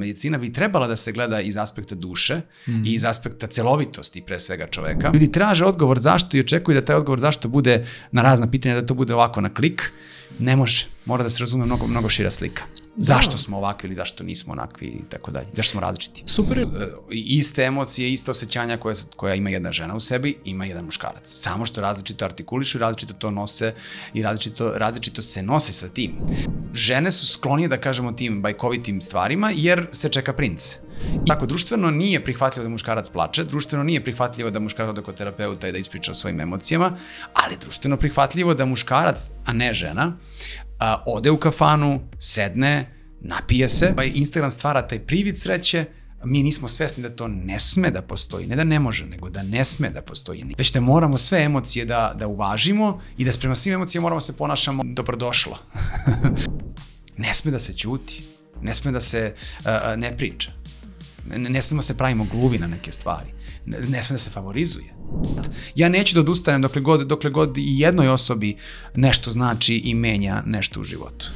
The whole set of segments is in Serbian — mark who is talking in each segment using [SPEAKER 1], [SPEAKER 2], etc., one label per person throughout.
[SPEAKER 1] medicina bi trebala da se gleda iz aspekta duše mm. i iz aspekta celovitosti pre svega čoveka. Ljudi traže odgovor zašto i očekuju da taj odgovor zašto bude na razna pitanja, da to bude ovako na klik. Ne može. Mora da se razume mnogo, mnogo šira slika. Zašto smo ovakvi ili zašto nismo onakvi i tako dalje. Zašto smo različiti.
[SPEAKER 2] Super. E,
[SPEAKER 1] iste emocije, iste osjećanja koje, koja ima jedna žena u sebi, ima jedan muškarac. Samo što različito artikulišu, različito to nose i različito, različito se nose sa tim. Žene su sklonije da kažemo tim bajkovitim stvarima jer se čeka princ. Tako, društveno nije prihvatljivo da muškarac plače, društveno nije prihvatljivo da muškarac ode kod terapeuta i da ispriča o svojim emocijama, ali društveno prihvatljivo da muškarac, a ne žena, a, ode u kafanu, sedne, napije se, pa Instagram stvara taj privid sreće, mi nismo svesni da to ne sme da postoji, ne da ne može, nego da ne sme da postoji. Već da moramo sve emocije da, da uvažimo i da sprema svim emocijama moramo se ponašamo dobrodošlo. ne sme da se ćuti, ne sme da se uh, ne priča. Ne, ne smemo se pravimo gluvi na neke stvari. Ne, sme da se favorizuje. Ja neću da odustanem dokle god, dokle god i jednoj osobi nešto znači i menja nešto u životu.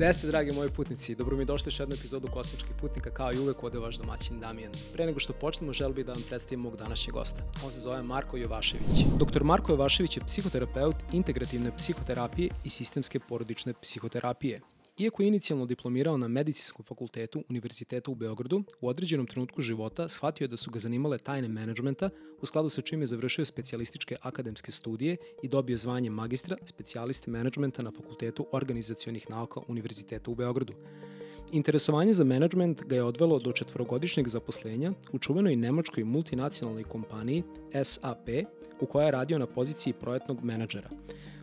[SPEAKER 2] Jeste, dragi moji putnici, dobro mi došli još jednu epizodu Kosmičkih putnika, kao i uvek ode vaš domaćin Damijan. Pre nego što počnemo, želim bih da vam predstavim mog današnjeg gosta. On se zove Marko Jovašević. Doktor Marko Jovašević je psihoterapeut integrativne psihoterapije i sistemske porodične psihoterapije. Iako je inicijalno diplomirao na Medicinskom fakultetu Univerziteta u Beogradu, u određenom trenutku života shvatio je da su ga zanimale tajne menadžmenta, u skladu sa čim je završio specijalističke akademske studije i dobio zvanje magistra specijaliste menadžmenta na Fakultetu organizacionih nauka Univerziteta u Beogradu. Interesovanje za menadžment ga je odvelo do četvorogodišnjeg zaposlenja u čuvenoj nemačkoj multinacionalnoj kompaniji SAP, u kojoj je radio na poziciji projektnog menadžera –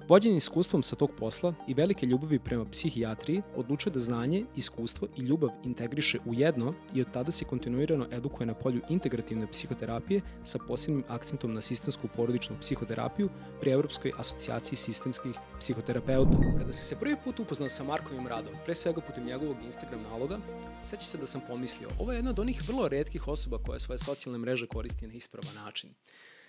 [SPEAKER 2] Vođen iskustvom sa tog posla i velike ljubavi prema psihijatriji, odlučuje da znanje, iskustvo i ljubav integriše u jedno i od tada se kontinuirano edukuje na polju integrativne psihoterapije sa posebnim akcentom na sistemsku porodičnu psihoterapiju pri Evropskoj asocijaciji sistemskih psihoterapeuta. Kada se se prvi put upoznao sa Markovim radom, pre svega putem njegovog Instagram naloga, seća se da sam pomislio, ovo je jedna od onih vrlo redkih osoba koja svoje socijalne mreže koristi na ispravan način.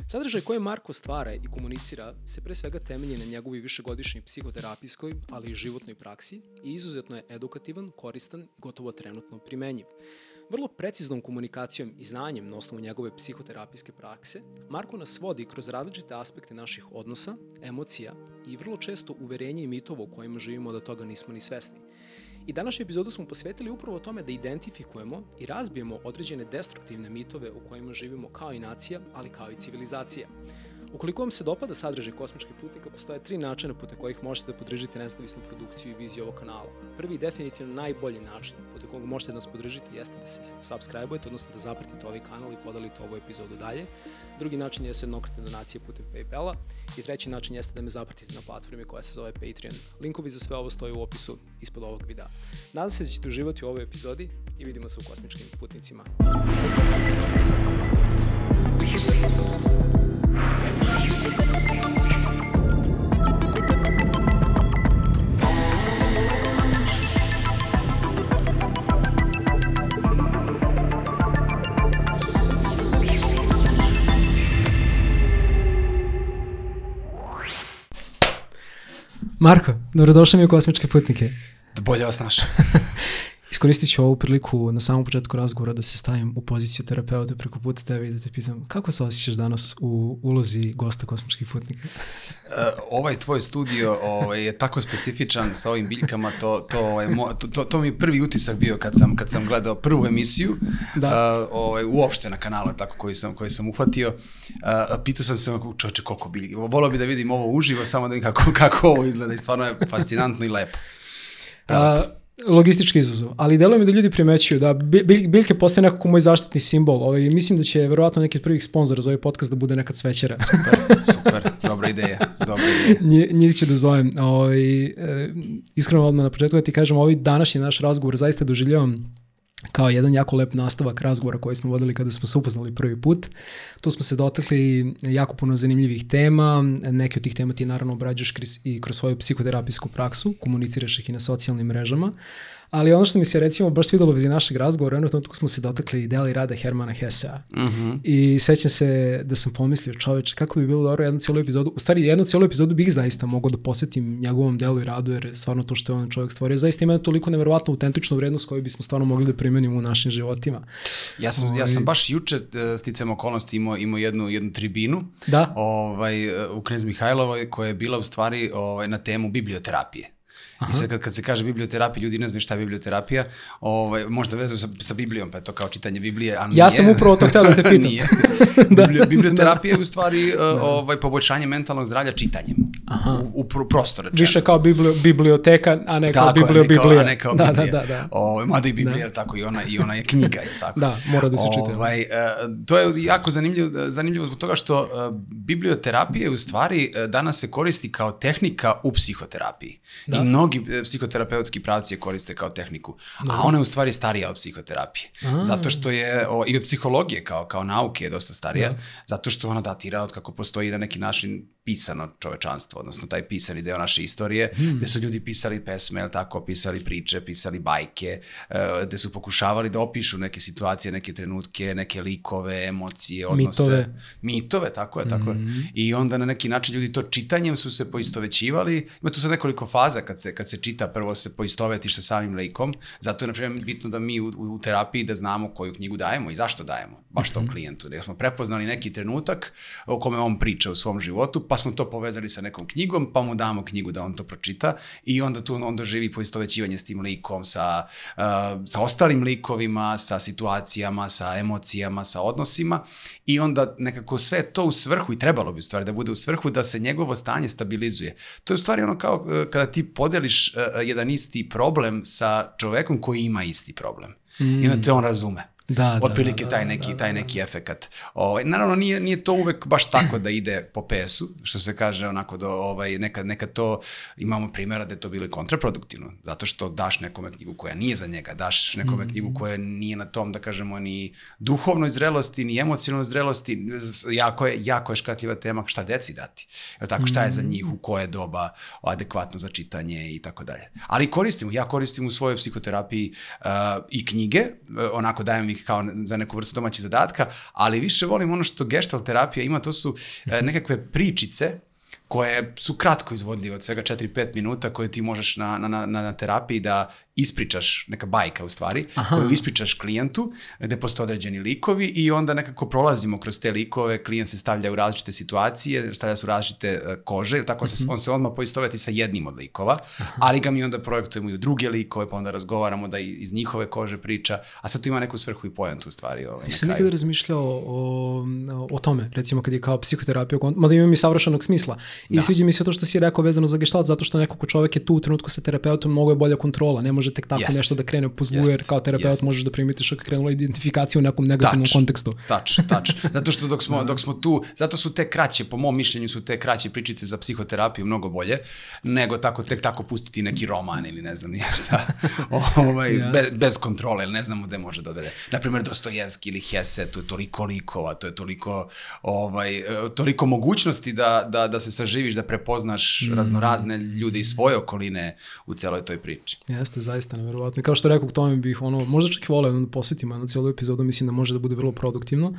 [SPEAKER 2] Sadržaj koje Marko stvara i komunicira se pre svega temelji na njegovoj višegodišnjoj psihoterapijskoj, ali i životnoj praksi i izuzetno je edukativan, koristan i gotovo trenutno primenjiv. Vrlo preciznom komunikacijom i znanjem na osnovu njegove psihoterapijske prakse, Marko nas vodi kroz različite aspekte naših odnosa, emocija i vrlo često uverenje i mitova u kojima živimo da toga nismo ni svesni. I današnju epizodu smo posvetili upravo tome da identifikujemo i razbijemo određene destruktivne mitove u kojima živimo kao i nacija, ali kao i civilizacija. Ukoliko vam se dopada sadržaj Kosmičkih putnika, postoje tri načina putem kojih možete da podržite nezavisnu produkciju i viziju ovog kanala. Prvi i definitivno najbolji način putem kojeg možete da nas podržite jeste da se subscribe-ujete, odnosno da zapratite ovaj kanal i podelite ovu epizodu dalje. Drugi način je jednokratne donacije putem Paypala i treći način jeste da me zapratite na platformi koja se zove Patreon. Linkovi za sve ovo stoje u opisu ispod ovog videa. Nadam se da ćete uživati u ovoj epizodi i vidimo se u Kosmičkim putnicima. Марко, добродошли ми е у Космички
[SPEAKER 1] путники. Да Bolje vas našao.
[SPEAKER 2] Iskoristit ću ovu priliku na samom početku razgovora da se stavim u poziciju terapeuta preko puta tebe i da te pitam kako se osjećaš danas u ulozi gosta kosmičkih putnika?
[SPEAKER 1] uh, ovaj tvoj studio ovaj, je tako specifičan sa ovim biljkama, to, to, ovaj, mo, to, to, to mi je prvi utisak bio kad sam, kad sam gledao prvu emisiju, da. uh, ovaj, uopšte na kanalu tako koji sam, koji sam uhvatio. Uh, pitao sam se čoče koliko biljke, volao bi da vidim ovo uživo, samo da vidim kako, kako ovo izgleda i stvarno je fascinantno i lepo.
[SPEAKER 2] Uh, logistički izazov, ali deluje mi da ljudi primećuju da biljke postaje nekako moj zaštitni simbol. Ovaj, mislim da će verovatno neki od prvih sponzora za ovaj podcast da bude neka cvećera.
[SPEAKER 1] Super, super, dobra ideja, dobra ideja.
[SPEAKER 2] Njih ću da zovem. Ovaj, e, iskreno odmah na početku da ti kažem, ovaj današnji naš razgovor zaista doživljavam kao jedan jako lep nastavak razgovora koji smo vodili kada smo se upoznali prvi put. Tu smo se dotakli jako puno zanimljivih tema, neke od tih tema ti naravno obrađaš i kroz svoju psihoterapijsku praksu, komuniciraš ih i na socijalnim mrežama, Ali ono što mi se recimo baš svidalo bez našeg razgovora, jednog trenutku smo se dotakli dela i rada Hermana Hesea.
[SPEAKER 1] Mm -hmm.
[SPEAKER 2] I sećam se da sam pomislio, čoveče, kako bi bilo dobro jednu cijelu epizodu, u stvari jednu cijelu epizodu bih zaista mogao da posvetim njegovom delu i radu, jer stvarno to što je on čovjek stvorio, zaista ima toliko neverovatno autentičnu vrednost koju bismo stvarno mogli da primenimo u našim životima.
[SPEAKER 1] Ja sam, ja sam baš juče e, sticam okolnosti imao, imao jednu, jednu tribinu
[SPEAKER 2] Da.
[SPEAKER 1] ovaj, u Knez Mihajlovoj koja je bila u stvari ovaj, na temu biblioterapije. Aha. I sad kad, kad se kaže biblioterapija, ljudi ne znaju šta je biblioterapija, ovaj, možda vezu sa, sa Biblijom, pa je to kao čitanje Biblije, a nije.
[SPEAKER 2] Ja sam upravo to htio da te pitam.
[SPEAKER 1] nije. da. Biblio, biblioterapija je u stvari uh, ovaj, poboljšanje mentalnog zdravlja čitanjem.
[SPEAKER 2] Aha.
[SPEAKER 1] U, u pro, prostor rečeno.
[SPEAKER 2] Više kao biblio, biblioteka, a ne kao
[SPEAKER 1] Tako je,
[SPEAKER 2] biblio,
[SPEAKER 1] ne kao- a ne kao
[SPEAKER 2] da,
[SPEAKER 1] Biblija.
[SPEAKER 2] Da, da, da.
[SPEAKER 1] Ovaj, mada i Biblija, je tako, i ona, i ona je knjiga, je tako.
[SPEAKER 2] Da, mora da se čita.
[SPEAKER 1] Ovaj, e, to je jako zanimljivo, zanimljivo zbog toga što e, biblioterapija u stvari danas se koristi kao tehnika u psihoterapiji.
[SPEAKER 2] Da.
[SPEAKER 1] I mnogi e, psihoterapeutski pravci je koriste kao tehniku. A ona je u stvari starija od psihoterapije.
[SPEAKER 2] A.
[SPEAKER 1] Zato što je, o, i od psihologije kao, kao nauke je dosta starija,
[SPEAKER 2] Da.
[SPEAKER 1] zato što ona datira od kako postoji na neki način pisano čovečanstvo, odnosno taj pisani deo naše istorije,
[SPEAKER 2] Hmm.
[SPEAKER 1] gde su ljudi pisali pesme, jel tako, pisali priče, pisali bajke, e, gde su pokušavali da opišu neke situacije, neke trenutke, neke likove, emocije, odnose.
[SPEAKER 2] Mitove. Hmm.
[SPEAKER 1] Mitove, tako je, tako je. I onda na neki način ljudi to čitanjem su se poistovećivali. Ima tu sad nekoliko faza kad se, kad se čita, prvo se poistovetiš sa samim likom, zato je, na primjer, bitno da mi u, u terapiji da znamo koju knjigu dajemo i zašto dajemo, baš tom klijentu. Da smo prepoznali neki trenutak o kome on priča u svom životu, pa smo to povezali sa nekom knjigom, pa mu damo knjigu da on to pročita i onda tu on doživi poistovećivanje s tim likom, sa, uh, sa ostalim likovima, sa situacijama, sa emocijama, sa odnosima i onda nekako sve to u svrhu i trebalo bi u stvari da bude u svrhu da se njegovo stanje stabilizuje. To je u stvari ono kao uh, kada ti podeliš uh, jedan isti problem sa čovekom koji ima isti problem. Mm. I onda te on razume.
[SPEAKER 2] Da, da,
[SPEAKER 1] Otprilike
[SPEAKER 2] da,
[SPEAKER 1] taj
[SPEAKER 2] da,
[SPEAKER 1] neki,
[SPEAKER 2] da,
[SPEAKER 1] taj
[SPEAKER 2] da.
[SPEAKER 1] neki efekat. Ovaj, naravno, nije, nije to uvek baš tako da ide po pesu, što se kaže onako do, ovaj, nekad, nekad to, imamo primjera da je to bilo kontraproduktivno, zato što daš nekome knjigu koja nije za njega, daš nekome
[SPEAKER 2] Mhm.
[SPEAKER 1] knjigu koja nije na tom, da kažemo, ni duhovnoj zrelosti, ni emocionalnoj zrelosti, jako je, jako je škatljiva tema šta deci dati. Jel tako, šta je za njih, u koje doba adekvatno za čitanje i tako dalje. Ali koristimo, ja koristim u svojoj psihoterapiji uh, i knjige, uh, onako dajem ih kao za neku vrstu domaćih zadatka, ali više volim ono što gestalt terapija ima, to su uh, nekakve pričice koje su kratko izvodljive, od svega 4-5 minuta, koje ti možeš na, na, na, na terapiji da ispričaš, neka bajka u stvari,
[SPEAKER 2] Aha.
[SPEAKER 1] koju ispričaš klijentu, gde postoje određeni likovi i onda nekako prolazimo kroz te likove, klijent se stavlja u različite situacije, stavlja se u različite e, kože, ili tako se, on se odmah poistoveti sa jednim od likova, ali ga mi onda projektujemo i u druge likove, pa onda razgovaramo da iz njihove kože priča, a sad to ima neku svrhu i pojentu u stvari. Ovaj, na
[SPEAKER 2] Nisam nikada razmišljao o, o tome, recimo kad je kao psihoterapija, mada ima mi savršenog smisla. I
[SPEAKER 1] Da.
[SPEAKER 2] sviđa mi se to što si rekao vezano za gestalt, zato što neko ko čovek je tu u trenutku sa terapeutom, mnogo je bolja kontrola. Ne može tek tako
[SPEAKER 1] Jest.
[SPEAKER 2] nešto da krene po zlu,
[SPEAKER 1] Jest.
[SPEAKER 2] jer kao terapeut
[SPEAKER 1] Jest.
[SPEAKER 2] možeš da primitiš ako krenula identifikacija u nekom negativnom
[SPEAKER 1] Tačno.
[SPEAKER 2] kontekstu.
[SPEAKER 1] Tač, tač. Zato što dok smo, dok smo tu, zato su te kraće, po mom mišljenju su te kraće pričice za psihoterapiju mnogo bolje, nego tako, tek tako pustiti neki roman ili ne znam nije šta, ovaj,
[SPEAKER 2] Jasno.
[SPEAKER 1] bez, bez kontrole, ili ne znamo gde može da odvede. Naprimjer, Dostojevski ili Hesse, to je toliko likova, to je toliko, ovaj, e, toliko mogućnosti da, da, da se saživiš, da prepoznaš raznorazne ljude iz svoje okoline u celoj toj priči.
[SPEAKER 2] Jeste, zaista neverovatno. I kao što rekao, k tome bih ono, možda čak i voleo da posvetimo jednu cijelu epizodu, mislim da može da bude vrlo produktivno.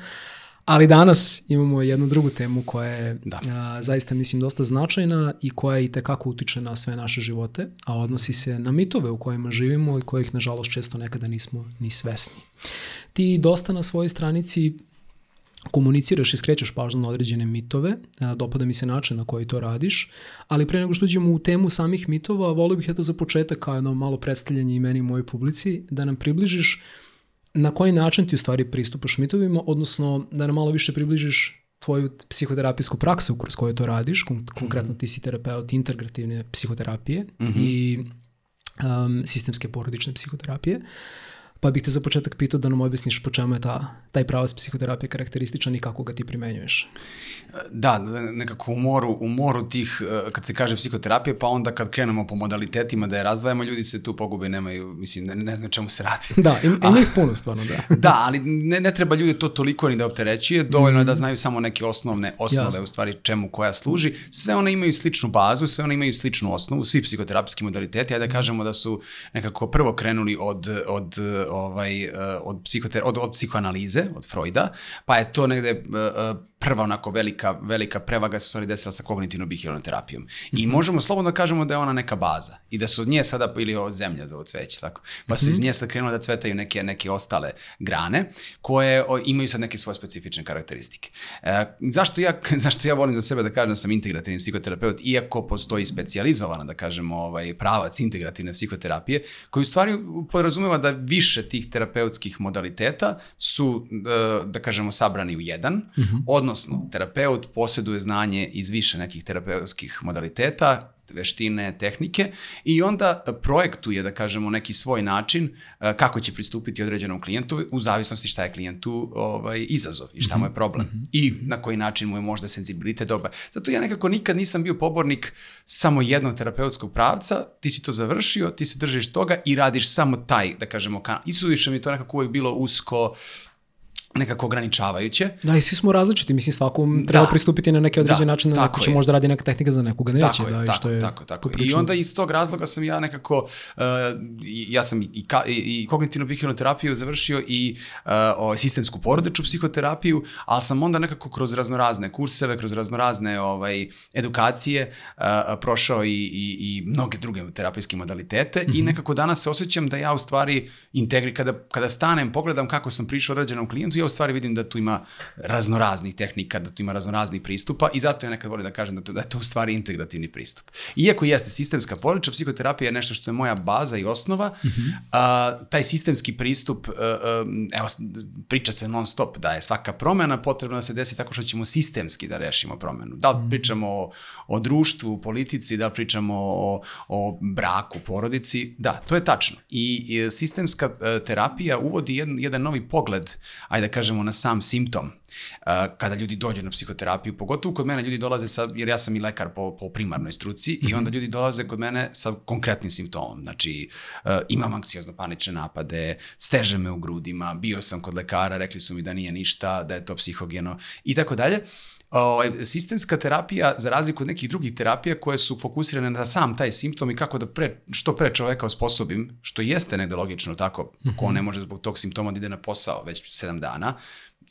[SPEAKER 2] Ali danas imamo jednu drugu temu koja je
[SPEAKER 1] Da.
[SPEAKER 2] a, zaista, mislim, dosta značajna i koja i tekako utiče na sve naše živote, a odnosi se na mitove u kojima živimo i kojih, nažalost, često nekada nismo ni svesni. Ti dosta na svojoj stranici komuniciraš i skrećeš pažnju na određene mitove, dopada mi se način na koji to radiš, ali pre nego što uđemo u temu samih mitova, volio bih eto za početak kao jedno malo predstavljanje i meni i mojoj publici, da nam približiš na koji način ti u stvari pristupaš mitovima, odnosno da nam malo više približiš tvoju psihoterapijsku praksu kroz koju to radiš, kon konkretno ti si terapeut integrativne psihoterapije i um, sistemske porodične psihoterapije. Pa bih te za početak pitao da nam objasniš po čemu je ta, taj pravac psihoterapije karakterističan i kako ga ti primenjuješ.
[SPEAKER 1] Da, nekako u moru, u moru tih, e, kad se kaže psihoterapije, pa onda kad krenemo po modalitetima da je razdvajamo, ljudi se tu pogube, nemaju, mislim, ne, ne znam čemu se radi.
[SPEAKER 2] Da, im, ima ih puno stvarno, da.
[SPEAKER 1] da, ali ne, ne treba ljude to toliko ni da opterećuje, dovoljno je da znaju samo neke osnovne, osnove Jasne. u stvari čemu koja služi. Sve one imaju sličnu bazu, sve one imaju sličnu osnovu, svi psihoterapijski modaliteti, ajde da kažemo da su nekako prvo krenuli od, od, ovaj, od, psihoter, od, od psihoanalize, od Freuda, pa je to negde e, e, prva onako velika, velika prevaga se u stvari desila sa kognitivno-behavioralnom terapijom. I mm -hmm. možemo slobodno da kažemo da je ona neka baza i da su od nje sada, ili ovo zemlja da cveće, tako, pa su mm -hmm. iz nje sad krenule da cvetaju neke, neke ostale grane koje o, imaju sad neke svoje specifične karakteristike. E, zašto, ja, zašto ja volim za sebe da kažem da sam integrativni psihoterapeut, iako postoji specializovana, da kažemo, ovaj, pravac integrativne psihoterapije, koji u stvari podrazumeva da više tih terapeutskih modaliteta su, da, da kažemo, sabrani u jedan, mm -hmm. odnosno terapeut posjeduje znanje iz više nekih terapeutskih modaliteta, veštine, tehnike i onda projektuje, da kažemo, neki svoj način e, kako će pristupiti određenom klijentu u zavisnosti šta je klijentu ovaj, izazov i šta mu je problem mm -hmm. i na koji način mu je možda senzibilitet dobar. Zato ja nekako nikad nisam bio pobornik samo jednog terapeutskog pravca, ti si to završio, ti se držiš toga i radiš samo taj, da kažemo, kanal. I suviše mi to nekako uvek bilo usko, nekako ograničavajuće.
[SPEAKER 2] Da, i svi smo različiti, mislim svakom treba da, pristupiti na neki određen da, način, ako će je. možda radi neka tehnika za nekoga neće, tako da,
[SPEAKER 1] je,
[SPEAKER 2] i što je
[SPEAKER 1] tako, tako. I onda iz tog razloga sam ja nekako, uh, ja sam i, ka, i, i kognitivnu behavioralnu terapiju završio i uh, o, sistemsku porodeču psihoterapiju, ali sam onda nekako kroz raznorazne kurseve, kroz raznorazne ovaj, edukacije uh, prošao i, i, i mnoge druge terapijske modalitete mm -hmm. i mhm. nekako danas se osjećam da ja u stvari integri, kada, kada stanem, pogledam kako sam prišao određenom klijentu, ja u stvari vidim da tu ima raznoraznih tehnika, da tu ima raznoraznih pristupa i zato ja nekad volim da kažem da, to, da je to u stvari integrativni pristup. Iako jeste sistemska porodična psihoterapija je nešto što je moja baza i osnova, mm -hmm. a, taj sistemski pristup, a, a, evo, priča se non stop da je svaka promena potrebna da se desi tako što ćemo sistemski da rešimo promenu. Da li mhm. pričamo o, o društvu, politici, da li pričamo o, o braku, porodici, da, to je tačno. I, i sistemska e, terapija uvodi jedan, jedan novi pogled, ajde kažemo, na sam simptom. Kada ljudi dođu na psihoterapiju, pogotovo kod mene ljudi dolaze sa, jer ja sam i lekar po, po primarnoj struci, mm -hmm. i onda mhm. ljudi dolaze kod mene sa konkretnim simptomom. Znači, imam anksiozno panične napade, steže me u grudima, bio sam kod lekara, rekli su mi da nije ništa, da je to psihogeno i tako dalje. Ovaj, sistemska terapija, za razliku od nekih drugih terapija koje su fokusirane na sam taj simptom i kako da pre, što pre čoveka osposobim, što jeste negde logično tako, mm -hmm. ko ne može zbog tog simptoma da ide na posao već 7 dana,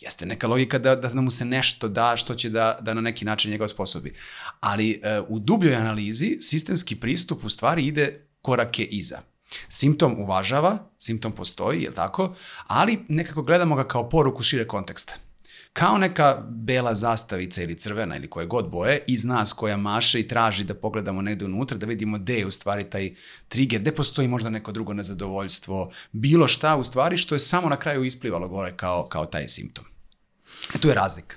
[SPEAKER 1] jeste neka logika da, da mu se nešto da što će da, da na neki način njega osposobi. Ali uh, u dubljoj analizi sistemski pristup u stvari ide korake iza. Simptom uvažava, simptom postoji, je tako? Ali nekako gledamo ga kao poruku šire konteksta kao neka bela zastavica ili crvena ili koje god boje iz nas koja maše i traži da pogledamo negde unutra, da vidimo gde je u stvari taj trigger, gde postoji možda neko drugo nezadovoljstvo, bilo šta u stvari što je samo na kraju isplivalo gore kao, kao taj simptom. E tu je razlika.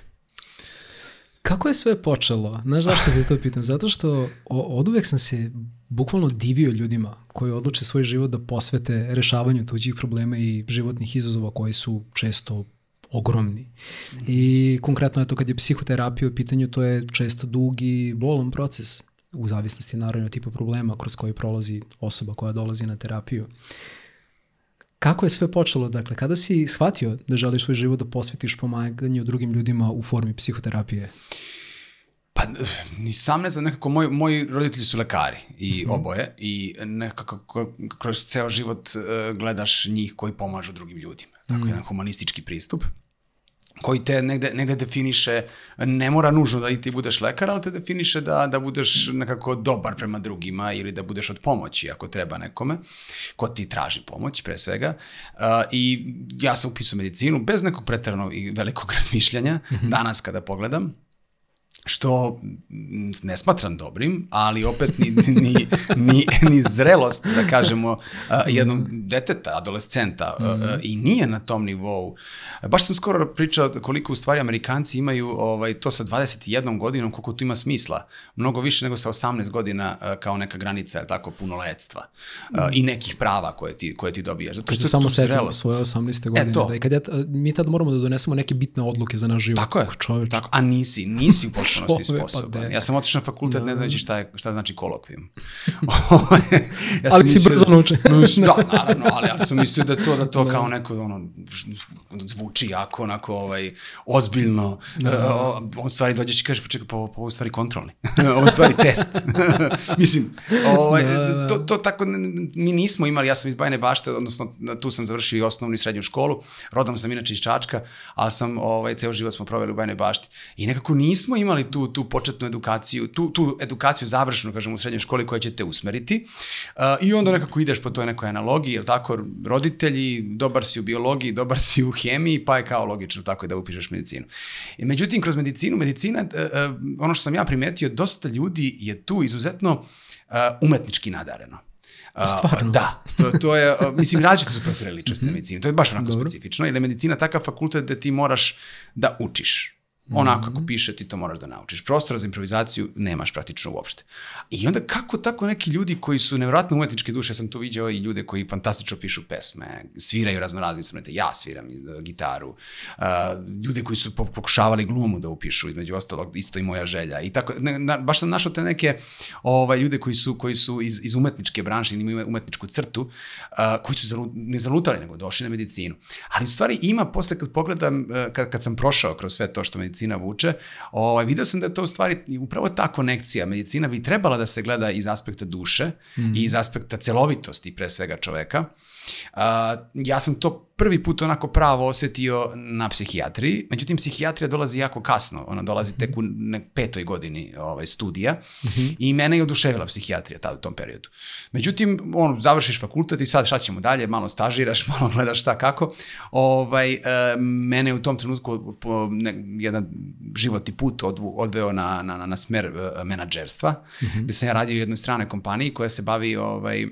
[SPEAKER 2] Kako je sve počelo? Znaš zašto te to pitam? Zato što od uvek sam se bukvalno divio ljudima koji odluče svoj život da posvete rešavanju tuđih problema i životnih izazova koji su često ogromni. I konkretno je to kad je psihoterapija u pitanju, to je često dug i bolan proces u zavisnosti naravno tipa problema kroz koji prolazi osoba koja dolazi na terapiju. Kako je sve počelo? Dakle, kada si shvatio da želiš svoj život da posvetiš pomaganju drugim ljudima u formi psihoterapije?
[SPEAKER 1] Pa, ni sam ne znam, nekako moji, moji roditelji su lekari i mm -hmm. oboje i nekako kroz ceo život uh, gledaš njih koji pomažu drugim ljudima. Tako mm -hmm. jedan humanistički pristup koji te negde, negde definiše, ne mora nužno da i ti budeš lekar, ali te definiše da, da budeš nekako dobar prema drugima ili da budeš od pomoći ako treba nekome, ko ti traži pomoć pre svega. Uh, I ja sam upisao medicinu bez nekog pretarano i velikog razmišljanja, mm -hmm. danas kada pogledam, što ne smatram dobrim, ali opet ni, ni, ni, ni zrelost, da kažemo, jednog deteta, adolescenta mm -hmm. i nije na tom nivou. Baš sam skoro pričao koliko u stvari Amerikanci imaju ovaj, to sa 21 godinom, koliko to ima smisla. Mnogo više nego sa 18 godina kao neka granica, tako, punoletstva mm -hmm. i nekih prava koje ti, koje ti dobijaš.
[SPEAKER 2] Zato kad se samo setim svoje 18. godine, e, to. da, i kad ja, mi tad moramo da donesemo neke bitne odluke za naš život.
[SPEAKER 1] Tako je, čoveč. tako, a nisi, nisi u potpunosti pa sposoban. Pa ja sam otišao na fakultet, no. ne znajući šta, je, šta znači kolokvijum.
[SPEAKER 2] ja ali si brzo nauči.
[SPEAKER 1] da, naravno, ali ja sam mislio da to, da to kao neko, ono, zvuči jako, onako, ovaj, ozbiljno. Da. Uh, on stvari dođeš i kažeš, počekaj, pa ovo, pa ovo stvari kontrolni. ovo stvari test. Mislim, ovaj, da, da. To, to tako, mi nismo imali, ja sam iz Bajne bašte, odnosno tu sam završio i osnovnu i srednju školu, rodom sam inače iz Čačka, ali sam, ovaj, ceo život smo proveli u Bajne bašti. I nekako nismo imali tu, tu početnu edukaciju, tu, tu edukaciju završnu, kažem, u srednjoj školi koja će te usmeriti. Uh, I onda nekako ideš po toj nekoj analogiji, jer tako, roditelji, dobar si u biologiji, dobar si u hemiji, pa je kao logično tako da upišeš medicinu. I međutim, kroz medicinu, medicina, uh, uh, ono što sam ja primetio, dosta ljudi je tu izuzetno uh, umetnički nadareno.
[SPEAKER 2] Uh, Stvarno?
[SPEAKER 1] Da, to, to je, uh, mislim, različite su profile ličnosti mm -hmm. medicine, to je baš onako Dobro. specifično, jer je medicina takav fakultet da ti moraš da učiš. Onako kako mhm. piše ti to moraš da naučiš. Prostora za improvizaciju nemaš praktično uopšte. I onda kako tako neki ljudi koji su nevjerojatno umetničke duše, sam tu viđao i ljude koji fantastično pišu pesme, sviraju raznorazne instrumente, ja sviram uh, gitaru, uh, ljude koji su pokušavali glumu da upišu, između ostalog, isto i moja želja. I tako, ne, na, baš sam našao te neke ovaj, ljude koji su, koji su iz, iz umetničke branše, imaju umetničku crtu, uh, koji su zalu, ne zalutali, nego došli na medicinu. Ali u stvari ima, posle kad pogledam, uh, kad, kad sam prošao kroz sve to što medicina medicina vuče, ovaj, video sam da je to u stvari upravo ta konekcija. Medicina bi trebala da se gleda iz aspekta duše mm. i iz aspekta celovitosti pre svega čoveka. Uh, ja sam to prvi put onako pravo osetio na psihijatriji, međutim psihijatrija dolazi jako kasno, ona dolazi tek u petoj godini ovaj, studija mm -hmm. i mene je oduševila psihijatrija tada u tom periodu. Međutim, on, završiš fakultet i sad šta ćemo dalje, malo stažiraš, malo gledaš šta kako. Ovaj, e, mene je u tom trenutku po, ne, jedan životni put odvu, odveo na, na, na smer e, menadžerstva, mm -hmm. gde sam ja radio u jednoj stranoj kompaniji koja se bavi ovaj,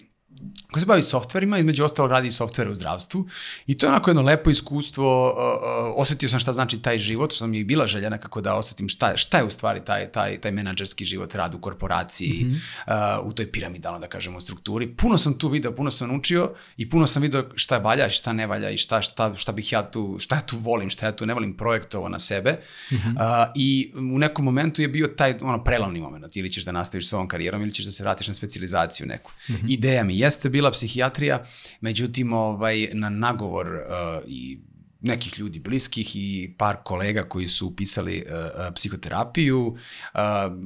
[SPEAKER 1] koja se bavi softverima, između ostalo radi i softvere u zdravstvu i to je onako jedno lepo iskustvo, uh, uh, osetio sam šta znači taj život, što mi je bila želja nekako da osetim šta je, šta je u stvari taj, taj, taj menadžerski život, rad u korporaciji, mm -hmm. uh, u toj piramidalno, da kažemo, strukturi. Puno sam tu video, puno sam naučio i puno sam video šta je valja, šta ne valja i šta, šta, šta bih ja tu, šta ja tu volim, šta ja tu ne volim projektovo na sebe. Mm -hmm. uh, I u nekom momentu je bio taj ono prelovni moment, ili ćeš da nastaviš s ovom karijerom ili ćeš da se vratiš na specializaciju neku. Mm -hmm. Ideja mi jeste bila psihijatrija, međutim ovaj, na nagovor uh, i nekih ljudi bliskih i par kolega koji su upisali uh, psihoterapiju uh,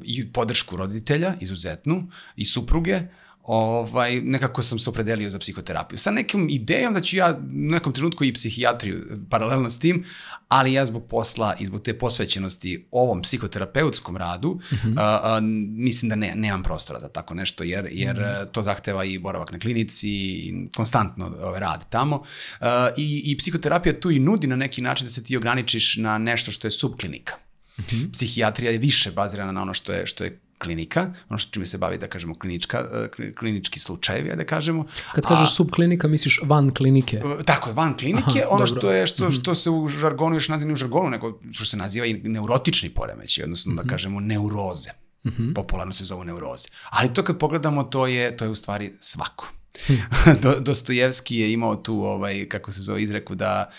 [SPEAKER 1] i podršku roditelja, izuzetnu, i supruge, uh, ovaj, nekako sam se opredelio za psihoterapiju. Sa nekom idejom da ću ja u nekom trenutku i psihijatriju paralelno s tim, ali ja zbog posla i zbog te posvećenosti ovom psihoterapeutskom radu, mm -hmm. a, a, mislim da ne, nemam prostora za tako nešto, jer, jer mm -hmm. to zahteva i boravak na klinici i konstantno ove, rad tamo. A, i, I psihoterapija tu i nudi na neki način da se ti ograničiš na nešto što je subklinika. Mm -hmm. Psihijatrija je više bazirana na ono što je, što je klinika, ono što čime se bavi, da kažemo, klinička, e, klinički slučajevi, da kažemo.
[SPEAKER 2] Kad kažeš A, subklinika, misliš van klinike?
[SPEAKER 1] E, tako je, van klinike, Aha, ono dobro. što je, što, mhm. što se u žargonu još naziva, ne u žargonu, nego što se naziva i neurotični poremeći, odnosno mm -hmm. da mhm. kažemo neuroze. Mm -hmm. Popularno se zovu neuroze. Ali to kad pogledamo, to je, to je u stvari svako. Do, Dostojevski je imao tu, ovaj, kako se zove, izreku da,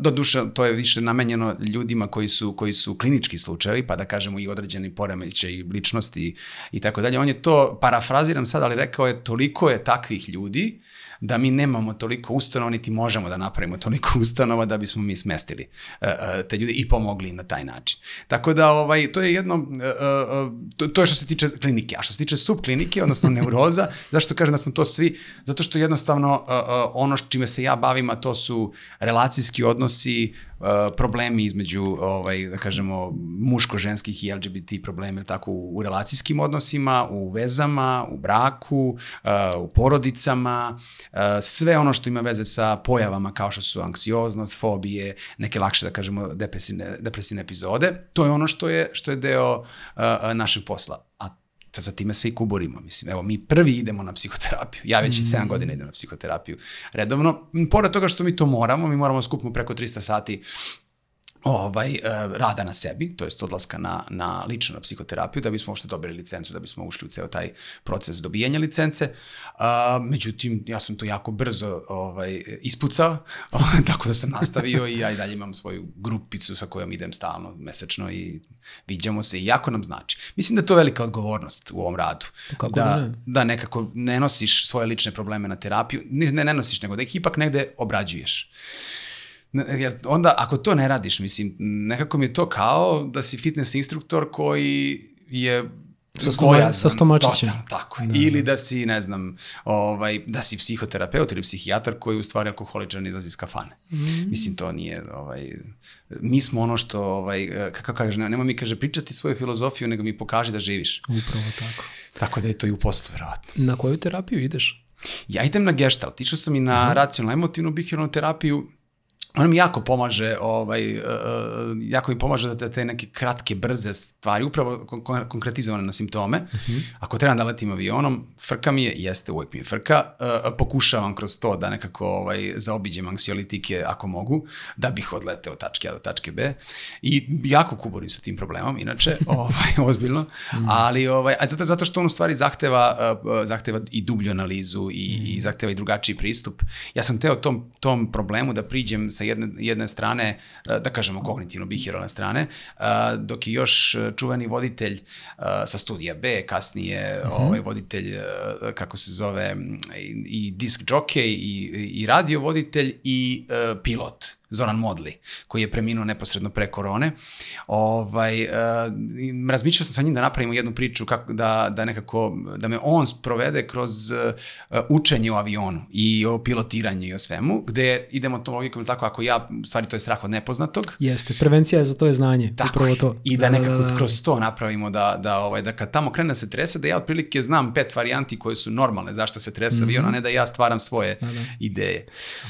[SPEAKER 1] do duša, to je više namenjeno ljudima koji su, koji su klinički slučajevi, pa da kažemo i određeni poremeće i ličnosti i tako dalje. On je to, parafraziram sad, ali rekao je, toliko je takvih ljudi da mi nemamo toliko ustanova, niti možemo da napravimo toliko ustanova da bismo mi smestili te ljude i pomogli na taj način. Tako da ovaj, to je jedno, to, to je što se tiče klinike, a što se tiče subklinike, odnosno neuroza, zašto kažem da smo to svi, zato što jednostavno ono čime se ja bavim, a to su relacijski odnosi, problemi između, ovaj, da kažemo, muško-ženskih i LGBT problemi, ili tako, u, u relacijskim odnosima, u vezama, u braku, uh, u porodicama, uh, sve ono što ima veze sa pojavama kao što su anksioznost, fobije, neke lakše, da kažemo, depresivne, depresivne epizode. To je ono što je, što je deo uh, našeg posla. A za time svi kuborimo, mislim. Evo, mi prvi idemo na psihoterapiju. Ja već i 7 mm. godina idem na psihoterapiju redovno. Pored toga što mi to moramo, mi moramo skupiti preko 300 sati ovaj, uh, rada na sebi, to jest odlaska na, na lično na psihoterapiju, da bismo uopšte dobili licencu, da bismo ušli u ceo taj proces dobijanja licence. Uh, međutim, ja sam to jako brzo ovaj, ispucao, tako da sam nastavio i ja i dalje imam svoju grupicu sa kojom idem stalno, mesečno i viđamo se i jako nam znači. Mislim da je to velika odgovornost u ovom radu.
[SPEAKER 2] Kako
[SPEAKER 1] da,
[SPEAKER 2] da ne?
[SPEAKER 1] Da nekako ne nosiš svoje lične probleme na terapiju, ne, ne nosiš, nego da ih ipak negde obrađuješ onda ako to ne radiš, mislim, nekako mi je to kao da si fitness instruktor koji je
[SPEAKER 2] Sa, stoma, sa stomačićem.
[SPEAKER 1] Total, tako. Da, ili da si, ne znam, ovaj, da si psihoterapeut ili psihijatar koji u stvari alkoholičan izlazi iz kafane. Mm. Mislim, to nije, ovaj, mi smo ono što, ovaj, kako kaže, nema mi, kaže, pričati svoju filozofiju, nego mi pokaži da živiš.
[SPEAKER 2] Upravo tako.
[SPEAKER 1] Tako da je to i u postu, verovatno.
[SPEAKER 2] Na koju terapiju ideš?
[SPEAKER 1] Ja idem na gestalt, išao sam i na racionalno-emotivnu bihironu terapiju, ona mi jako pomaže, ovaj, uh, jako mi pomaže da te, te neke kratke, brze stvari, upravo kon konkretizovane na simptome. Uh mhm. -huh. Ako trebam da letim avionom, frka mi je, jeste, uvek mi je frka, uh, pokušavam kroz to da nekako ovaj, zaobiđem anksiolitike ako mogu, da bih odleteo od tačke A do tačke B. I jako kuborim sa tim problemom, inače, ovaj, ozbiljno, mm. ali ovaj, a zato, zato što on u stvari zahteva, uh, zahteva i dublju analizu i, mm. i zahteva i drugačiji pristup. Ja sam teo tom, tom problemu da priđem sa sa jedne, jedne strane, e, da kažemo kognitivno-bihiralne strane, e, dok je još čuveni voditelj e, sa studija B, kasnije mhm. -huh. ovaj voditelj, kako se zove, i, i disk jockey, i, i radio voditelj, i pilot Zoran Modli, koji je preminuo neposredno pre korone. Ovaj, uh, razmišljao sam sa njim da napravimo jednu priču kako, da, da nekako, da me on provede kroz uh, učenje u avionu i o pilotiranju i o svemu, gde idemo to logikom tako, ako ja, stvari to je strah od nepoznatog.
[SPEAKER 2] Jeste, prevencija je za to je znanje,
[SPEAKER 1] tako,
[SPEAKER 2] upravo to.
[SPEAKER 1] I da, da nekako da, da, da. kroz to napravimo da, da, ovaj, da kad tamo krene da se trese, da ja otprilike znam pet varijanti koje su normalne zašto se trese mm -hmm. avion, a ne da ja stvaram svoje da, da. ideje.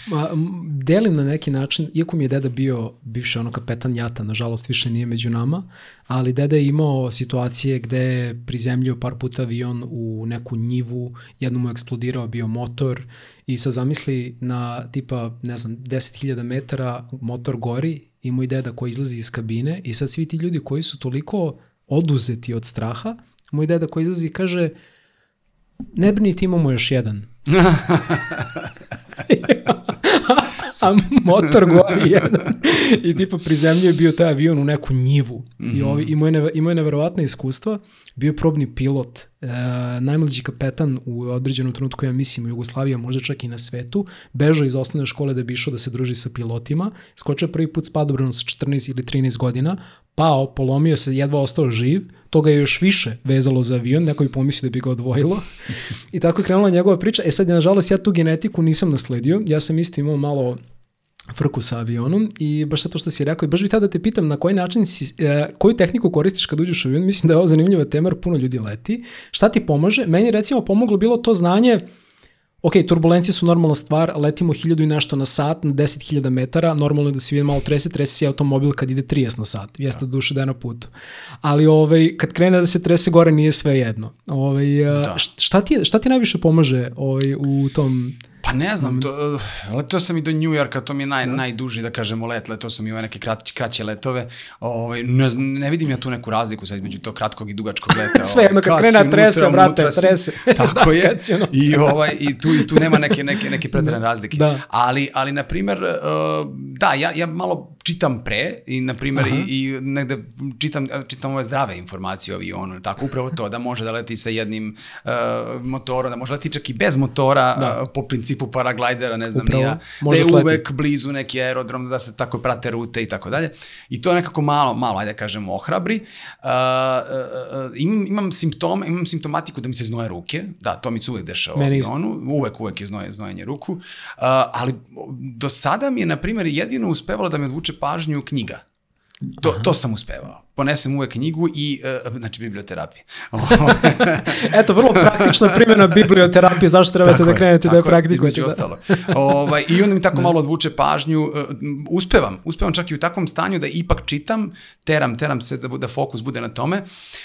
[SPEAKER 2] Ma, delim na neki način iako mi je deda bio bivši ono kapetan jata, nažalost više nije među nama, ali deda je imao situacije gde je prizemljio par puta avion u neku njivu, jednom mu je eksplodirao bio motor i sad zamisli na tipa, ne znam, 10.000 metara motor gori i moj deda koji izlazi iz kabine i sad svi ti ljudi koji su toliko oduzeti od straha, moj deda koji izlazi i kaže ne brinite imamo još jedan. a motor gori jedan. I tipa prizemljio je bio taj avion u neku njivu. Mm -hmm. I ovi, imao, je neve, imao je neverovatne iskustva. Bio je probni pilot, e, najmlađi kapetan u određenom trenutku, ja mislim, u Jugoslaviji, možda čak i na svetu, bežao iz osnovne škole da bi išao da se druži sa pilotima, skočio prvi put s padobranom sa 14 ili 13 godina, pao, polomio se, jedva ostao živ, to ga je još više vezalo za avion, neko bi pomislio da bi ga odvojilo. I tako je krenula njegova priča. E sad, nažalost, ja tu genetiku nisam nasledio, ja sam isto imao malo frku sa avionom i baš to što si rekao i baš bih tada da te pitam na koji način si, e, koju tehniku koristiš kad uđeš u avion, mislim da je ovo zanimljiva tema jer puno ljudi leti. Šta ti pomaže? Meni recimo pomoglo bilo to znanje ok, turbulencije su normalna stvar, letimo hiljadu i nešto na sat, na 10.000 metara, normalno je da se vidi malo trese, trese se automobil kad ide 30 na sat, jeste da. duše da je na putu. Ali ovaj, kad krene da se trese gore nije sve jedno. Ovaj, da. šta, ti, šta ti najviše pomaže ovaj, u tom
[SPEAKER 1] Pa ne znam, to, letao sam i do New Yorka, to mi je naj, da. najduži, da kažemo, let, letao sam i ove neke krat, kraće letove, ovaj, ne, ne vidim ja tu neku razliku sad između tog kratkog i dugačkog leta.
[SPEAKER 2] Sve jedno, kad, kad krene trese, brate, trese.
[SPEAKER 1] Tako je, i, ovaj, i, tu, i tu nema neke, neke, neke pretrane razlike. Da. Ali, ali, na primer, uh, da, ja, ja malo čitam pre i, na primer, i, i negde čitam, čitam ove zdrave informacije o avionu, tako, upravo to, da može da leti sa jednim uh, motorom, da može da leti čak i bez motora, da. uh, po principu principu paraglidera, ne znam Upravo, nija, da je sleti. uvek blizu neki aerodrom, da se tako prate rute i tako dalje. I to nekako malo, malo, ajde da kažemo, ohrabri. Uh, uh, uh, imam, imam simptome, imam simptomatiku da mi se znoje ruke, da, to mi se uvek dešava u avionu, uvek, uvek je znoje, znojenje ruku, uh, ali do sada mi je, na primjer, jedino uspevalo da me odvuče odvuče pažnju knjiga. To, to sam uspevao. Ponesem uvek knjigu i, uh, znači, biblioterapije.
[SPEAKER 2] Eto, vrlo praktična primjena biblioterapije, zašto trebate tako da krenete da je praktikujete.
[SPEAKER 1] Tako ostalo. ovaj, I onda mi tako malo odvuče pažnju. Uh, uspevam, uspevam čak i u takvom stanju da ipak čitam, teram, teram se da, da fokus bude na tome.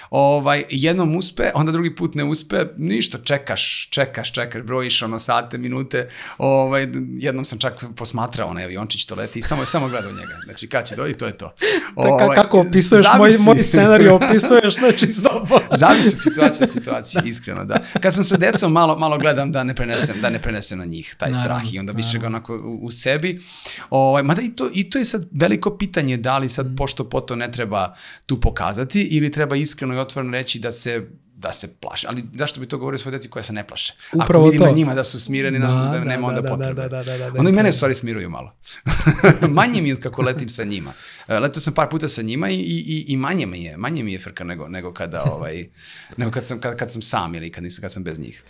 [SPEAKER 1] Ovaj, jednom uspe, onda drugi put ne uspe, ništa, čekaš, čekaš, čekaš, brojiš ono sate, minute. Ovaj, jednom sam čak posmatrao onaj aviončić to leti i samo, samo gledao njega. Znači, kad će doći, to je to.
[SPEAKER 2] Ovaj, kako opisuješ moj, moj scenarij opisuješ, znači slobodno.
[SPEAKER 1] Zavisi od situacije od situacije, iskreno, da. Kad sam sa decom, malo, malo gledam da ne prenesem, da ne prenesem na njih taj naravno, strah i onda više ga onako u, u sebi. Ovaj, mada i to, i to je sad veliko pitanje da li sad mm. pošto poto ne treba tu pokazati ili treba iskreno i otvoreno reći da se da se plaše. Ali zašto bi to govorio svoj deci koja se ne plaše?
[SPEAKER 2] Upravo
[SPEAKER 1] Ako vidim
[SPEAKER 2] to.
[SPEAKER 1] na njima da su smireni, da, da, da nema onda
[SPEAKER 2] da,
[SPEAKER 1] potrebe.
[SPEAKER 2] Da, da, da, da, da,
[SPEAKER 1] onda i mene u stvari smiruju malo. manje mi je kako letim sa njima. E, letao sam par puta sa njima i, i, i manje mi je, manje mi je frka nego, nego kada, ovaj, nego kad sam, kad, kad sam sam ili kad, nisam, kad sam bez njih.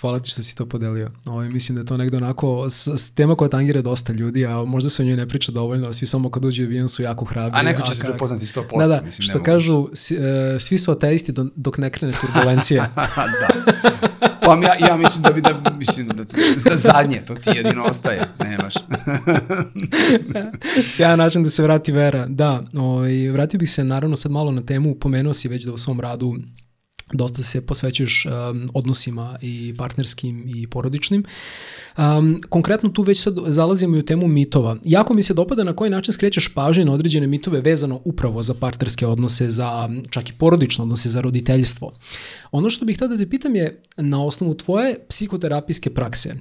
[SPEAKER 2] Hvala ti što si to podelio. Ovo, ovaj, mislim da je to negde onako s, s tema koja tangira dosta ljudi, a možda se o njoj ne priča dovoljno, svi samo kad uđu u avion su jako hrabri.
[SPEAKER 1] A neko će a, se prepoznati 100%.
[SPEAKER 2] Da, da,
[SPEAKER 1] mislim,
[SPEAKER 2] što kažu, svi, uh, svi su ateisti dok ne krene turbulencije.
[SPEAKER 1] da. Pa ja, ja mislim da bi da, mislim da za zadnje, to ti jedino ostaje, nemaš.
[SPEAKER 2] Sjajan način da se vrati vera. Da, ovaj, vratio bih se naravno sad malo na temu, pomenuo si već da u svom radu dosta se posvećuješ um, odnosima i partnerskim i porodičnim. Um, konkretno tu već sad zalazimo i u temu mitova. Jako mi se dopada na koji način skrećeš pažnje na određene mitove vezano upravo za partnerske odnose, za čak i porodične odnose, za roditeljstvo. Ono što bih tada da te pitam je na osnovu tvoje psihoterapijske prakse,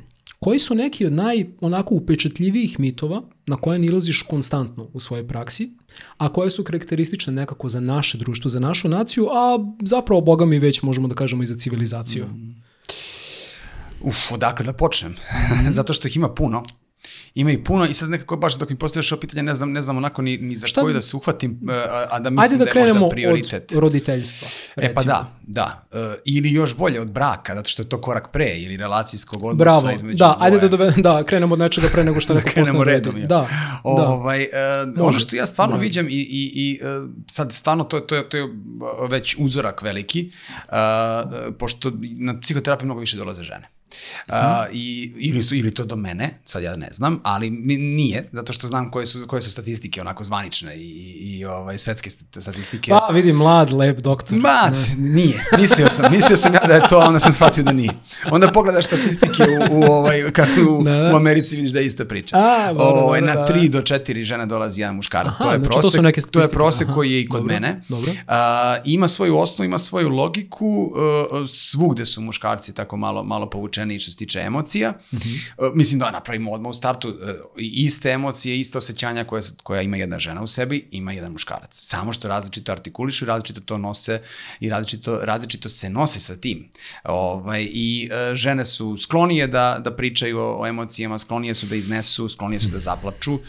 [SPEAKER 2] koji su neki od naj onako upečatljivijih mitova na koje nilaziš konstantno u svojoj praksi, a koje su karakteristične nekako za naše društvo, za našu naciju, a zapravo, boga mi već možemo da kažemo i za civilizaciju? Mm.
[SPEAKER 1] Uf, odakle da počnem? Zato što ih ima puno ima i puno i sad nekako baš dok mi postavljaš ovo pitanje ne znam, ne znam onako ni, ni za Šta? koju da se uhvatim, e, a, a da mislim da, da je možda
[SPEAKER 2] prioritet. Ajde da krenemo od roditeljstva. Recimo.
[SPEAKER 1] E pa da, da. Uh, ili još bolje od braka, zato što je to korak pre ili relacijskog odnosa
[SPEAKER 2] Bravo,
[SPEAKER 1] između
[SPEAKER 2] da, dvoje. ajde da, dove, da krenemo od nečega pre nego što neko da
[SPEAKER 1] krenemo redom.
[SPEAKER 2] Ja. Da,
[SPEAKER 1] ovaj, uh, ono što ja stvarno Može. viđam i, i, i uh, sad stvarno to, to, je, to je već uzorak veliki, uh, pošto na psihoterapiju mnogo više dolaze žene. Uh, i, ili, su, ili to do mene, sad ja ne znam, ali mi nije, zato što znam koje su, koje su statistike onako zvanične i, i ovaj, svetske statistike.
[SPEAKER 2] Pa vidi, mlad, lep doktor.
[SPEAKER 1] Ma, nije. Mislio sam, mislio sam ja da je to, onda sam shvatio da nije. Onda pogledaš statistike u, u, ovaj, kako u, da, da. u Americi vidiš da je ista priča.
[SPEAKER 2] A, dobro,
[SPEAKER 1] ovaj,
[SPEAKER 2] dobro,
[SPEAKER 1] na 3 do 4 žene dolazi jedan muškarac. Aha, to je znači, prosek, to, neke to je prosek Aha, koji je i kod dobro, mene.
[SPEAKER 2] Dobro. Uh,
[SPEAKER 1] ima svoju osnovu, ima svoju logiku, uh, svugde su muškarci tako malo, malo povučeni što se tiče emocija. Mm -hmm. uh, mislim da napravimo odmah u startu uh, iste emocije, iste osjećanja koje, koja ima jedna žena u sebi, ima jedan muškarac. Samo što različito artikulišu, različito to nose i različito, različito se nose sa tim. Ovaj, I uh, žene su sklonije da, da pričaju o, o emocijama, sklonije su da iznesu, sklonije su da zaplaču. Uh,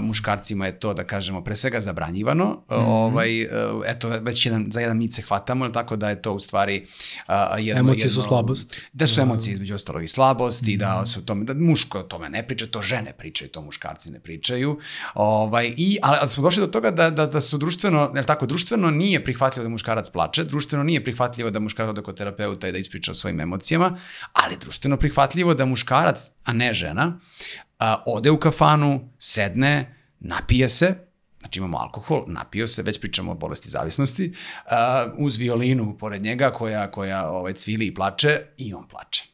[SPEAKER 1] muškarcima je to, da kažemo, pre svega zabranjivano. Mm -hmm. ovaj, uh, eto, već jedan, za jedan mit se hvatamo, tako da je to u stvari uh, jedno...
[SPEAKER 2] Emocije
[SPEAKER 1] jedno,
[SPEAKER 2] su slabost.
[SPEAKER 1] Da su emocije između ostalo i slabosti, mm. da su tome, da muško o tome ne priča, to žene pričaju, to muškarci ne pričaju. Ovaj, i, ali, ali smo došli do toga da, da, da su društveno, jer tako, društveno nije prihvatljivo da muškarac plače, društveno nije prihvatljivo da muškarac ode kod terapeuta i da ispriča o svojim emocijama, ali društveno prihvatljivo da muškarac, a ne žena, a, ode u kafanu, sedne, napije se, znači imamo alkohol, napio se, već pričamo o bolesti zavisnosti, uh, uz violinu pored njega koja, koja ovaj, cvili i plače i on plače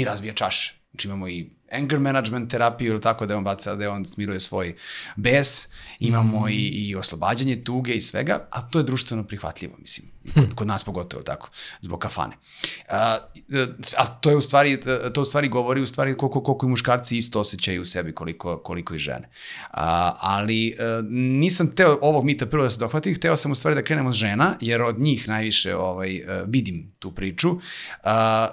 [SPEAKER 1] i razbija čaše. Znači imamo i anger management terapiju ili tako da on baca, da on smiruje svoj bes, imamo mm. i, i oslobađanje tuge i svega, a to je društveno prihvatljivo, mislim, kod, hm. kod nas pogotovo tako, zbog kafane. A, a to je u stvari, to u stvari govori u stvari koliko, koliko i muškarci isto osjećaju u sebi koliko, koliko i žene. A, ali a, nisam teo ovog mita prvo da se dohvatim, hteo sam u stvari da krenemo s žena, jer od njih najviše ovaj, vidim tu priču. A,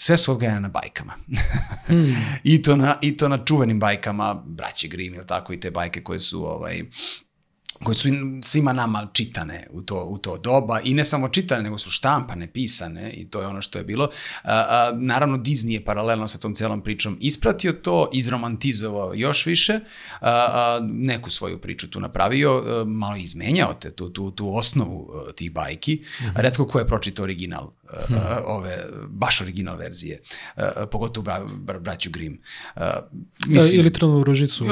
[SPEAKER 1] sve su odgajane na bajkama. hmm. I, to na, I to na čuvenim bajkama, braće Grimm ili tako, i te bajke koje su ovaj, koje su svima nama čitane u to, u to doba i ne samo čitane, nego su štampane, pisane i to je ono što je bilo. A, a, naravno, Disney je paralelno sa tom celom pričom ispratio to, izromantizovao još više, a, a, neku svoju priču tu napravio, a, malo izmenjao te, tu, tu, tu osnovu a, tih bajki. Mm -hmm. Redko ko je pročitao original, a, a, ove, baš original verzije, a, pogotovo bra, bra, braću Grimm. A,
[SPEAKER 2] mislim, da, ili Trnu ružicu.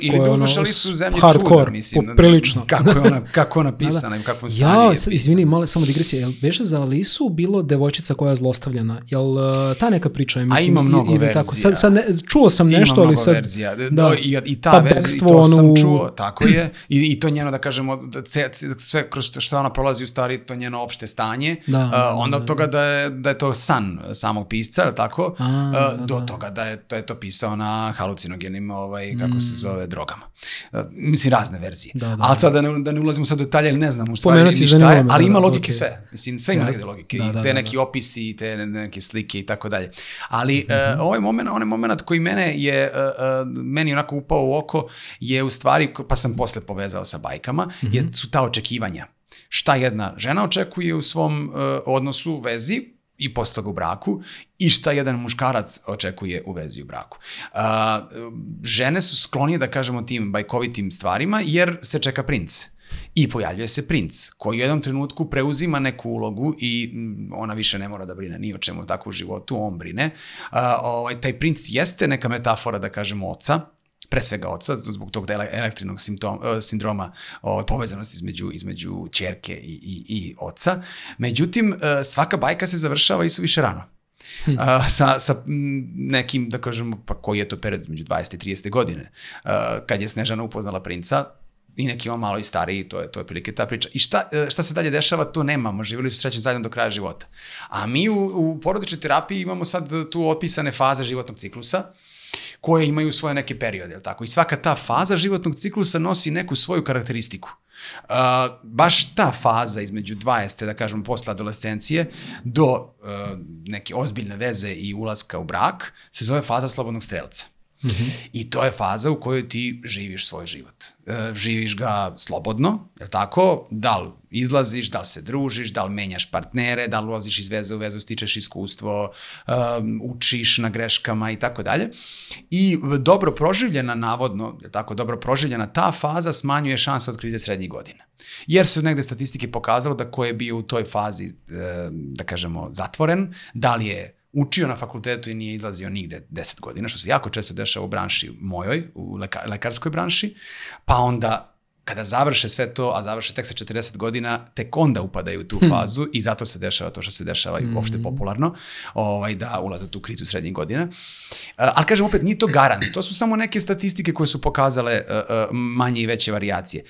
[SPEAKER 1] Ili da uzmeš Alisu zemlje čuda, mislim.
[SPEAKER 2] Po, prilično.
[SPEAKER 1] Kako je ona, kako ona pisana da, da. i kakvom stanju
[SPEAKER 2] ja,
[SPEAKER 1] je pisana.
[SPEAKER 2] Izvini, malo samo digresija, jel beše za Alisu bilo devojčica koja je zlostavljana? Jel uh, ta neka priča je,
[SPEAKER 1] mislim, A ima mnogo i, verzija. Tako.
[SPEAKER 2] Sad, sad ne, čuo sam nešto, ali sad...
[SPEAKER 1] Ima mnogo verzija. Da, da, i, i ta pa verzija, i to onu... sam čuo, tako je. I, I to njeno, da kažemo, da ce, sve kroz što ona prolazi u stvari, to njeno opšte stanje. Da, uh, onda od toga da je, da je to san samog pisca, je tako? A, uh, da, do da. toga da je, da je to pisao na halucinogenim, ovaj, kako mm. se zove, drogama. Uh, mislim, razne verzije. Da, da, Ali sad da ne, da ne ulazimo sad u detalje, ne znam u stvari ni šta je, ali ima da, logike okay. sve. Mislim, sve ima negde logike. Da, da, te da, neki da. opisi, te neke slike i tako dalje. Ali mm -hmm. uh, ovaj moment, onaj moment koji mene je, uh, uh, meni onako upao u oko, je u stvari, pa sam posle povezao sa bajkama, mm -hmm. je, mhm. su ta očekivanja. Šta jedna žena očekuje u svom uh, odnosu, vezi, i posle toga u braku i šta jedan muškarac očekuje u vezi u braku. Uh, žene su sklonije da kažemo tim bajkovitim stvarima jer se čeka princ. I pojavljuje se princ, koji u jednom trenutku preuzima neku ulogu i mm, ona više ne mora da brine ni o čemu tako u životu, on brine. Uh, ovaj, taj princ jeste neka metafora, da kažemo, oca, pre svega oca, zbog tog elektrinog simptom, uh, sindroma ovaj, povezanosti između, između čerke i, i, i oca. Međutim, uh, svaka bajka se završava i su više rano. Hmm. Uh, sa, sa nekim, da kažemo, pa koji je to period među 20. i 30. godine. Uh, kad je Snežana upoznala princa, i neki on malo i stariji, to je, to je prilike ta priča. I šta, e, šta se dalje dešava, to nemamo, živjeli su srećni zajedno do kraja života. A mi u, u porodičnoj terapiji imamo sad tu opisane faze životnog ciklusa, koje imaju svoje neke periode, tako? I svaka ta faza životnog ciklusa nosi neku svoju karakteristiku. Uh, baš ta faza između 20. da kažemo posle adolescencije do uh, neke ozbiljne veze i ulaska u brak se zove faza slobodnog strelca. Mm -hmm. I to je faza u kojoj ti živiš svoj život. E, živiš ga slobodno, je tako? Da li izlaziš, da li se družiš, da li menjaš partnere, da li ulaziš iz veze u vezu, stičeš iskustvo, um, učiš na greškama i tako dalje. I dobro proživljena, navodno, je tako, dobro proživljena ta faza smanjuje šanse od krize srednjih godina. Jer su negde statistike pokazalo da ko je bio u toj fazi, e, da kažemo, zatvoren, da li je učio na fakultetu i nije izlazio nigde 10 godina, što se jako često dešava u branši mojoj, u leka, lekarskoj branši, pa onda kada završe sve to, a završe tek sa 40 godina, tek onda upadaju u tu hmm. fazu hmm. i zato se dešava to što se dešava i uopšte hmm. popularno, ovaj, da ulaze u tu krizu srednjih godina. Uh, ali kažem opet, nije to garant, to su samo neke statistike koje su pokazale uh, uh, manje i veće varijacije.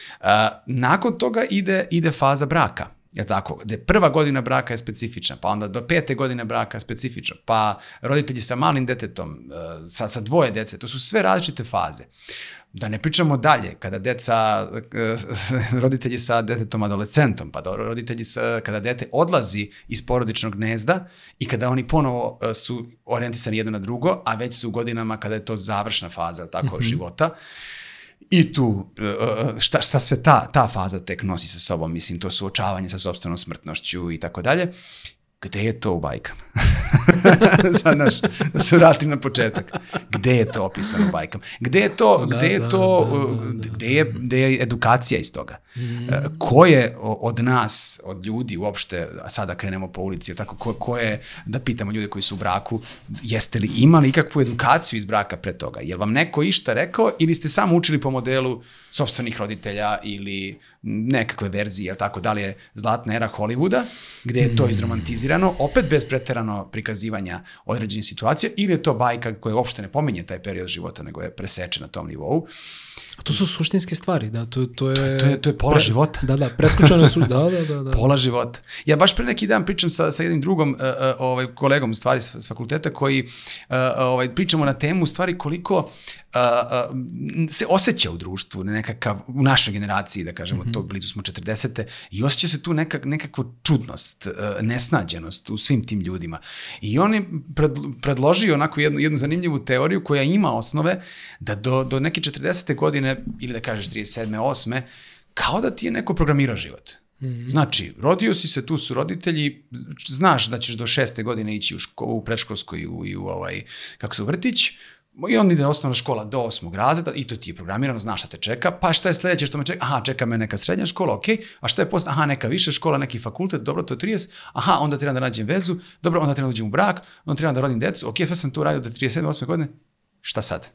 [SPEAKER 1] Nakon toga ide, ide faza braka je tako, gde prva godina braka je specifična, pa onda do pete godine braka je specifična, pa roditelji sa malim detetom, e, sa, sa dvoje dece, to su sve različite faze. Da ne pričamo dalje, kada deca, e, roditelji sa detetom adolescentom, pa do roditelji sa, kada dete odlazi iz porodičnog gnezda i kada oni ponovo e, su orijentisani jedno na drugo, a već su u godinama kada je to završna faza tako, mm -hmm. života, I tu, e, e, šta, šta sve ta, ta faza tek nosi sa sobom, mislim, to suočavanje sa sobstvenom smrtnošću i tako dalje gde je to u bajkama? Sad, naš, da se vratim na početak. Gde je to opisano u bajkama? Gde je to, da, gde je da, to, da, da, da, gde, je, gde je edukacija iz toga? Mm. Ko je od nas, od ljudi uopšte, a sada krenemo po ulici, tako, ko, ko je, da pitamo ljude koji su u braku, jeste li imali ikakvu edukaciju iz braka pre toga? Je vam neko išta rekao ili ste samo učili po modelu sobstvenih roditelja ili nekakve verzije, ili tako, da li je zlatna era Hollywooda, gde je to mm. izromantizirano, opet bez preterano prikazivanja određenih situacija, ili je to bajka koja uopšte ne pominje taj period života, nego je preseče na tom nivou.
[SPEAKER 2] A to su suštinske stvari, da, to, to je...
[SPEAKER 1] To, to je, to je pola pre, života.
[SPEAKER 2] Da, da, preskočeno su, da, da, da, da.
[SPEAKER 1] Pola života. Ja baš pre neki dan pričam sa, sa jednim drugom uh, uh, ovaj, kolegom, u stvari, s, s fakulteta, koji uh, ovaj, pričamo na temu, u stvari, koliko uh, uh, se osjeća u društvu, nekakav, u našoj generaciji, da kažemo, mm -hmm. to blizu smo 40. I osjeća se tu neka, nekakva čudnost, uh, nesnađenost u svim tim ljudima. I on je pred, predložio onako jednu, jednu zanimljivu teoriju koja ima osnove da do, do neke 40. godine godine, ili da kažeš 37. 8. kao da ti je neko programirao život. Mm -hmm. Znači, rodio si se, tu su roditelji, znaš da ćeš do šeste godine ići u, ško, u predškolskoj i u, i u ovaj, kako se u vrtić, I onda ide osnovna škola do osmog razreda i to ti je programirano, znaš šta te čeka, pa šta je sledeće što me čeka? Aha, čeka me neka srednja škola, ok, a šta je posle? Aha, neka viša škola, neki fakultet, dobro, to je 30, aha, onda treba da nađem vezu, dobro, onda treba da uđem u brak, onda treba da rodim decu, ok, sve sam tu radio do 37. 8. godine, šta sad?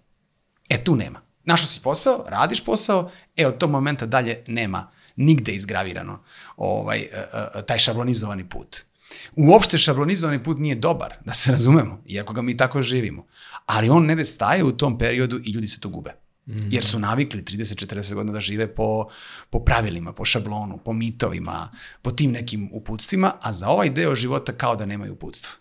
[SPEAKER 1] E, tu nema. Našao si posao, radiš posao, e, od tog momenta dalje nema nigde izgravirano ovaj, e, e, taj šablonizovani put. Uopšte šablonizovani put nije dobar, da se razumemo, iako ga mi tako živimo. Ali on ne staje u tom periodu i ljudi se to gube. Mm -hmm. Jer su navikli 30-40 godina da žive po, po pravilima, po šablonu, po mitovima, po tim nekim uputstvima, a za ovaj deo života kao da nemaju uputstva.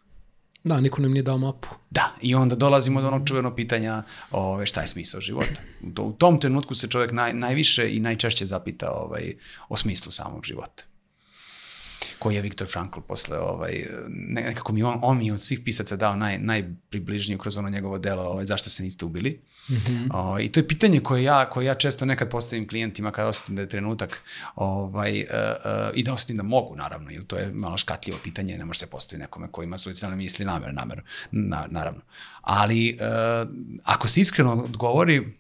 [SPEAKER 2] Da, niko nam nije dao mapu.
[SPEAKER 1] Da, i onda dolazimo do onog čuvenog pitanja ove, šta je smisao života. U, u tom trenutku se čovjek naj, najviše i najčešće zapita ovaj, o smislu samog života koji je Viktor Frankl posle, ovaj, nekako mi on, on mi od svih pisaca dao naj, najpribližnije kroz ono njegovo delo, ovaj, zašto se niste ubili. Mm -hmm. o, I to je pitanje koje ja, koje ja često nekad postavim klijentima kada osetim da je trenutak ovaj, uh, uh, i da osetim da mogu, naravno, jer to je malo škatljivo pitanje, ne može se postaviti nekome ko ima suicidalne misli namer, namer, na, naravno. Ali uh, ako se iskreno odgovori,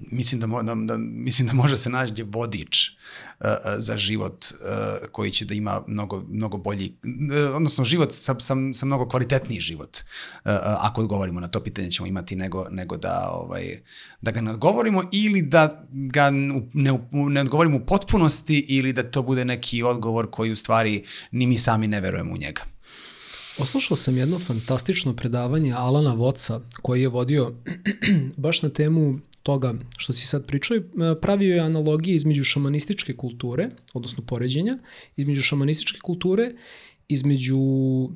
[SPEAKER 1] mislim da, mo, da, da, mislim da može se naći vodič uh, za život uh, koji će da ima mnogo, mnogo bolji, uh, odnosno život sa, sa, sa mnogo kvalitetniji život. Uh, ako odgovorimo na to pitanje ćemo imati nego, nego da, ovaj, da ga ne odgovorimo ili da ga ne, ne odgovorimo u potpunosti ili da to bude neki odgovor koji u stvari ni mi sami ne verujemo u njega.
[SPEAKER 2] Oslušao sam jedno fantastično predavanje Alana Voca koji je vodio baš na temu toga što si sad pričao, e, pravio je analogije između šamanističke kulture, odnosno poređenja, između šamanističke kulture, između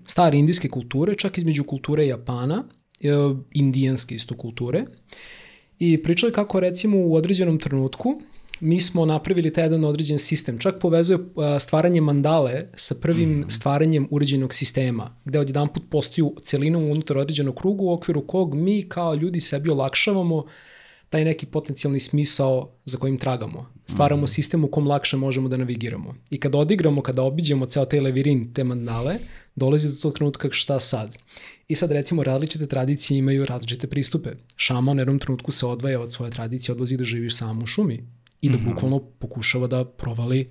[SPEAKER 2] stare indijske kulture, čak između kulture Japana, e, indijanske isto kulture. I pričao je kako recimo u određenom trenutku mi smo napravili taj jedan određen sistem, čak povezuje e, stvaranje mandale sa prvim -hmm. stvaranjem uređenog sistema, gde odjedan put postaju celinu unutar određenog kruga u okviru kog mi kao ljudi sebi olakšavamo uh, taj neki potencijalni smisao za kojim tragamo. Stvaramo mm. sistem u kom lakše možemo da navigiramo. I kada odigramo, kada obiđemo ceo taj levirin, te mandale, dolazi do tog trenutka šta sad. I sad recimo različite tradicije imaju različite pristupe. Šaman u jednom trenutku se odvaja od svoje tradicije, odlazi da živiš sam u šumi i da mm -hmm. bukvalno pokušava da provali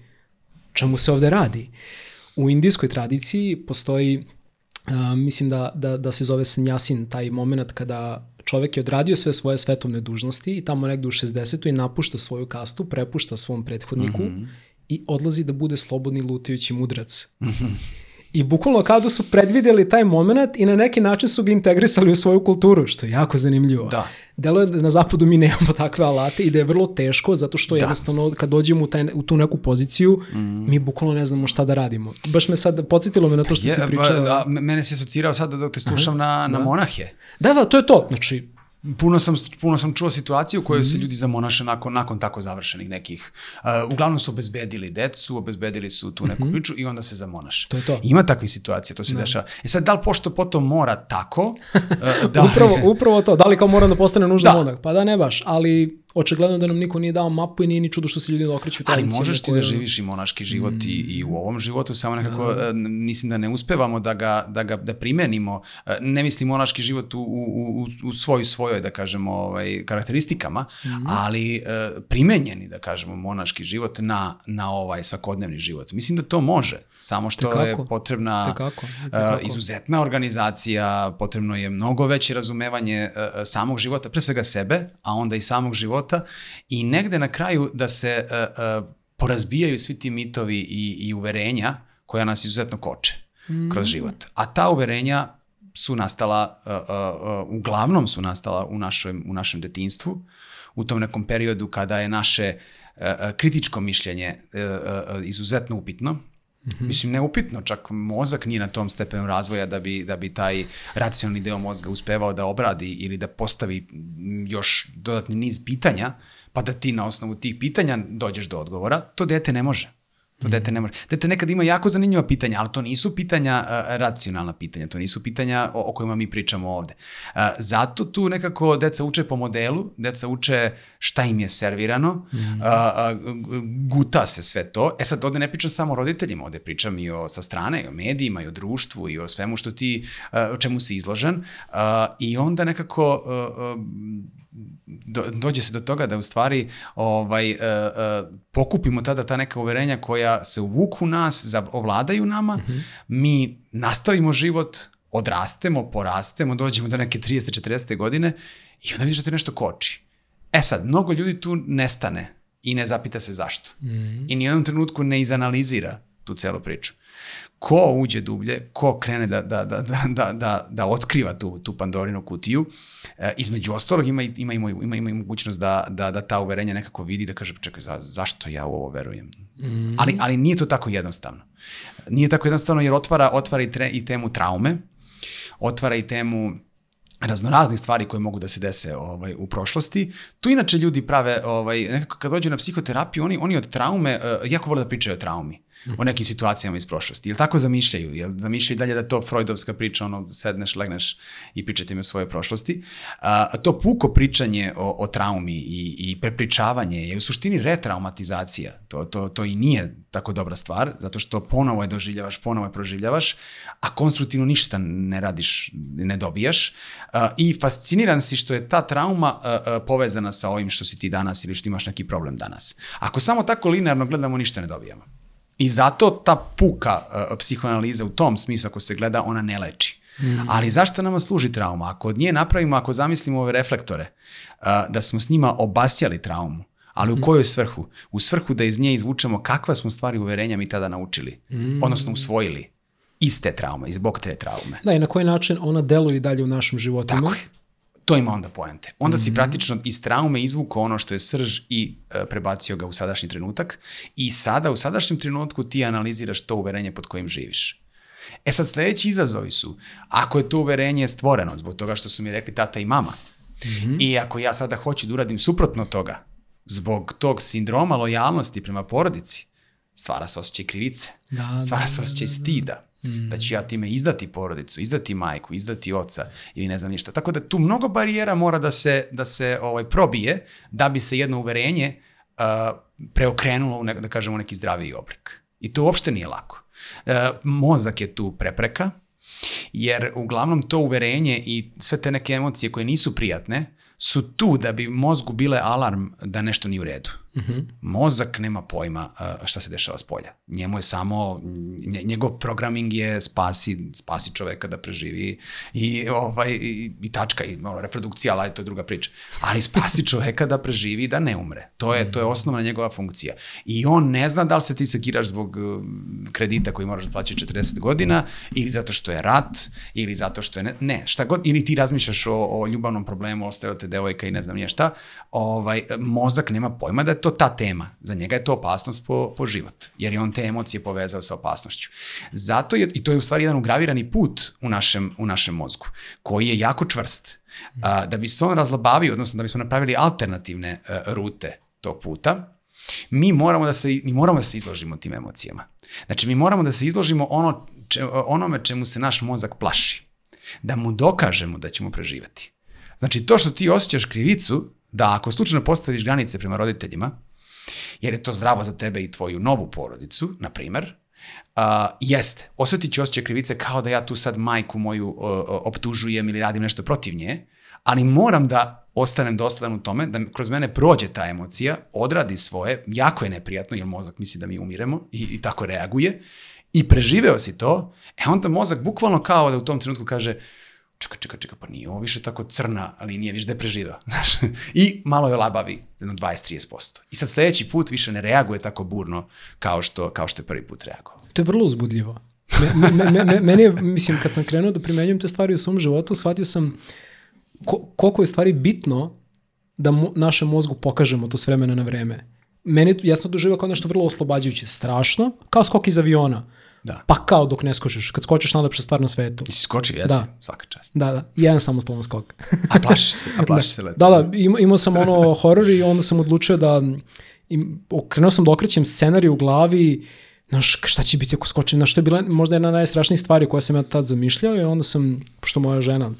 [SPEAKER 2] čemu se ovde radi. U indijskoj tradiciji postoji, uh, mislim da, da, da se zove sanjasin, taj moment kada čovek je odradio sve svoje svetovne dužnosti i tamo negde u 60. i napušta svoju kastu, prepušta svom prethodniku mm -hmm. i odlazi da bude slobodni lutajući mudrac. Mm -hmm. I bukvalno kao da su predvideli taj moment i na neki način su ga integrisali u svoju kulturu, što je jako zanimljivo. Da. Delo je da na zapadu mi nemamo takve alate i da je vrlo teško, zato što da. jednostavno kad dođemo u, taj, u tu neku poziciju, mm. mi bukvalno ne znamo šta da radimo. Baš me sad, podsjetilo me na to što je, si pričao.
[SPEAKER 1] Mene se asocirao sad dok te slušam Aha, na, na da. monahe.
[SPEAKER 2] Da, da, to je to. Znači,
[SPEAKER 1] puno sam, puno sam čuo situaciju u kojoj mm -hmm. se ljudi zamonaše nakon, nakon tako završenih nekih. Uh, uglavnom su obezbedili decu, obezbedili su tu neku mm -hmm. priču i onda se zamonaše.
[SPEAKER 2] To je to.
[SPEAKER 1] Ima takvih situacija, to se no. Da. dešava. E sad, da li pošto potom mora tako?
[SPEAKER 2] Uh, da... upravo, upravo to. Da li kao mora da postane nužno da. monak? Pa da ne baš, ali očigledno da nam niko nije dao mapu i nije ni čudo što se ljudi okreću
[SPEAKER 1] Ali možeš ti da živiš i monaški život mm. i, i u ovom životu, samo nekako da. mislim da ne uspevamo da ga, da ga da primenimo. E, ne mislim monaški život u, u, u, u svoj svojoj, da kažemo, ovaj, karakteristikama, mm. ali e, primenjeni, da kažemo, monaški život na, na ovaj svakodnevni život. Mislim da to može, samo što Tekako. je potrebna Tekako. Tekako. Izuzetna organizacija, potrebno je mnogo veće razumevanje samog života, pre svega sebe, a onda i samog života života i negde na kraju da se uh, uh, porazbijaju svi ti mitovi i, i uverenja koja nas izuzetno koče mm. kroz život. A ta uverenja su nastala, uh, uh, uh, uglavnom su nastala u našem, u našem detinstvu, u tom nekom periodu kada je naše uh, kritičko mišljenje uh, uh, izuzetno upitno, Mm -hmm. Mislim, neupitno, čak mozak nije na tom stepenu razvoja da bi, da bi taj racionalni deo mozga uspevao da obradi ili da postavi još dodatni niz pitanja, pa da ti na osnovu tih pitanja dođeš do odgovora, to dete ne može. To dete ne može. Dete nekad ima jako zanimljiva pitanja, ali to nisu pitanja uh, racionalna pitanja, to nisu pitanja o, o kojima mi pričamo ovde. Uh, zato tu nekako deca uče po modelu, deca uče šta im je servirano, mm. uh, uh, guta se sve to. E sad, ovde ne pričam samo o roditeljima, ovde pričam i o sa strane, i o medijima, i o društvu, i o svemu što ti, uh, čemu si izložen. Uh, I onda nekako uh, uh, do, dođe se do toga da u stvari ovaj, uh, uh, pokupimo tada ta neka uverenja koja se uvuku nas, ovladaju nama, mm -hmm. mi nastavimo život, odrastemo, porastemo, dođemo do neke 30. 40. godine i onda vidiš da te nešto koči. E sad, mnogo ljudi tu nestane i ne zapita se zašto. Mm -hmm. I ni u jednom trenutku ne izanalizira tu celu priču ko uđe dublje, ko krene da, da, da, da, da, da, da otkriva tu, tu Pandorinu kutiju, e, između ostalog ima, ima, ima, ima, ima mogućnost da, da, da ta uverenja nekako vidi, da kaže, čekaj, za, zašto ja u ovo verujem? Mm. Ali, ali nije to tako jednostavno. Nije tako jednostavno jer otvara, otvara i, tre, i temu traume, otvara i temu raznoraznih stvari koje mogu da se dese ovaj u prošlosti. Tu inače ljudi prave ovaj nekako kad dođu na psihoterapiju oni oni od traume uh, jako vole da pričaju o traumi o nekim situacijama iz prošlosti. Jel tako zamišljaju? Jel zamišljaju dalje da to Freudovska priča, ono, sedneš, legneš i pričate im o svojoj prošlosti. A, to puko pričanje o, o traumi i, i prepričavanje je u suštini retraumatizacija. To, to, to i nije tako dobra stvar, zato što ponovo je doživljavaš, ponovo je proživljavaš, a konstruktivno ništa ne radiš, ne dobijaš. I fasciniran si što je ta trauma povezana sa ovim što si ti danas ili što imaš neki problem danas. Ako samo tako linearno gledamo, ništa ne dobijamo. I zato ta puka uh, psihoanaliza u tom smislu, ako se gleda, ona ne leči. Mm. Ali zašto nama služi trauma? Ako od nje napravimo, ako zamislimo ove reflektore, uh, da smo s njima obasjali traumu, ali u mhm. kojoj svrhu? U svrhu da iz nje izvučemo kakva smo stvari uverenja mi tada naučili, mm. odnosno usvojili iz te traume, iz bog te traume.
[SPEAKER 2] Da, i na koji način ona deluje dalje u našem životima.
[SPEAKER 1] Tako je to ima onda poente. Onda mm -hmm. si mhm. praktično iz traume izvukao ono što je srž i e, prebacio ga u sadašnji trenutak i sada u sadašnjem trenutku ti analiziraš to uverenje pod kojim živiš. E sad sledeći izazovi su, ako je to uverenje stvoreno zbog toga što su mi rekli tata i mama, mm -hmm. i ako ja sada hoću da uradim suprotno toga, zbog tog sindroma lojalnosti prema porodici, stvara se osjećaj krivice, da, stvara se da, osjećaj da, da, stida, mm. da ću ja time izdati porodicu, izdati majku, izdati oca ili ne znam ništa. Tako da tu mnogo barijera mora da se, da se ovaj, probije da bi se jedno uverenje uh, preokrenulo u, ne, da kažemo, neki zdraviji oblik. I to uopšte nije lako. Uh, mozak je tu prepreka, jer uglavnom to uverenje i sve te neke emocije koje nisu prijatne su tu da bi mozgu bile alarm da nešto nije u redu. Mm -hmm. Mozak nema pojma šta se dešava s polja. Njemu je samo, njegov programing je spasi, spasi čoveka da preživi i, ovaj, i, i tačka, i malo, reprodukcija, ali to je druga priča. Ali spasi čoveka da preživi da ne umre. To je, to je osnovna njegova funkcija. I on ne zna da li se ti sekiraš zbog uh, kredita koji moraš da plaći 40 godina, ili zato što je rat, ili zato što je ne, ne šta god, ili ti razmišljaš o, o ljubavnom problemu, ostaje te devojka i ne znam nije šta, ovaj, mozak nema pojma da to ta tema. Za njega je to opasnost po, po život, jer je on te emocije povezao sa opasnošću. Zato je, i to je u stvari jedan ugravirani put u našem, u našem mozgu, koji je jako čvrst. A, da bi se on razlabavio, odnosno da bismo napravili alternativne a, e, rute tog puta, mi moramo da se, mi moramo da se izložimo tim emocijama. Znači, mi moramo da se izložimo ono, če, onome čemu se naš mozak plaši. Da mu dokažemo da ćemo preživati. Znači, to što ti osjećaš krivicu, da ako slučajno postaviš granice prema roditeljima, jer je to zdravo za tebe i tvoju novu porodicu, na primer, uh, jeste, osjetit ću osjećaj krivice kao da ja tu sad majku moju uh, optužujem ili radim nešto protiv nje, ali moram da ostanem dosledan u tome, da kroz mene prođe ta emocija, odradi svoje, jako je neprijatno, jer mozak misli da mi umiremo i, i tako reaguje, i preživeo si to, e onda mozak bukvalno kao da u tom trenutku kaže, čekaj, čekaj, čekaj, pa nije ovo više tako crna linija, više da je preživao. I malo je labavi, jedno 20-30%. I sad sledeći put više ne reaguje tako burno kao što, kao što je prvi put reagovao.
[SPEAKER 2] To je vrlo uzbudljivo. Me, me, me, me, meni je, mislim, kad sam krenuo da primenjujem te stvari u svom životu, shvatio sam ko, koliko je stvari bitno da mo, našem mozgu pokažemo to s vremena na vreme. Meni, ja sam doživao kao nešto vrlo oslobađajuće, strašno, kao skok iz aviona Da. Pa kao dok ne skočiš, kad skočiš najlepša stvar na svetu.
[SPEAKER 1] I skoči, jesi,
[SPEAKER 2] da.
[SPEAKER 1] svaka čast.
[SPEAKER 2] Da, da, jedan samostalan skok.
[SPEAKER 1] a plašiš se, a plašiš
[SPEAKER 2] da.
[SPEAKER 1] se leto.
[SPEAKER 2] Da, da, ima, imao sam ono horor i onda sam odlučio da, im, krenuo sam da okrećem scenarij u glavi znaš, šta će biti ako skočim, znaš, što je bila možda jedna najstrašnijih stvari koja sam ja tad zamišljao i onda sam, pošto moja žena,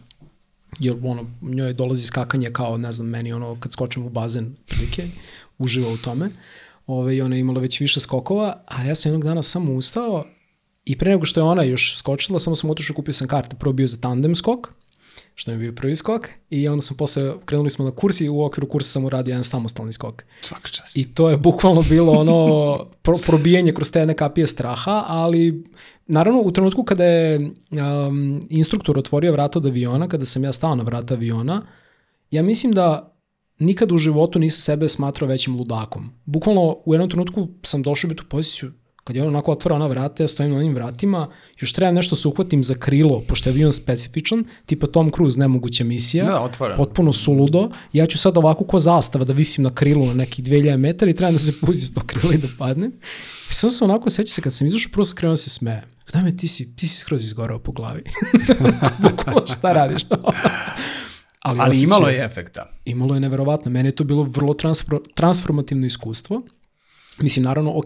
[SPEAKER 2] jer ono, njoj dolazi skakanje kao, ne znam, meni ono, kad skočim u bazen, prilike, uživa u tome, Ove, i ona je imala već više skokova, a ja sam jednog dana samo ustao i pre nego što je ona još skočila, samo sam otišao kupio sam karte. Prvo bio za tandem skok, što mi je bio prvi skok i onda sam posle, krenuli smo na kurs i u okviru kursa sam uradio jedan samostalni skok.
[SPEAKER 1] Svaka čast.
[SPEAKER 2] I to je bukvalno bilo ono pro, probijanje kroz te kapije straha, ali naravno u trenutku kada je um, instruktor otvorio vrata od aviona, kada sam ja stao na vrata aviona, ja mislim da nikad u životu nisam sebe smatrao većim ludakom. Bukvalno u jednom trenutku sam došao u tu poziciju, kad je on onako otvara ona vrata, ja stojim na onim vratima, još treba nešto se uhvatim za krilo, pošto je avion specifičan, tipa Tom Cruise, nemoguća misija,
[SPEAKER 1] Da, otvoreno.
[SPEAKER 2] potpuno suludo, ja ću sad ovako ko zastava da visim na krilu na nekih 2000 metara i treba da se puzi s to krilo i da padnem. I sam onako, seća se, kad sam izašao, prvo sam krenuo da se smeje. Kada me, ti si, ti si skroz izgorao po glavi. Bukvalno šta radiš?
[SPEAKER 1] Ali
[SPEAKER 2] osjećaj-
[SPEAKER 1] imalo je efekta.
[SPEAKER 2] imalo je neverovatno. Meni je to bilo vrlo transfor, transformativno iskustvo. Mislim, naravno, ok,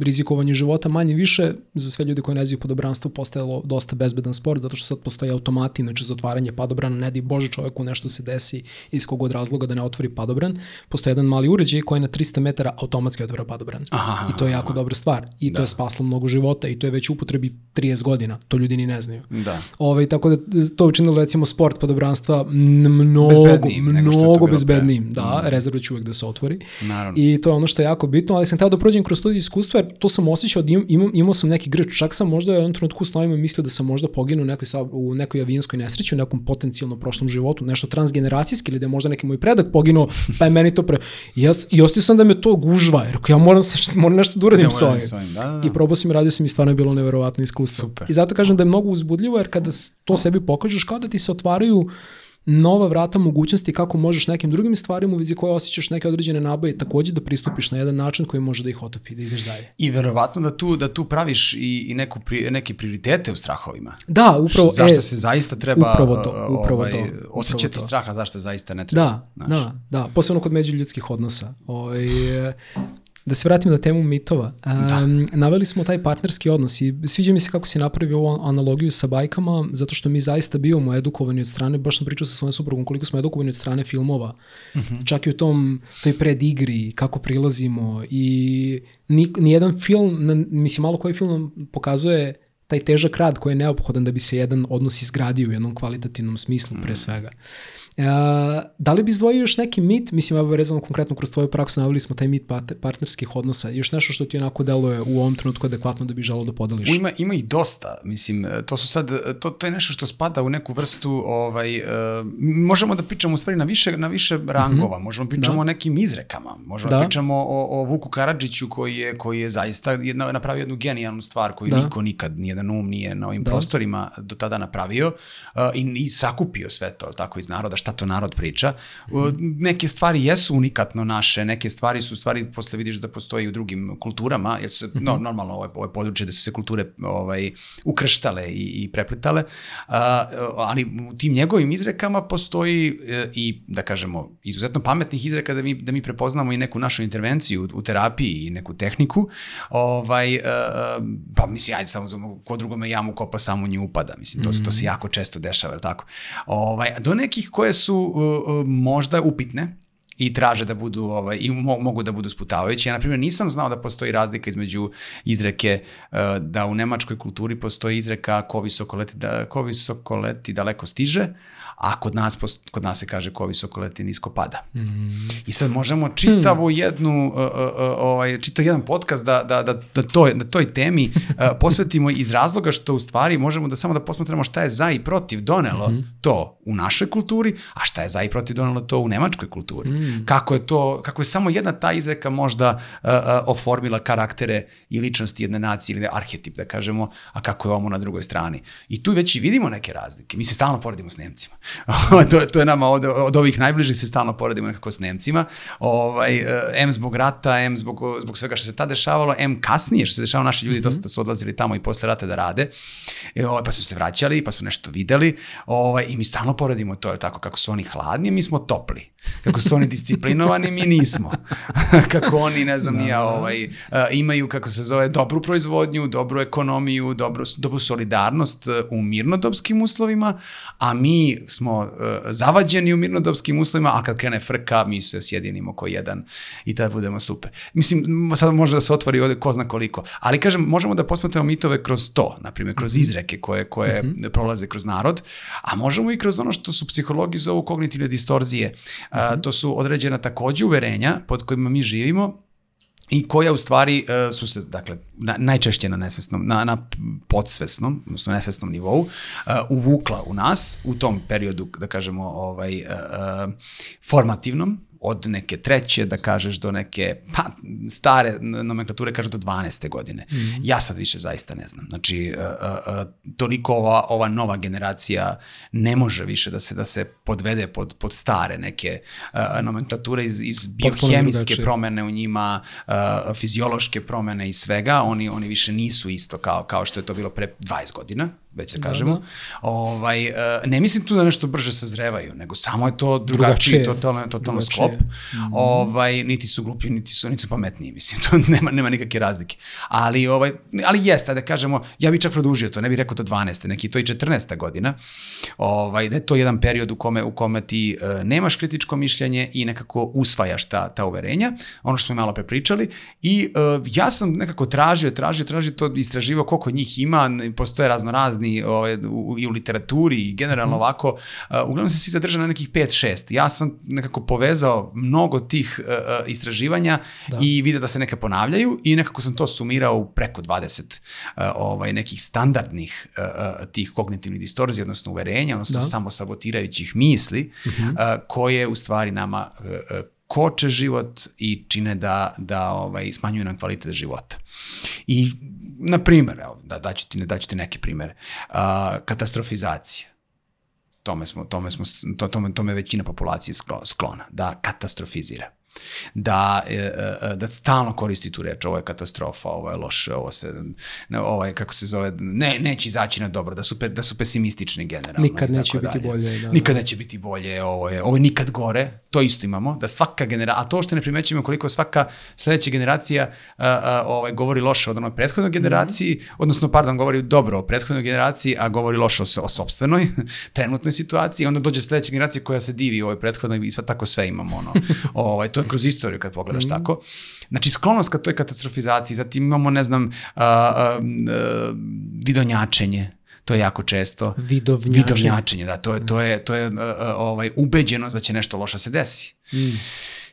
[SPEAKER 2] rizikovanje života manje više za sve ljude koji ne znaju padobranstvo postajalo dosta bezbedan sport, zato što sad postoje automati, znači za otvaranje padobrana, ne di Bože čovjeku nešto se desi iz kog od razloga da ne otvori padobran. Postoji jedan mali uređaj koji na 300 metara automatski otvara padobran.
[SPEAKER 1] Aha,
[SPEAKER 2] I to je jako dobra stvar. I to
[SPEAKER 1] Da.
[SPEAKER 2] je spaslo mnogo života i to je već u upotrebi 30 godina. To ljudi ni ne znaju.
[SPEAKER 1] Da.
[SPEAKER 2] Ovaj, tako da to učinilo recimo sport padobranstva mnogo,
[SPEAKER 1] Bezbednijim to
[SPEAKER 2] mnogo bezbednijim. Da, rezerva će uvek da se otvori.
[SPEAKER 1] Naravno.
[SPEAKER 2] I to je ono što je jako bitno, ali sam teo da prođem kroz to iskustvo, jer to sam osjećao da imam, imam, imao sam neki grč, čak sam možda u jednom trenutku s novima mislio da sam možda poginuo u nekoj, u nekoj avijanskoj nesreći, u nekom potencijalno prošlom životu, nešto transgeneracijski ili da je možda neki moj predak poginuo, pa je meni to pre... I, ja, i ostio sam da me to gužva, jer ja moram, moram nešto da uradim ovim.
[SPEAKER 1] s ovim, da, da, da.
[SPEAKER 2] I probao sam i radio sam i stvarno je bilo neverovatno iskustvo.
[SPEAKER 1] Super.
[SPEAKER 2] I zato kažem da je mnogo uzbudljivo jer kada to sebi pokažeš kao da ti se otvaraju nova vrata mogućnosti kako možeš nekim drugim stvarima u vizi koje osjećaš neke određene naboje takođe da pristupiš na jedan način koji može da ih otopi, da ideš dalje.
[SPEAKER 1] I verovatno da tu, da tu praviš i, i neku pri, neke prioritete u strahovima.
[SPEAKER 2] Da, upravo,
[SPEAKER 1] zašto
[SPEAKER 2] e,
[SPEAKER 1] se zaista treba
[SPEAKER 2] upravo to,
[SPEAKER 1] uh,
[SPEAKER 2] upravo
[SPEAKER 1] ovaj,
[SPEAKER 2] to, upravo
[SPEAKER 1] osjećati
[SPEAKER 2] to.
[SPEAKER 1] straha, zašto zaista ne treba.
[SPEAKER 2] Da,
[SPEAKER 1] znaš.
[SPEAKER 2] da, da, posebno kod međuljudskih odnosa. Ovaj, e, da se vratim na temu mitova. Um, Naveli smo taj partnerski odnos i sviđa mi se kako si napravio ovu analogiju sa bajkama, zato što mi zaista bivamo edukovani od strane, baš sam pričao sa svojom suprugom koliko smo edukovani od strane filmova. Čak i u tom, toj predigri, kako prilazimo i ni, nijedan film, mislim malo koji film pokazuje taj težak rad koji je neophodan da bi se jedan odnos izgradio u jednom kvalitativnom smislu pre svega. Da li bi izdvojio još neki mit, mislim, evo vezano konkretno kroz tvoju praksu, navili smo taj mit partnerskih odnosa, još nešto što ti onako deluje u ovom trenutku adekvatno da bi želao da podeliš?
[SPEAKER 1] U, ima, ima ih dosta, mislim, to su sad, to, to je nešto što spada u neku vrstu, ovaj, uh, možemo da pričamo u stvari na više, na više rangova, možemo da pričamo
[SPEAKER 2] Da.
[SPEAKER 1] o nekim izrekama, možemo
[SPEAKER 2] Da.
[SPEAKER 1] da, pričamo o, o Vuku Karadžiću koji je, koji je zaista jedna, napravio jednu genijalnu stvar koju
[SPEAKER 2] Da.
[SPEAKER 1] niko nikad, nijedan um nije na ovim
[SPEAKER 2] Da.
[SPEAKER 1] prostorima do tada napravio uh, i, i sakupio sve to, tako iz naroda, šta to narod priča. Neke stvari jesu unikatno naše, neke stvari su stvari, posle vidiš da postoji u drugim kulturama, jer se, no, normalno ovo je, ovo je područje da su se kulture ovaj, ukrštale i, i preplitale, uh, ali u tim njegovim izrekama postoji e, i, da kažemo, izuzetno pametnih izreka da mi, da mi prepoznamo i neku našu intervenciju u, u terapiji i neku tehniku, ovaj, uh, pa mislim, ajde samo, ko drugome jamu kopa, samo nju upada, mislim, to, se to se jako često dešava, jel tako? Ovaj, do nekih koje su uh, uh, možda upitne, i traže da budu ovaj i mo, mogu da budu sputavajući. Ja na primjer nisam znao da postoji razlika između izreke uh, da u nemačkoj kulturi postoji izreka ko visoko leti da ko visoko leti daleko stiže, a kod nas kod nas se kaže ko visoko leti nisko pada. Mm. I sad možemo čitavu jednu uh, uh, uh, ovaj čitav jedan podcast da da da da toj na toj temi uh, posvetimo iz razloga što u stvari možemo da samo da posmatramo šta je za i protiv donelo mm -hmm. to u našoj kulturi, a šta je za i protiv donelo to u nemačkoj kulturi. Mm. Kako je to kako je samo jedna ta izreka možda uh, uh, oformila karaktere i ličnosti jedne nacije ili arhetip da kažemo, a kako je ovo na drugoj strani. I tu već i vidimo neke razlike. Mi se stalno poredimo s Nemcima. to, to je nama od, od ovih najbližih se stalno poredimo nekako s Nemcima. Ovaj, eh, M zbog rata, M zbog, zbog svega što se tad dešavalo, M kasnije što se dešavalo, naši ljudi mm -hmm. dosta su odlazili tamo i posle rata da rade, e, ovaj, pa su se vraćali, pa su nešto videli ovaj, i mi stalno poredimo to, tako kako su oni hladni, mi smo topli. Kako su oni disciplinovani, mi nismo. kako oni, ne znam, da, nija, ovaj, uh, imaju, kako se zove, dobru proizvodnju, dobru ekonomiju, dobru, dobru solidarnost uh, u mirnodopskim uslovima, a mi smo uh, zavađeni u mirnodopskim uslovima, a kad krene frka, mi se sjedinimo ko jedan i tada budemo super. Mislim, sad može da se otvori ovde ko zna koliko. Ali kažem, možemo da posmatramo mitove kroz to, na primjer, kroz mhm. izreke koje, koje mm -hmm. prolaze kroz narod, a možemo i kroz ono što su psihologi zovu kognitivne distorzije. Mm -hmm. a, to su određena takođe uverenja pod kojima mi živimo, i koja u stvari uh, su se, dakle, na, najčešće na nesvesnom, na, na podsvesnom, odnosno nesvesnom nivou, uh, uvukla u nas u tom periodu, da kažemo, ovaj, uh, formativnom, od neke treće, da kažeš, do neke, pa, stare nomenklature, kažeš do 12. godine. Mm -hmm. Ja sad više zaista ne znam. Znači, uh, uh, toliko ova, ova nova generacija ne može više da se da se podvede pod, pod stare neke uh, nomenklature iz, iz biohemijske promene u njima, fiziološke promene i svega. Oni, oni više nisu isto kao, kao što je to bilo pre 20 godina već da kažemo. Da, da. Ovaj, uh, ne mislim tu da nešto brže sazrevaju, nego samo je to drugačiji, drugačije, totalno, totalno drugačije. sklop. Mm. Ovaj, niti su glupi, niti su, niti su pametniji, mislim, to nema, nema nikakve razlike. Ali, ovaj, ali jeste, da kažemo, ja bih čak produžio to, ne bih rekao to 12. neki to i 14. godina, ovaj, da je to jedan period u kome, u kome ti uh, nemaš kritičko mišljenje i nekako usvajaš ta, ta uverenja, ono što smo malo prepričali, i uh, ja sam nekako tražio, tražio, tražio to, istraživao koliko njih ima, postoje razno razni ovaj, u, i u literaturi i generalno mm. ovako, uh, uglavnom se svi zadrža na nekih 5-6. Ja sam nekako povezao mnogo tih uh, istraživanja da. i vidio da se neke ponavljaju i nekako sam to sumirao u preko 20 uh, ovaj, nekih standardnih uh, tih kognitivnih distorzija, odnosno uverenja, odnosno da. samo sabotirajućih misli, mm -hmm. uh, koje u stvari nama uh, koče život i čine da, da ovaj, smanjuju nam kvalitet života. I, na primjer, evo, da, daću ti, daću ti neke primere, uh, katastrofizacija. Tome, smo, tome, smo, to, tome, tome većina populacije sklona, da katastrofizira da, e, e, da stalno koristi tu reč, ovo je katastrofa, ovo je loše, ovo se, ovo je, kako se zove, ne, neće izaći na dobro, da su, pe, da su pesimistični generalno.
[SPEAKER 2] Nikad neće biti dalje. bolje.
[SPEAKER 1] Da, nikad neće biti bolje, ovo je, ovo je nikad gore, to isto imamo, da svaka generacija, a to što ne primećujemo koliko svaka sledeća generacija a, a, ovaj, govori loše od onoj prethodnoj generaciji, mm -hmm. odnosno, pardon, govori dobro o prethodnoj generaciji, a govori loše o, o sobstvenoj, trenutnoj situaciji, onda dođe sledeća generacija koja se divi ovoj prethodnoj i sad tako sve imamo, ono, ovaj, to je kroz istoriju kad pogledaš mm. tako. Znači, sklonost ka toj katastrofizaciji, zatim imamo, ne znam, a, a, a, vidonjačenje, to je jako često.
[SPEAKER 2] Vidovnjačenje.
[SPEAKER 1] Vidovnjačenje, da, to je, to je, to je uh, ovaj, ubeđeno da će nešto loše se desi. Mm.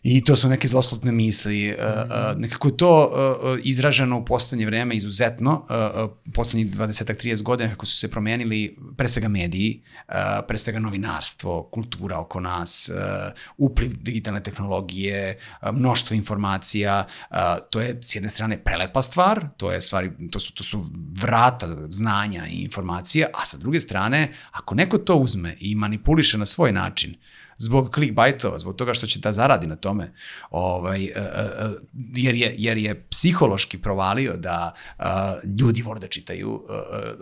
[SPEAKER 1] I to su neke zloslutne misli. Uh, uh, nekako je to uh, izraženo u poslednje vreme izuzetno, poslednjih 20-30 godina kako su se promenili pre svega mediji, pre svega novinarstvo, kultura oko nas, upliv digitalne tehnologije, mnoštvo informacija. To je s jedne strane prelepa stvar, to je stvari, to su, to su vrata znanja i informacija, a sa druge strane, ako neko to uzme i manipuliše na svoj način, zbog clickbaitova, zbog toga što će da zaradi na tome, ovaj, uh, uh, jer, je, jer je psihološki provalio da ljudi vole da čitaju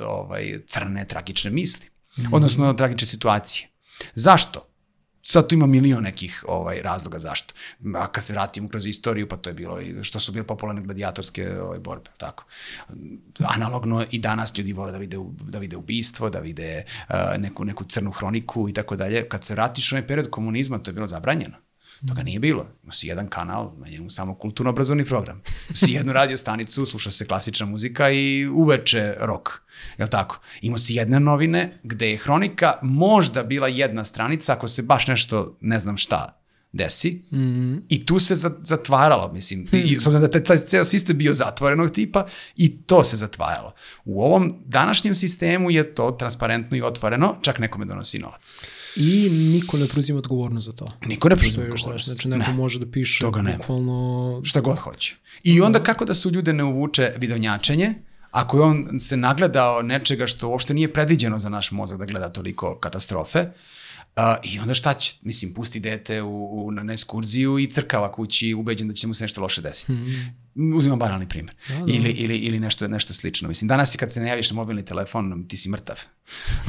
[SPEAKER 1] ovaj, crne, tragične misli, mm odnosno tragične situacije. Zašto? Sad tu ima milion nekih ovaj, razloga zašto. A kad se vratimo kroz istoriju, pa to je bilo i što su bile popularne gladijatorske ovaj, borbe, tako. Analogno i danas ljudi vole da vide, da vide ubistvo, da vide uh, neku, neku crnu hroniku i tako dalje. Kad se vratiš u onaj period komunizma, to je bilo zabranjeno. Toga nije bilo. Ima si jedan kanal, na njemu samo kulturno-obrazovni program. Si jednu radio stanicu, sluša se klasična muzika i uveče rok. Jel tako? Ima si jedne novine gde je hronika možda bila jedna stranica ako se baš nešto, ne znam šta, desi mm -hmm. i tu se zatvaralo, mislim, mm. i s da taj ceo sistem bio zatvorenog tipa i to se zatvaralo. U ovom današnjem sistemu je to transparentno i otvoreno, čak nekome donosi novac.
[SPEAKER 2] I niko ne preuzima odgovornost za to.
[SPEAKER 1] Niko ne preuzima odgovornost.
[SPEAKER 2] Znači, neko ne. može da piše Toga bukvalno...
[SPEAKER 1] Šta god hoće. I onda kako da se u ljude ne uvuče vidovnjačenje, ako je on se nagledao nečega što uopšte nije predviđeno za naš mozak da gleda toliko katastrofe, Uh, I onda šta će? Mislim, pusti dete u, u, na, na eskurziju i crkava kući, ubeđen da će mu se nešto loše desiti. Mm. Uzimam banalni primjer. Da, da. Ili, ili, ili nešto, nešto slično. Mislim, danas je kad se ne javiš na mobilni telefon, ti si mrtav.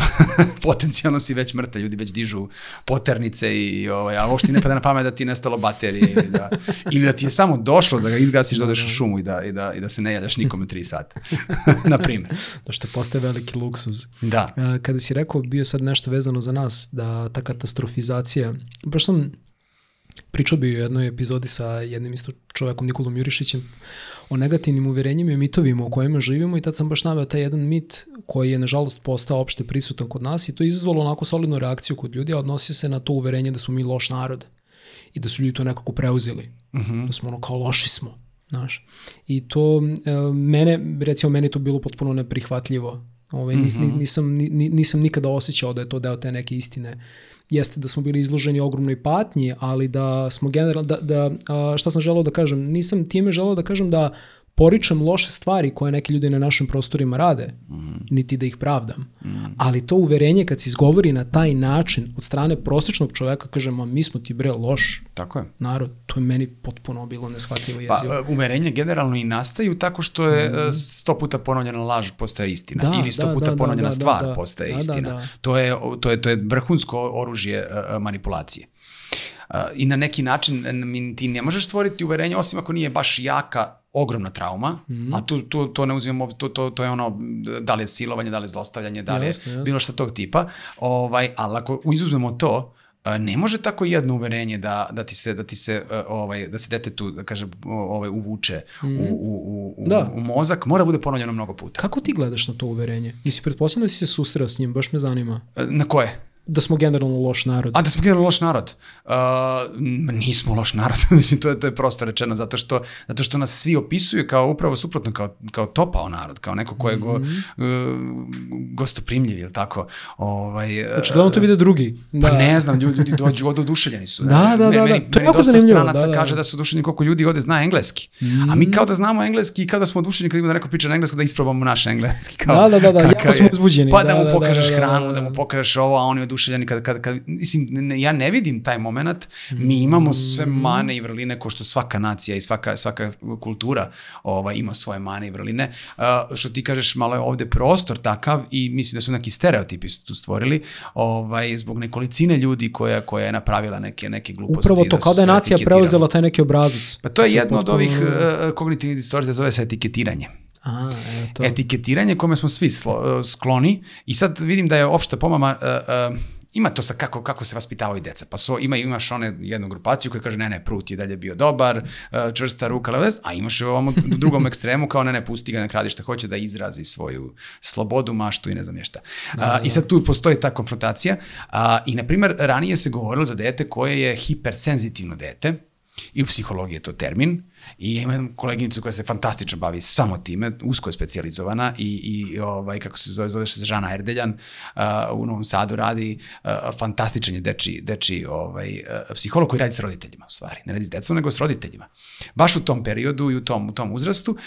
[SPEAKER 1] Potencijalno si već mrtav, ljudi već dižu poternice i ovaj, a uopšte ne pada na pamet da ti je nestalo baterije ili da, ili da ti je samo došlo da ga izgasiš, da odeš u šumu i da, i da, i da se ne javljaš nikome tri sata. na primjer.
[SPEAKER 2] Da što postaje veliki luksuz.
[SPEAKER 1] Da.
[SPEAKER 2] Kada si rekao, bio sad nešto vezano za nas, da ta katastrofizacija, baš sam Pričao bi u jednoj epizodi sa jednim isto čovekom Nikolom Jurišićem o negativnim uverenjima i mitovima u kojima živimo i tad sam baš naveo taj jedan mit koji je nažalost postao opšte prisutan kod nas i to je izazvalo onako solidnu reakciju kod ljudi, a odnosio se na to uverenje da smo mi loš narod i da su ljudi to nekako preuzeli, uh mhm. -huh. da smo ono kao loši smo, znaš. I to, e, mene, recimo meni to bilo potpuno neprihvatljivo, Ove, ovaj, nis, mhm. nisam, nisam nikada osjećao da je to deo te neke istine jeste da smo bili izloženi ogromnoj patnji, ali da smo generalno, da, da šta sam želeo da kažem, nisam time želeo da kažem da poričem loše stvari koje neki ljudi na našim prostorima rade, mm. niti da ih pravdam. Mm. Ali to uverenje kad se izgovori na taj način od strane prosječnog čoveka, kažemo, mi smo ti bre loš
[SPEAKER 1] tako je.
[SPEAKER 2] narod, to je meni potpuno bilo neshvatljivo jezivo.
[SPEAKER 1] Pa, uverenje generalno i nastaju tako što je mm. sto puta ponovljena laž postaje istina da, ili sto da, puta da, da ponovljena da, stvar da, da, postaje da, istina. Da, da. To, je, to, je, to je vrhunsko oružje manipulacije. I na neki način ti ne možeš stvoriti uverenje osim ako nije baš jaka ogromna trauma, mm a tu, tu, to ne uzimamo, to, to, to je ono, da li je silovanje, da li je zlostavljanje, da li je jasne, jasne. bilo što tog tipa, ovaj, ali ako izuzmemo to, ne može tako jedno uverenje da, da ti se da ti se ovaj da se detetu da kaže ovaj uvuče mm. u, u, u, da. u mozak mora bude ponovljeno mnogo puta.
[SPEAKER 2] Kako ti gledaš na to uverenje? Nisi pretpostavljam da si se susreo s njim, baš me zanima.
[SPEAKER 1] Na koje?
[SPEAKER 2] Da smo generalno loš narod.
[SPEAKER 1] A da smo generalno loš narod? Uh, nismo loš narod, mislim, to je, to je prosto rečeno, zato što, zato što nas svi opisuju kao upravo suprotno, kao, kao topao narod, kao neko ko je go, mm -hmm. uh, gostoprimljiv, ili tako? Ovaj,
[SPEAKER 2] uh, Očigledno to vide drugi.
[SPEAKER 1] Da. Pa ne znam, ljudi, ljudi dođu, od oduševljeni su.
[SPEAKER 2] Da, da, da. da.
[SPEAKER 1] Meni, to je meni dosta stranaca da, da. kaže da su oduševljeni koliko ljudi ovde zna engleski. Mm. A mi kao da znamo engleski i kao da smo oduševljeni kada ima da neko priča na engleskom da isprobamo naš engleski. Kao,
[SPEAKER 2] da, da, da, da, jako smo uzbuđeni.
[SPEAKER 1] Pa da, da mu pokažeš hranu, da mu pokažeš ovo, a oni oduševljeni kada, kada, kada mislim, ne, ja ne vidim taj moment, mi imamo sve mane i vrline ko što svaka nacija i svaka, svaka kultura ovaj, ima svoje mane i vrline. Uh, što ti kažeš, malo je ovde prostor takav i mislim da su neki stereotipi tu stvorili ovaj, zbog nekolicine ljudi koja, koja je napravila neke, neke gluposti.
[SPEAKER 2] Upravo to, da kao da je nacija preuzela taj neki obrazac.
[SPEAKER 1] Pa to je jedno od ovih uh, kognitivnih distorcija, zove se etiketiranje.
[SPEAKER 2] A,
[SPEAKER 1] to. Etiketiranje kome smo svi slo, skloni i sad vidim da je opšta pomama uh, uh, ima to sa kako, kako se vaspitavaju deca. Pa so, ima, imaš one jednu grupaciju koja kaže ne, ne, Prut je dalje bio dobar, e, čvrsta ruka, a imaš u ovom drugom ekstremu kao ne, ne, pusti ga, ne kradi šta hoće da izrazi svoju slobodu, maštu i ne znam šta. Da, da, da. I sad tu postoji ta konfrontacija. A, I, na primer, ranije se govorilo za dete koje je hipersenzitivno dete, I u psihologiji je to termin. I imam koleginicu koja se fantastično bavi samo time, usko je specializowana i, i ovaj, kako se zove, zove se Žana Erdeljan, uh, u Novom Sadu radi uh, fantastičan je deči, deči ovaj, uh, psiholog koji radi s roditeljima u stvari. Ne radi s decom, nego s roditeljima. Baš u tom periodu i u tom, u tom uzrastu uh,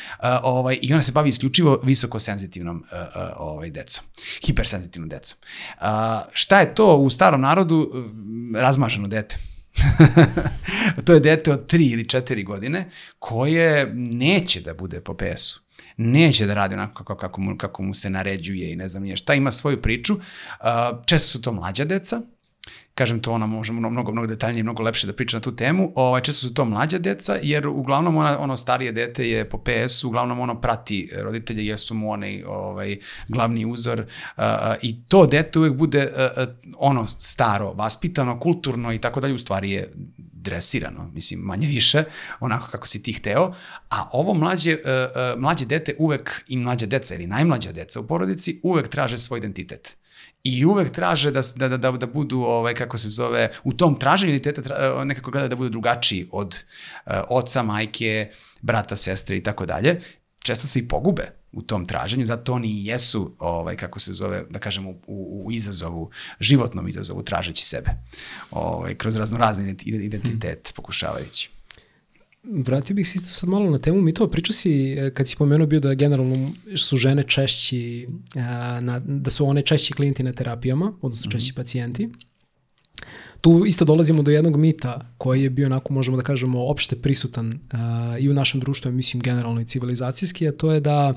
[SPEAKER 1] ovaj, i ona se bavi isključivo visoko senzitivnom uh, uh, ovaj, decom, hipersenzitivnom decom. Uh, šta je to u starom narodu? Uh, razmaženo dete to je dete od 3 ili 4 godine koje neće da bude po PS-u neće da radi onako kako, kako, mu, kako mu se naređuje i ne znam nije šta, ima svoju priču. Često su to mlađa deca, kažem to ona može mnogo, mnogo detaljnije, mnogo lepše da priča na tu temu, ovaj, često su to mlađa deca, jer uglavnom ona, ono starije dete je po PS, uglavnom ono prati roditelje, jer su mu onaj ovaj, glavni uzor. Uh, i to dete uvek bude uh, ono staro, vaspitano, kulturno i tako dalje, u stvari je dresirano, mislim, manje više, onako kako si ti hteo, a ovo mlađe, uh, mlađe dete uvek, i mlađe deca ili najmlađa deca u porodici, uvek traže svoj identitet i uvek traže da, da, da, da budu, ovaj, kako se zove, u tom traženju identiteta tra, nekako gleda da budu drugačiji od uh, oca, majke, brata, sestre i tako dalje. Često se i pogube u tom traženju, zato oni i jesu, ovaj, kako se zove, da kažemo, u, u izazovu, životnom izazovu, tražeći sebe, ovaj, kroz raznorazne identitet, hmm. pokušavajući.
[SPEAKER 2] Vratio bih se isto sad malo na temu mitova. Pričao si, e, kad si pomenuo bio da generalno su žene češći, a, na, da su one češći klijenti na terapijama, odnosno mhm. češći mm -hmm. pacijenti. Tu isto dolazimo do jednog mita koji je bio onako, možemo da kažemo, opšte prisutan uh, i u našem društvu, mislim generalno i civilizacijski, a to je da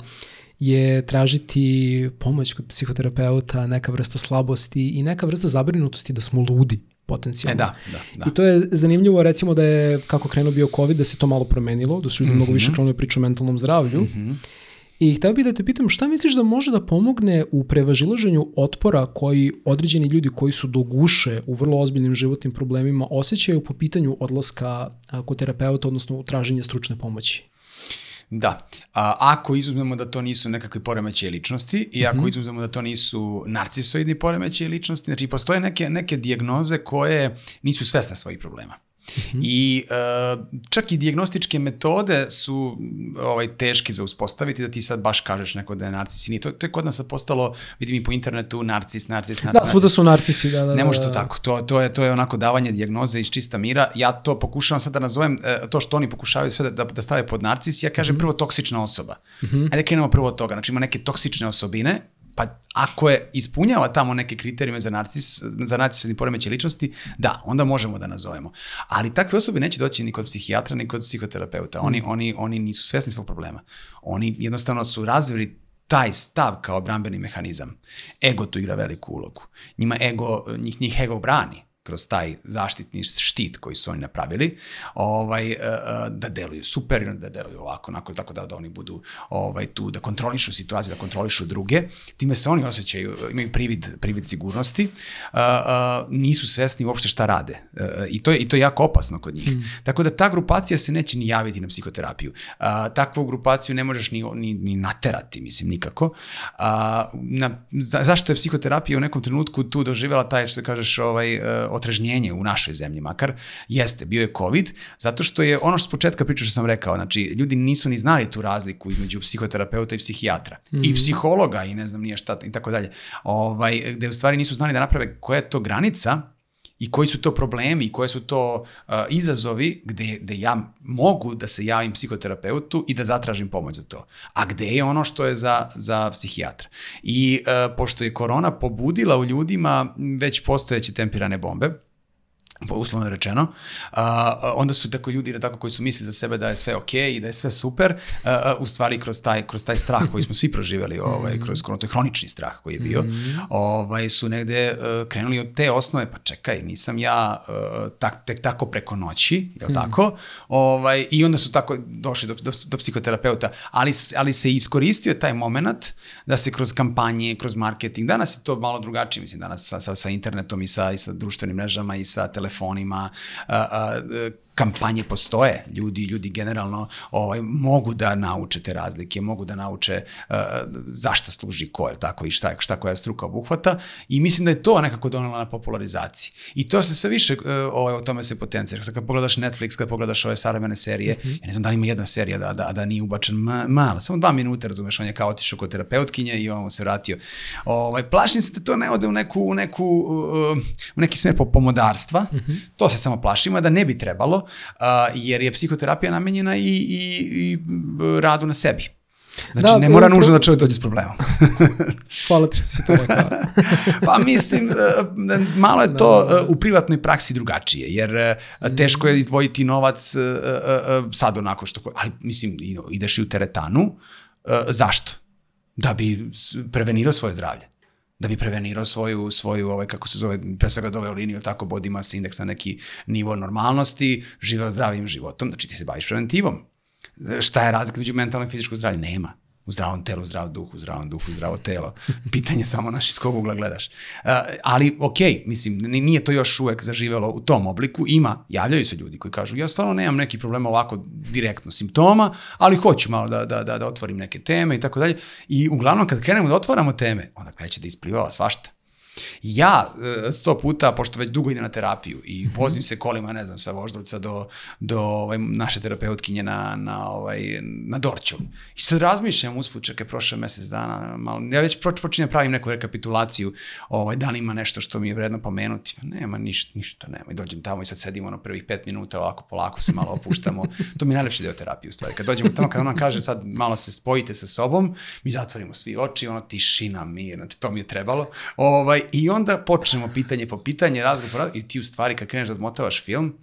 [SPEAKER 2] je tražiti pomoć kod psihoterapeuta, neka vrsta slabosti i neka vrsta zabrinutosti da smo ludi potencijalno.
[SPEAKER 1] E da, da, da.
[SPEAKER 2] I to je zanimljivo recimo da je kako krenuo bio COVID da se to malo promenilo, da su ljudi mm -hmm. mnogo više
[SPEAKER 1] Mhm.
[SPEAKER 2] krenuli priču o mentalnom zdravlju. Mm -hmm. I hteo bih da te pitam šta misliš da može da pomogne u prevažilaženju otpora koji određeni ljudi koji su do guše u vrlo ozbiljnim životnim problemima osjećaju po pitanju odlaska kod terapeuta, odnosno u traženje stručne pomoći?
[SPEAKER 1] Da. A, ako izuzmemo da to nisu nekakvi poremećaje ličnosti i ako izuzmemo da to nisu narcisoidni poremećaje ličnosti, znači postoje neke, neke dijagnoze koje nisu svesne svojih problema. I e, čak i dijagnostičke metode su ovaj teški za uspostaviti da ti sad baš kažeš neko da je narcis i nije. To, to je kod nas postalo, vidim i po internetu, narcis, narcis, narcis.
[SPEAKER 2] Da, svuda su narcisi, da, da.
[SPEAKER 1] Ne može
[SPEAKER 2] da,
[SPEAKER 1] to
[SPEAKER 2] da.
[SPEAKER 1] tako. To, to, je, to je onako davanje dijagnoze iz čista mira. Ja to pokušavam sad da nazovem, e, to što oni pokušavaju sve da, da, da stave pod narcis, ja kažem prvo toksična osoba. Ajde krenemo prvo od toga. Znači ima neke toksične osobine, pa ako je ispunjava tamo neke kriterijume za narcis, za narcisoidni poremećaj ličnosti, da, onda možemo da nazovemo. Ali takve osobe neće doći ni kod psihijatra, ni kod psihoterapeuta. Oni, oni, oni nisu svesni svog problema. Oni jednostavno su razvili taj stav kao brambeni mehanizam. Ego tu igra veliku ulogu. Njima ego, njih, njih ego brani kroz taj zaštitni štit koji su oni napravili, ovaj, e, e, da deluju super, da deluju ovako, onako, tako da, da oni budu ovaj, tu, da kontrolišu situaciju, da kontrolišu druge. Time se oni osjećaju, imaju privid, privid sigurnosti, uh, nisu svesni uopšte šta rade. I, to je, I to je jako opasno kod njih. Mm. Tako da ta grupacija se neće ni javiti na psihoterapiju. Takvu grupaciju ne možeš ni, ni, ni naterati, mislim, nikako. Na, za, zašto je psihoterapija u nekom trenutku tu doživjela taj, što kažeš, ovaj, otrežnjenje u našoj zemlji makar, jeste, bio je COVID, zato što je ono što s početka priča što sam rekao, znači ljudi nisu ni znali tu razliku između psihoterapeuta i psihijatra mm -hmm. i psihologa i ne znam nije šta i tako dalje. Ovaj, gde u stvari nisu znali da naprave koja je to granica i koji su to problemi i koje su to uh, izazovi gde, gde ja mogu da se javim psihoterapeutu i da zatražim pomoć za to. A gde je ono što je za, za psihijatra. I uh, pošto je korona pobudila u ljudima već postojeće tempirane bombe, uslovno rečeno, uh, onda su tako ljudi tako koji su mislili za sebe da je sve ok i da je sve super, uh, u stvari kroz taj, kroz taj strah koji smo svi proživjeli, ovaj, kroz to je hronični strah koji je bio, ovaj, su negde uh, krenuli od te osnove, pa čekaj, nisam ja uh, tak, tek tako preko noći, je li tako? Ovaj, I onda su tako došli do, do, do psihoterapeuta, ali, ali se iskoristio taj moment da se kroz kampanje, kroz marketing, danas je to malo drugačije, mislim, danas sa, sa, sa internetom i sa, i sa društvenim mrežama i sa telefonom telefonima, kampanje postoje, ljudi ljudi generalno ovaj mogu da nauče te razlike, mogu da nauče uh, zašto služi ko je tako i šta šta koja struka obuhvata i mislim da je to nekako donelo na popularizaciji. I to se sve više uh, ovaj o tome se potencira. Kad pogledaš Netflix, kad pogledaš ove savremene serije, mm -hmm. ja ne znam da li ima jedna serija da da da nije ubačen ma, mala, samo dva minuta, razumeš, on je kao otišao kod terapeutkinje i on se vratio. Ovaj plašim se da to ne ode u neku u neku uh, u neki smer pomodarstva. Mm -hmm. To se samo plašimo da ne bi trebalo jer je psihoterapija namenjena i, i, i radu na sebi. Znači, da, ne mora nužno da čovjek dođe s problemom.
[SPEAKER 2] Hvala ti što si to rekao.
[SPEAKER 1] pa mislim, malo je to da, da. u privatnoj praksi drugačije, jer teško je izdvojiti novac sad onako što... Ali mislim, ideš i u teretanu. Zašto? Da bi prevenirao svoje zdravlje da bi prevenirao svoju, svoju ovaj, kako se zove, pre svega doveo liniju, tako body mass indeks na neki nivo normalnosti, živeo zdravim životom, znači ti se baviš preventivom. Šta je razlika među mentalno i fizičko zdravlje? Nema. U zdravom telu, zdrav duh, u zdravom duhu, zdravo telo. Pitanje samo naš iz kog ugla gledaš. Uh, ali, ok, mislim, nije to još uvek zaživelo u tom obliku. Ima, javljaju se ljudi koji kažu, ja stvarno nemam neki problema ovako direktno simptoma, ali hoću malo da, da, da, da otvorim neke teme i tako dalje. I uglavnom, kad krenemo da otvaramo teme, onda kreće da isplivava svašta. Ja sto puta, pošto već dugo idem na terapiju i vozim se kolima, ne znam, sa Voždovca do, do ovaj, naše terapeutkinje na, na, ovaj, na Dorčovi. I sad razmišljam usput, čekaj, prošle mesec dana, malo, ja već počinjem pravim neku rekapitulaciju, ovaj, da li ima nešto što mi je vredno pomenuti. Pa nema, ništa, ništa nema. I dođem tamo i sad sedimo ono prvih pet minuta, ovako polako se malo opuštamo. to mi je najlepši deo terapije u stvari. Kad dođemo tamo, kad ona kaže sad malo se spojite sa sobom, mi zatvorimo svi oči, ono tišina, mir, znači to mi je trebalo. Ovaj, I onda počnemo pitanje po pitanje, razgovor po razgovor, i ti u stvari kad kreneš da odmotavaš film,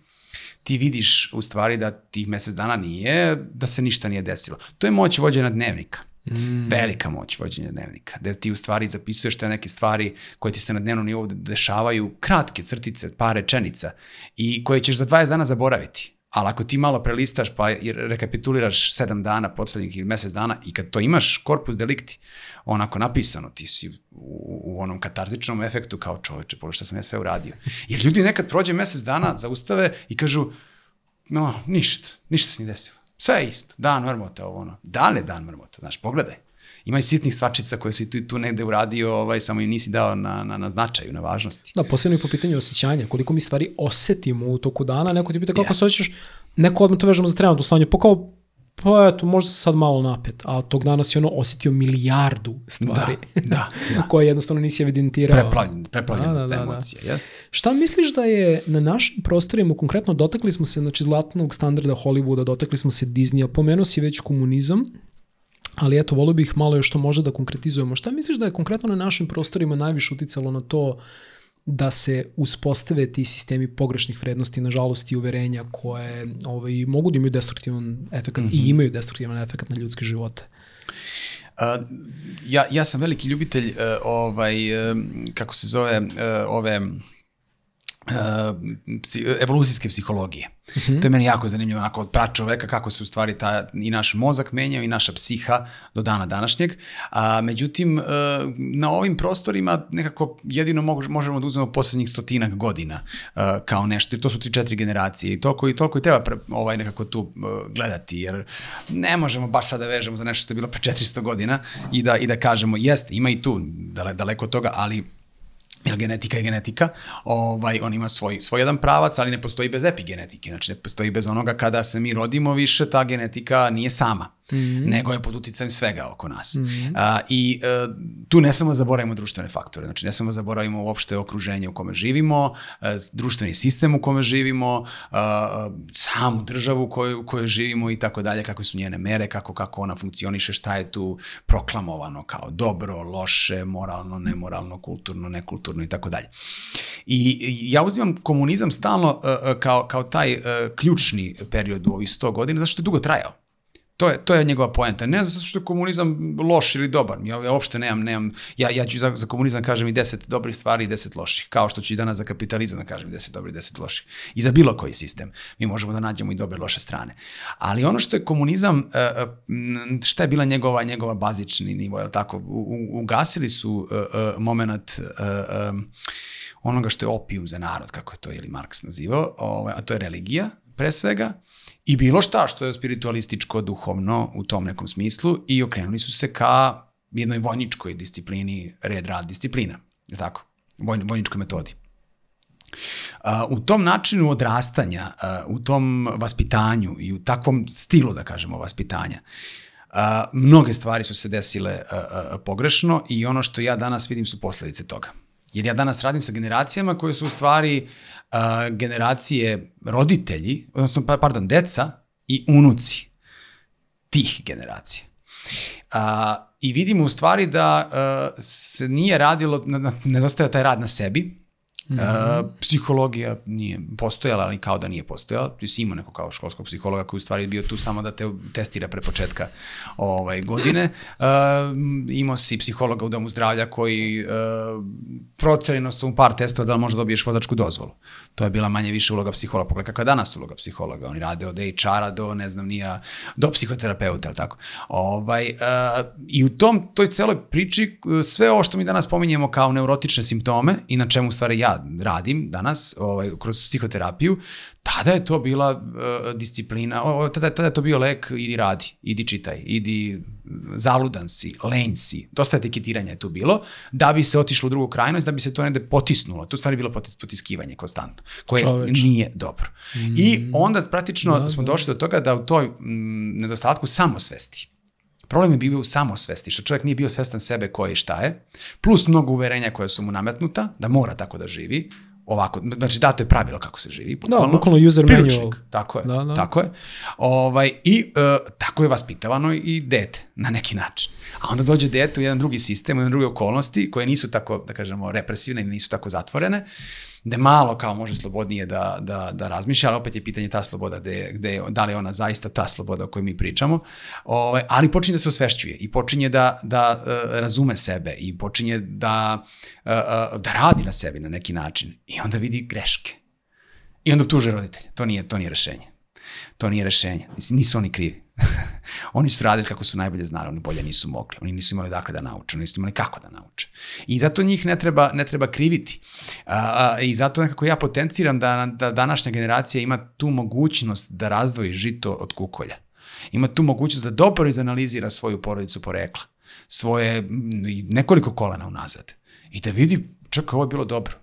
[SPEAKER 1] ti vidiš u stvari da tih mesec dana nije, da se ništa nije desilo. To je moć vođena dnevnika. Mm. Velika moć vođenja dnevnika, da ti u stvari zapisuješ te neke stvari koje ti se na dnevnom nivou dešavaju, kratke crtice, par rečenica i koje ćeš za 20 dana zaboraviti. Ali ako ti malo prelistaš pa rekapituliraš sedam dana, poslednjih ili mesec dana i kad to imaš korpus delikti, onako napisano, ti si u, u onom katarzičnom efektu kao čoveče, polo šta sam ja sve uradio. Jer ljudi nekad prođe mesec dana, zaustave i kažu, no, ništa, ništa se nije desilo. Sve je isto, dan mrmota, ovo ono. Da li je dan mrmota, znaš, pogledaj. Ima i sitnih stvačica koje si tu, tu negde uradio, ovaj, samo im nisi dao na, na, na značaju, na važnosti.
[SPEAKER 2] Da, posebno i po pitanju osjećanja. Koliko mi stvari osetimo u toku dana, neko ti pita kako yes. se osjećaš, neko odmah to vežemo za trenutno stanje, pa kao pa eto, možda sad malo napet, a tog dana si ono osetio milijardu stvari
[SPEAKER 1] da, da, da.
[SPEAKER 2] koje jednostavno nisi evidentirao.
[SPEAKER 1] Preplavljen, preplavljenost da, da, da, emocija, da. jest.
[SPEAKER 2] Šta misliš da je na našim prostorima, konkretno dotakli smo se znači, zlatnog standarda Hollywooda, dotakli smo se Disneya, pomenuo si već komunizam, ali eto, volio bih malo još što može da konkretizujemo. Šta misliš da je konkretno na našim prostorima najviše uticalo na to da se uspostave ti sistemi pogrešnih vrednosti, nažalost i uverenja koje ovaj, mogu da imaju destruktivan efekt mm -hmm. i mhm. imaju destruktivan efekt na ljudske živote.
[SPEAKER 1] Uh, ja, ja sam veliki ljubitelj uh, ovaj, uh, kako se zove, uh, ove psi, evolucijske psihologije. Mm -hmm. To je meni jako zanimljivo, onako od čoveka, kako se u stvari ta, i naš mozak menjao i naša psiha do dana današnjeg. A, međutim, e, na ovim prostorima nekako jedino možemo da uzmemo poslednjih stotinak godina e, kao nešto. I to su tri, četiri generacije i toliko i toliko i treba pre, ovaj nekako tu e, gledati, jer ne možemo baš sada da vežemo za nešto što je bilo pre 400 godina i da, i da kažemo, jeste, ima i tu dale, daleko od toga, ali jer genetika je genetika, ovaj, on ima svoj, svoj jedan pravac, ali ne postoji bez epigenetike, znači ne postoji bez onoga kada se mi rodimo više, ta genetika nije sama mm -hmm. nego je pod uticajem svega oko nas. Mm -hmm. A, I a, e, tu ne samo zaboravimo društvene faktore, znači ne samo zaboravimo uopšte okruženje u kome živimo, a, e, društveni sistem u kome živimo, a, samu državu u kojoj, u kojoj živimo i tako dalje, kakve su njene mere, kako, kako ona funkcioniše, šta je tu proklamovano kao dobro, loše, moralno, nemoralno, kulturno, nekulturno i tako dalje. I ja uzimam komunizam stalno uh, kao, kao taj uh, ključni period u ovih 100 godina, zašto je dugo trajao. To je, to je njegova poenta. Ne zato što je komunizam loš ili dobar. Ja, ja uopšte nemam, nemam ja, ja ću za, za komunizam kažem i deset dobrih stvari i deset loših. Kao što ću i danas za kapitalizam da kažem i deset dobrih i deset loših. I za bilo koji sistem. Mi možemo da nađemo i dobre i loše strane. Ali ono što je komunizam, e, e, šta je bila njegova, njegova bazični nivo, je tako? Ugasili su uh, moment onoga što je opijum za narod, kako je to ili Marks nazivao, ovaj, a to je religija, pre svega, i bilo šta što je spiritualističko, duhovno u tom nekom smislu i okrenuli su se ka jednoj vojničkoj disciplini, red, rad, disciplina, je tako? Voj, vojničkoj metodi. Uh, u tom načinu odrastanja, uh, u tom vaspitanju i u takvom stilu, da kažemo, vaspitanja, uh, mnoge stvari su se desile pogrešno i ono što ja danas vidim su posledice toga. Jer ja danas radim sa generacijama koje su u stvari uh, generacije roditelji, odnosno, pa, pardon, deca i unuci tih generacija. Uh, I vidimo u stvari da uh, se nije radilo, nedostaje taj rad na sebi, Mm -hmm. uh, psihologija nije postojala, ali kao da nije postojala. Ti si imao neko kao školskog psihologa koji u stvari bio tu samo da te testira pre početka ovaj, godine. Uh, imao si psihologa u domu zdravlja koji uh, protrajno u par testova da li možda dobiješ vozačku dozvolu. To je bila manje više uloga psihologa. Pogledaj kakva je danas uloga psihologa. Oni rade od HR-a do, ne znam, nija, do psihoterapeuta, ali tako. Ovaj, uh, I u tom, toj celoj priči, sve ovo što mi danas pominjemo kao neurotične simptome i na čemu u stvari ja radim danas ovaj, kroz psihoterapiju, tada je to bila uh, disciplina, o, tada, tada je to bio lek, idi radi, idi čitaj, idi zaludan si, lenj si, dosta etiketiranja je tu bilo, da bi se otišlo u drugu krajnost, da bi se to negde potisnulo. Tu stvari bilo potis, potiskivanje konstantno, koje Čoveč. nije dobro. Mm. I onda praktično da, smo da. došli do toga da u toj m, nedostatku samosvesti, Problem je bio u samosvesti, što čovjek nije bio svestan sebe ko je i šta je, plus mnogo uverenja koja su mu nametnuta, da mora tako da živi, ovako, znači dato je pravilo kako se živi.
[SPEAKER 2] Da, bukvalno user
[SPEAKER 1] priručnik,
[SPEAKER 2] manual.
[SPEAKER 1] Tako je,
[SPEAKER 2] Da, da.
[SPEAKER 1] tako je. Ovaj, I uh, tako je vaspitavano i dete na neki način. A onda dođe dete u jedan drugi sistem, u jedan druge okolnosti koje nisu tako, da kažemo, represivne ili nisu tako zatvorene, gde malo kao može slobodnije da, da, da razmišlja, ali opet je pitanje ta sloboda, gde, gde, da li je ona zaista ta sloboda o kojoj mi pričamo, ovaj, ali počinje da se osvešćuje i počinje da, da uh, razume sebe i počinje da, uh, uh, da radi na sebi na neki način i onda vidi greške. I onda tuže roditelje. To nije, to nije rešenje. To nije rešenje. Mislim, nisu oni krivi. oni su radili kako su najbolje znali, oni bolje nisu mogli. Oni nisu imali dakle da nauče, oni nisu imali kako da nauče. I zato njih ne treba, ne treba kriviti. A, I zato nekako ja potenciram da, da današnja generacija ima tu mogućnost da razdvoji žito od kukolja. Ima tu mogućnost da dobro izanalizira svoju porodicu porekla, svoje nekoliko kolena unazad. I da vidi, čekaj, ovo je bilo dobro.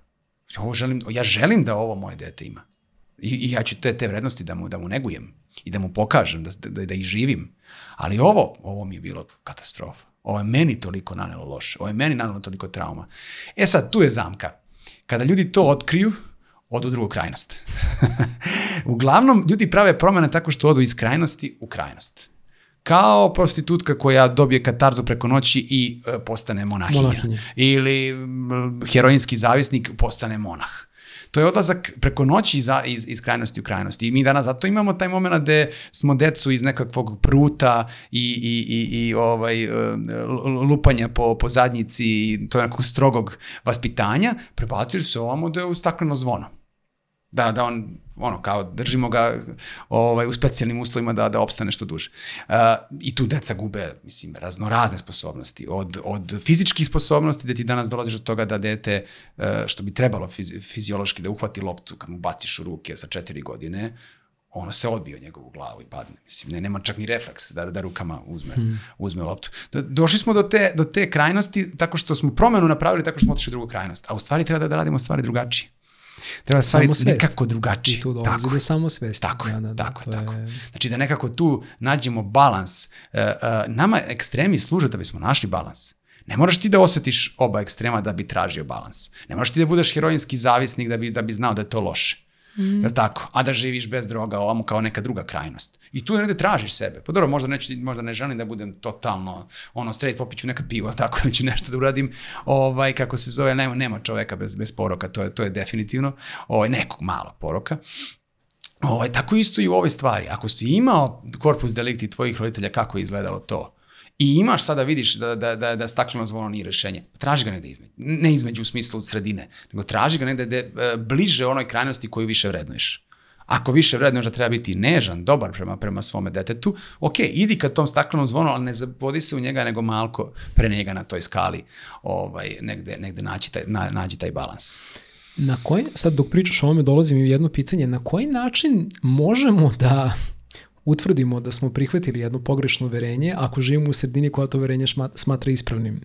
[SPEAKER 1] Ovo želim, ja želim da ovo moje dete ima. I, i ja ću te, te vrednosti da mu, da mu negujem i da mu pokažem, da, da, da ih živim. Ali ovo, ovo mi je bilo katastrofa. Ovo je meni toliko nanelo loše. Ovo je meni nanelo toliko trauma. E sad, tu je zamka. Kada ljudi to otkriju, odu u drugu krajnost. Uglavnom, ljudi prave promene tako što odu iz krajnosti u krajnost. Kao prostitutka koja dobije katarzu preko noći i e, postane monahinja.
[SPEAKER 2] Monahinja.
[SPEAKER 1] Ili heroinski zavisnik postane monah. To je odlazak preko noći za, iz, iz krajnosti u krajnosti. I mi danas zato imamo taj moment gde smo decu iz nekakvog pruta i, i, i, i ovaj, e, lupanja po, po zadnjici i to nekog strogog vaspitanja, prebacili se ovamo da je u stakleno zvono da, da on, ono, kao držimo ga ovaj, u specijalnim uslovima da, da opstane što duže. Uh, I tu deca gube, mislim, raznorazne sposobnosti. Od, od fizičkih sposobnosti, da ti danas dolaziš do toga da dete, uh, što bi trebalo fizi, fiziološki da uhvati loptu kad mu baciš u ruke sa četiri godine, ono se odbije o njegovu glavu i padne. Mislim, ne, nema čak ni refleks da, da rukama uzme, hmm. uzme loptu. Do, došli smo do te, do te krajnosti tako što smo promenu napravili tako što smo otišli u drugu krajnost. A u stvari treba da, da radimo stvari drugačije. Treba stvari
[SPEAKER 2] Samosvest.
[SPEAKER 1] nekako drugačije.
[SPEAKER 2] I tu dolazi
[SPEAKER 1] Tako
[SPEAKER 2] do samosvesti.
[SPEAKER 1] Tako je,
[SPEAKER 2] Da, da, da,
[SPEAKER 1] tako, tako.
[SPEAKER 2] je-
[SPEAKER 1] Znači da nekako tu nađemo balans. Uh, uh, nama ekstremi služe da bismo našli balans. Ne moraš ti da osetiš oba ekstrema da bi tražio balans. Ne moraš ti da budeš heroinski zavisnik da bi, da bi znao da je to loše. Mm. Jel tako? A da živiš bez droga ovamo kao neka druga krajnost. I tu negde tražiš sebe. Pa dobro, možda, neću, možda ne želim da budem totalno ono, straight, popiću nekad pivo, tako, ili ću nešto da uradim, ovaj, kako se zove, nema, nema čoveka bez, bez poroka, to je, to je definitivno, ovaj, nekog malo poroka. Ovaj, tako isto i u ovoj stvari. Ako si imao korpus delikti tvojih roditelja, kako je izgledalo to? I imaš sada vidiš da, da, da, da stakleno zvono nije rešenje. Traži ga negde između. Ne između u smislu sredine, nego traži ga negde de, e, bliže onoj krajnosti koju više vrednuješ. Ako više vrednuješ da treba biti nežan, dobar prema, prema svome detetu, ok, idi ka tom staklenom zvonu, ali ne zavodi se u njega, nego malko pre njega na toj skali ovaj, negde, negde naći taj, na, nađi taj balans.
[SPEAKER 2] Na koji, sad dok pričaš o ovome dolazi mi jedno pitanje, na koji način možemo da utvrdimo da smo prihvatili jedno pogrešno uverenje ako živimo u sredini koja to uverenje smatra ispravnim?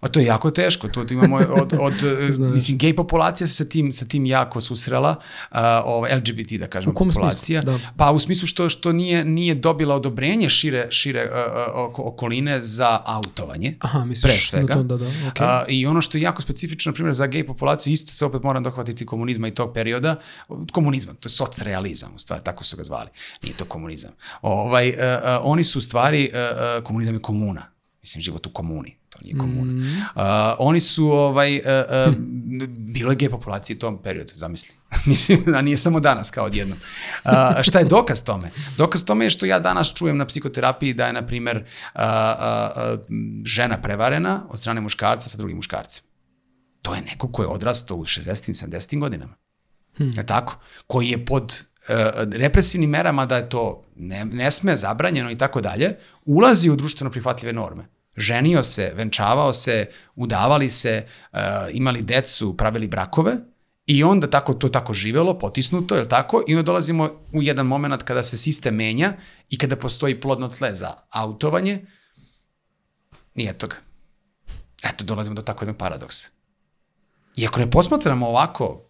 [SPEAKER 1] A to je jako teško, to imamo od, od
[SPEAKER 2] Znam.
[SPEAKER 1] mislim, gej populacija se sa tim, sa tim jako susrela, uh, ovaj, LGBT da kažemo
[SPEAKER 2] smislu?
[SPEAKER 1] populacija,
[SPEAKER 2] Da.
[SPEAKER 1] pa u smislu što, što nije, nije dobila odobrenje šire, šire uh, uh, oko- okoline za autovanje,
[SPEAKER 2] Aha, misliš
[SPEAKER 1] pre svega.
[SPEAKER 2] to, da, da, okej.
[SPEAKER 1] A, I ono što je jako specifično, na primjer, za gej populaciju, isto se opet moram dohvatiti komunizma i tog perioda, komunizma, to je socrealizam, u stvari, tako su ga zvali, nije to komunizam. Ovaj, uh, uh, oni su u stvari, uh, uh, komunizam je komuna, mislim, život u komuni, to nije komuna.
[SPEAKER 2] Mm.
[SPEAKER 1] Uh, oni su, ovaj, uh, uh, bilo je gej populacije u tom periodu, zamisli. Mislim, a nije samo danas kao odjednom. Uh, šta je dokaz tome? Dokaz tome je što ja danas čujem na psihoterapiji da je, na primer, uh, uh, uh, žena prevarena od strane muškarca sa drugim muškarcem. To je neko ko je odrastao u 60. 70. godinama. Hmm. Je tako? Koji je pod represivnim merama da je to ne, ne sme, zabranjeno i tako dalje, ulazi u društveno prihvatljive norme. Ženio se, venčavao se, udavali se, uh, imali decu, pravili brakove i onda tako to tako živelo, potisnuto, je tako? I onda dolazimo u jedan moment kada se sistem menja i kada postoji plodno tle za autovanje i eto ga. Eto, dolazimo do tako jednog paradoksa. I ako ne posmatramo ovako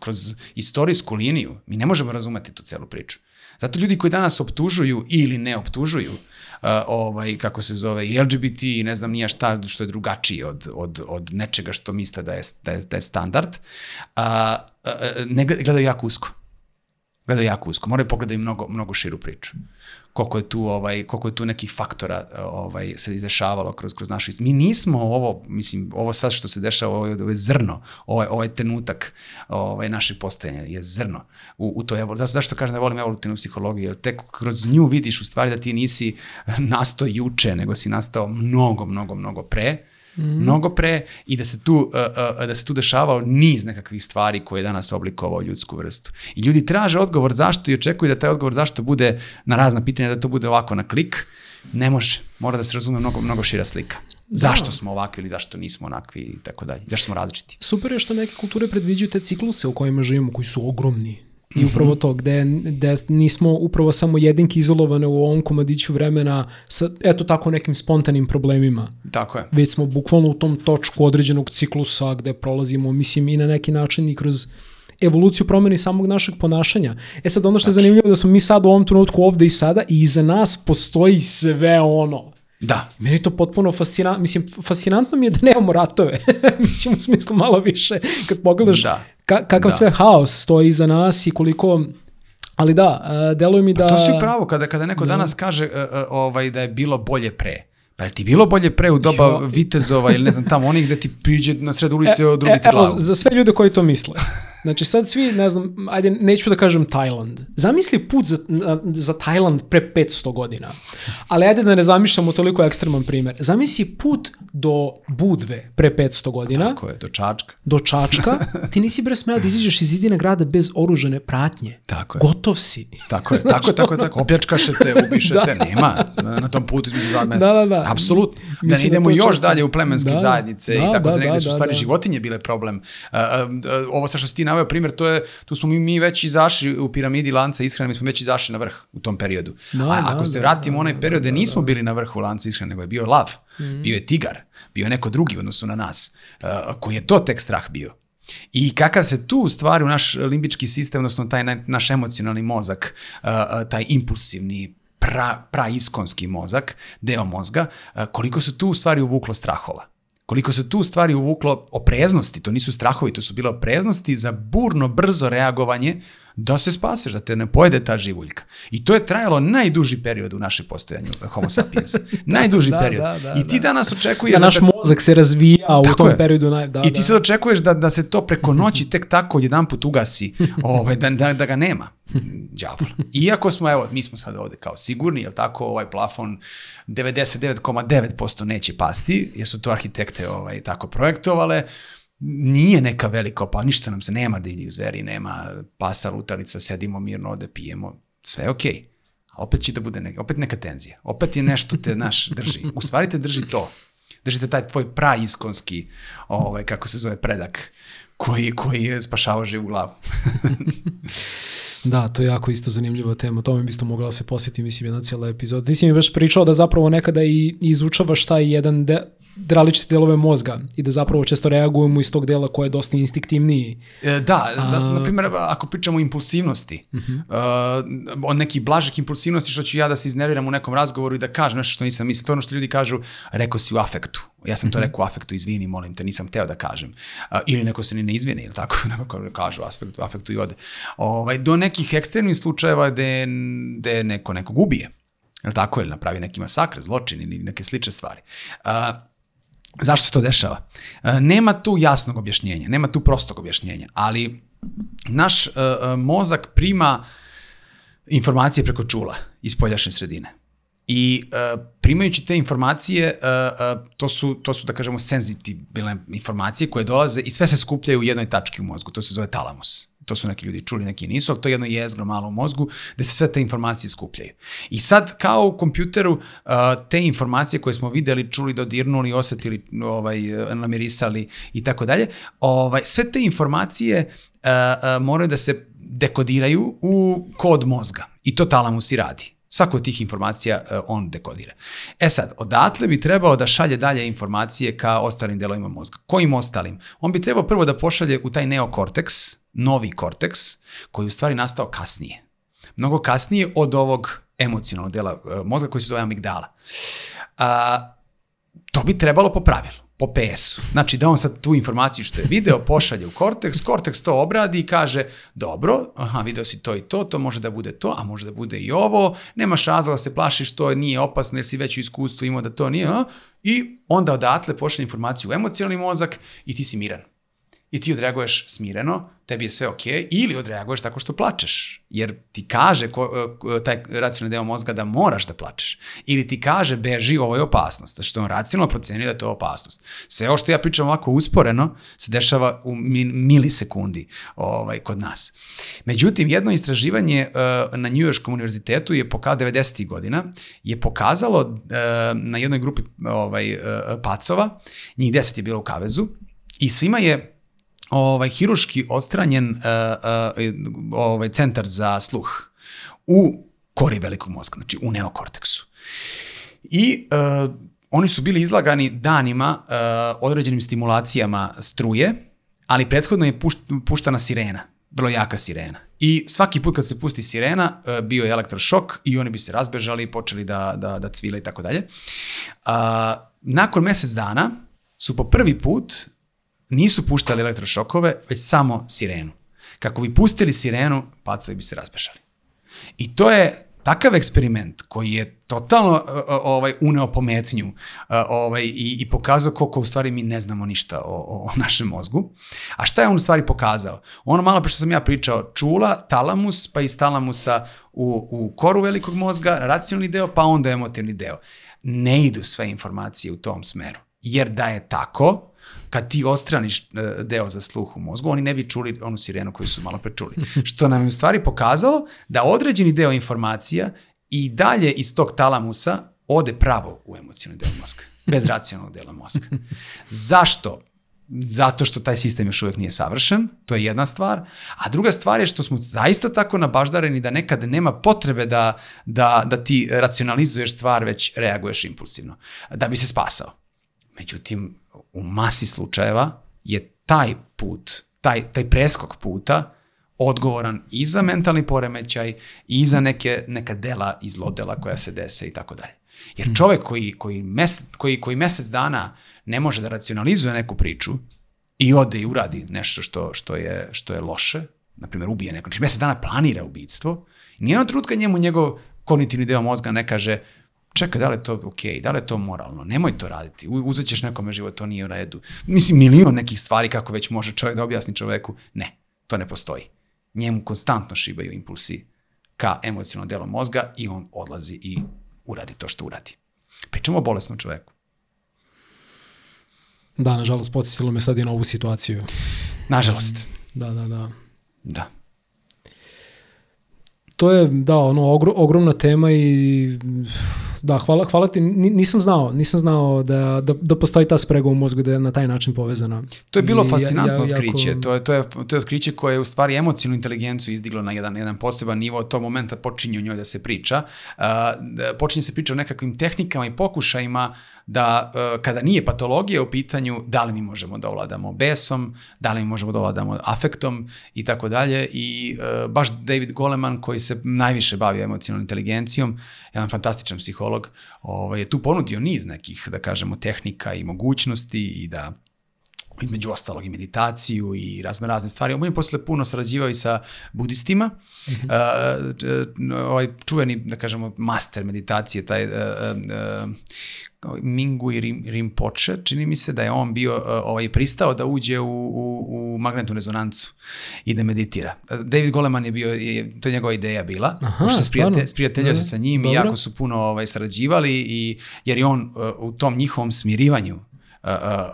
[SPEAKER 1] kroz istorijsku liniju, mi ne možemo razumeti tu celu priču. Zato ljudi koji danas optužuju ili ne optužuju uh, ovaj, kako se zove, i LGBT i ne znam nija šta što je drugačije od, od, od nečega što misle da je, da je, da je standard, uh, ne gledaju jako usko gledaju jako usko. Moraju pogledati mnogo, mnogo širu priču. Koliko je tu, ovaj, koliko je tu nekih faktora ovaj, se izdešavalo kroz, kroz našu Mi nismo ovo, mislim, ovo sad što se dešava, ovo ovo je zrno, ovaj, ovaj trenutak ovaj, našeg postojanja je zrno u, u toj evoluciji. Zato, zašto kažem da volim evolutivnu psihologiju, jer tek kroz nju vidiš u stvari da ti nisi nastao juče, nego si nastao mnogo, mnogo, mnogo pre mm. mnogo pre i da se tu uh, uh, da se tu dešavao niz nekakvih stvari koje je danas oblikovao ljudsku vrstu. I ljudi traže odgovor zašto i očekuju da taj odgovor zašto bude na razna pitanja da to bude ovako na klik. Ne može. Mora da se razume mnogo mnogo šira slika. Da. Zašto smo ovakvi ili zašto nismo onakvi i tako dalje. Zašto smo različiti.
[SPEAKER 2] Super je što neke kulture predviđaju te cikluse u kojima živimo, koji su ogromni I upravo to, gde, gde nismo upravo samo jedinke izolovane u ovom komadiću vremena sa, eto tako, nekim spontanim problemima.
[SPEAKER 1] Tako je.
[SPEAKER 2] Već smo bukvalno u tom točku određenog ciklusa gde prolazimo, mislim, i na neki način i kroz evoluciju promeni samog našeg ponašanja. E sad, ono što je znači. zanimljivo da smo mi sad u ovom trenutku ovde i sada i iza nas postoji sve ono.
[SPEAKER 1] Da.
[SPEAKER 2] Meni to potpuno fascinantno, mislim, fascinantno mi je da nemamo ratove, mislim, u smislu malo više, kad pogledaš da ka, kakav da. sve haos stoji iza nas i koliko Ali da, uh, deluje mi da...
[SPEAKER 1] Pa to si pravo, kada, kada neko da. danas kaže uh, uh, ovaj, da je bilo bolje pre. Pa je ti bilo bolje pre u doba jo. vitezova ili ne znam tamo onih gde ti priđe na sred ulice e, drugi e, ti glavu? Evo,
[SPEAKER 2] za sve ljude koji to misle. Znači sad svi, ne znam, ajde, neću da kažem Tajland. Zamisli put za, za Tajland pre 500 godina. Ali ajde da ne zamišljamo toliko ekstreman primer. Zamisli put do Budve pre 500 godina.
[SPEAKER 1] Tako je, do Čačka.
[SPEAKER 2] Do Čačka. Ti nisi bre smeo da izađeš iz zidine grada bez oružane pratnje.
[SPEAKER 1] Tako je.
[SPEAKER 2] Gotov si.
[SPEAKER 1] Tako je, znači, tako, tako, tako. Opljačkašete, ubišete, da. nema na, na tom putu između dva mesta.
[SPEAKER 2] Da, da, da.
[SPEAKER 1] Apsolutno. Da ne da idemo još često. dalje u plemenske da. zajednice da, i tako da, da negde su da, stvari da. životinje bile problem. Uh, uh, ovo sa što si ti naveo primjer, to je, tu smo mi, mi već izašli u piramidi lanca ishrane, mi smo već izašli na vrh u tom periodu. Da, A ako da, se vratimo da, onaj period da, da, nismo bili na vrhu lanca ishrane, nego je bio lav, mm. bio je tigar, bio je neko drugi u odnosu na nas, uh, koji je to tek strah bio. I kakav se tu stvari u naš limbički sistem, odnosno taj naš emocionalni mozak, uh, taj impulsivni, pra, praiskonski mozak, deo mozga, koliko se tu u stvari uvuklo strahova koliko se tu stvari uvuklo opreznosti, to nisu strahovi, to su bile opreznosti za burno, brzo reagovanje da se spaseš, da te ne pojede ta živuljka. I to je trajalo najduži period u našem postojanju homo sapiens. najduži da, period. Da, da, I ti da. danas očekuješ...
[SPEAKER 2] Da, da naš da, mozak se razvija u tom je. periodu. Naj, da,
[SPEAKER 1] I ti da. sad očekuješ da, da se to preko noći tek tako jedan put ugasi, ovaj, da, da, da ga nema. Đavol. Iako smo, evo, mi smo sad ovde kao sigurni, jel tako, ovaj plafon 99,9% neće pasti, jer su to arhitekte ovaj, tako projektovale, nije neka velika pa ništa nam se, nema divljih zveri, nema pasa, lutalica, sedimo mirno ovde, pijemo, sve je okej. Okay. A opet će da bude neka, opet neka tenzija. Opet je nešto te naš drži. U stvari te drži to. Držite taj tvoj praiskonski, ovaj, kako se zove, predak, koji, koji je spašavao živu glavu.
[SPEAKER 2] Da, to je jako isto zanimljiva tema. Tome bi isto mogla da se posveti, mislim, jedna cijela epizoda. Ti si mi baš pričao da zapravo nekada i izučavaš taj jedan de, različite delove mozga i da zapravo često reagujemo iz tog dela koji je dosta instinktivniji.
[SPEAKER 1] E, da, A... za, na primjer, ako pričamo o impulsivnosti, uh -huh. uh, o nekih blažih impulsivnosti, što ću ja da se iznerviram u nekom razgovoru i da kažem nešto što nisam mislio, to ono što ljudi kažu, rekao si u afektu. Ja sam to mhm. rekao u afektu, izvini, molim te, nisam teo da kažem. Uh, ili neko se ni ne izvini, ili tako, neko kažu afektu, afektu i ode. Ovaj, do nekih ekstremnih slučajeva gde, gde neko nekog ubije. Jel tako? Ili napravi neki masakr, zločin ili neke slične stvari. Uh, Zašto se to dešava? E, nema tu jasnog objašnjenja, nema tu prostog objašnjenja, ali naš uh, mozak prima informacije preko čula iz poljašnje sredine. I uh, primajući te informacije, uh, uh, to, su, to su, da kažemo, senzitivne informacije koje dolaze i sve se skupljaju u jednoj tački u mozgu. To se zove talamus to su neki ljudi čuli, neki nisu, ali to je jedno jezgro malo u mozgu gde se sve te informacije skupljaju. I sad, kao u kompjuteru, uh, te informacije koje smo videli, čuli, dodirnuli, osetili, ovaj, namirisali i tako dalje, ovaj, sve te informacije uh, uh, moraju da se dekodiraju u kod mozga. I to talamus i radi. Svaku od tih informacija on dekodira. E sad, odatle bi trebao da šalje dalje informacije ka ostalim delovima mozga. Kojim ostalim? On bi trebao prvo da pošalje u taj neokorteks, novi korteks, koji je u stvari nastao kasnije. Mnogo kasnije od ovog emocionalnog dela uh, mozga koji se zove amigdala. A, to bi trebalo po pravilu po PS-u. Znači da on sad tu informaciju što je video pošalje u Cortex, Cortex to obradi i kaže dobro, aha, video si to i to, to može da bude to, a može da bude i ovo, nemaš razloga da se plašiš, to nije opasno jer si već u iskustvu imao da to nije, a? i onda odatle pošalje informaciju u emocionalni mozak i ti si miran i ti odreaguješ smireno, tebi je sve ok, ili odreaguješ tako što plačeš, jer ti kaže ko, taj racionalni deo mozga da moraš da plačeš, ili ti kaže beži, ovo je opasnost, što on racionalno procenio da je to opasnost. Sve ovo što ja pričam ovako usporeno se dešava u milisekundi ovaj, kod nas. Međutim, jedno istraživanje uh, na Njujorškom univerzitetu je pokazalo 90. godina, je pokazalo uh, na jednoj grupi ovaj, pacova, njih 10 je bilo u kavezu, i svima je ovaj, hiruški odstranjen uh, uh, ovaj, centar za sluh u kori velikog mozga, znači u neokorteksu. I uh, oni su bili izlagani danima uh, određenim stimulacijama struje, ali prethodno je pušt, puštana sirena, vrlo jaka sirena. I svaki put kad se pusti sirena, uh, bio je elektrošok i oni bi se razbežali, počeli da, da, da cvile i tako dalje. Nakon mesec dana su po prvi put nisu puštali elektrošokove, već samo sirenu. Kako bi pustili sirenu, pacovi bi se razbežali. I to je takav eksperiment koji je totalno ovaj uneo pometnju ovaj i, i pokazao koliko u stvari mi ne znamo ništa o, o, o našem mozgu. A šta je on u stvari pokazao? Ono malo pre što sam ja pričao, čula, talamus, pa iz talamusa u, u koru velikog mozga, racionalni deo, pa onda emotivni deo. Ne idu sve informacije u tom smeru. Jer da je tako, kad ti ostraniš e, deo za sluh u mozgu, oni ne bi čuli onu sirenu koju su malo pre čuli. Što nam je u stvari pokazalo da određeni deo informacija i dalje iz tog talamusa ode pravo u emocionalni deo mozga, bez racionalnog dela mozga. Zašto? Zato što taj sistem još uvek nije savršen, to je jedna stvar. A druga stvar je što smo zaista tako nabaždareni da nekad nema potrebe da, da, da ti racionalizuješ stvar, već reaguješ impulsivno, da bi se spasao. Međutim, u masi slučajeva je taj put, taj, taj preskok puta odgovoran i za mentalni poremećaj i za neke, neka dela i zlodela koja se dese i tako dalje. Jer hmm. čovek koji, koji, mesec, koji, koji mesec dana ne može da racionalizuje neku priču i ode i uradi nešto što, što, je, što je loše, na primjer ubije neko, znači mesec dana planira ubijstvo, nijednog trenutka njemu njegov kognitivni deo mozga ne kaže čekaj, da li je to ok, da li je to moralno, nemoj to raditi, uzet ćeš nekome život, to nije u redu. Mislim, milion nekih stvari kako već može čovjek da objasni čoveku, ne, to ne postoji. Njemu konstantno šibaju impulsi ka emocionalnom delu mozga i on odlazi i uradi to što uradi. Pričamo o bolesnom čoveku.
[SPEAKER 2] Da, nažalost, podsjetilo me sad i na ovu situaciju.
[SPEAKER 1] Nažalost.
[SPEAKER 2] Da, da, da.
[SPEAKER 1] Da
[SPEAKER 2] to je, da, ono, ogro, ogromna tema i da, hvala, hvala ti, nisam znao, nisam znao da, da, da postoji ta sprega u mozgu da je na taj način povezana.
[SPEAKER 1] To je bilo I, fascinantno ja, ja, otkriće, jako... to, je, to, je, to je otkriće koje je u stvari emocijnu inteligenciju izdiglo na jedan, jedan poseban nivo, od tog momenta počinje o njoj da se priča, uh, počinje se priča o nekakvim tehnikama i pokušajima da uh, kada nije patologija u pitanju, da li mi možemo da ovladamo besom, da li mi možemo da ovladamo afektom i tako dalje. I uh, baš David Goleman koji se najviše bavi emocionalnom inteligencijom, jedan fantastičan psiholog, ovaj, je tu ponudio niz nekih, da kažemo, tehnika i mogućnosti i da između ostalog i meditaciju i razno razne stvari. On je posle puno sarađivao i sa budistima. Mm -hmm. uh, ovaj čuveni, da kažemo, master meditacije, taj uh, uh, Mingu i Rim, čini mi se da je on bio uh, ovaj, pristao da uđe u, u, u magnetnu rezonancu i da meditira. David Goleman je bio, je, to je njegova ideja bila, Aha, što sprijate, sprijateljio se sa njim Dobro. i jako su puno ovaj, sarađivali, i, jer je on uh, u tom njihovom smirivanju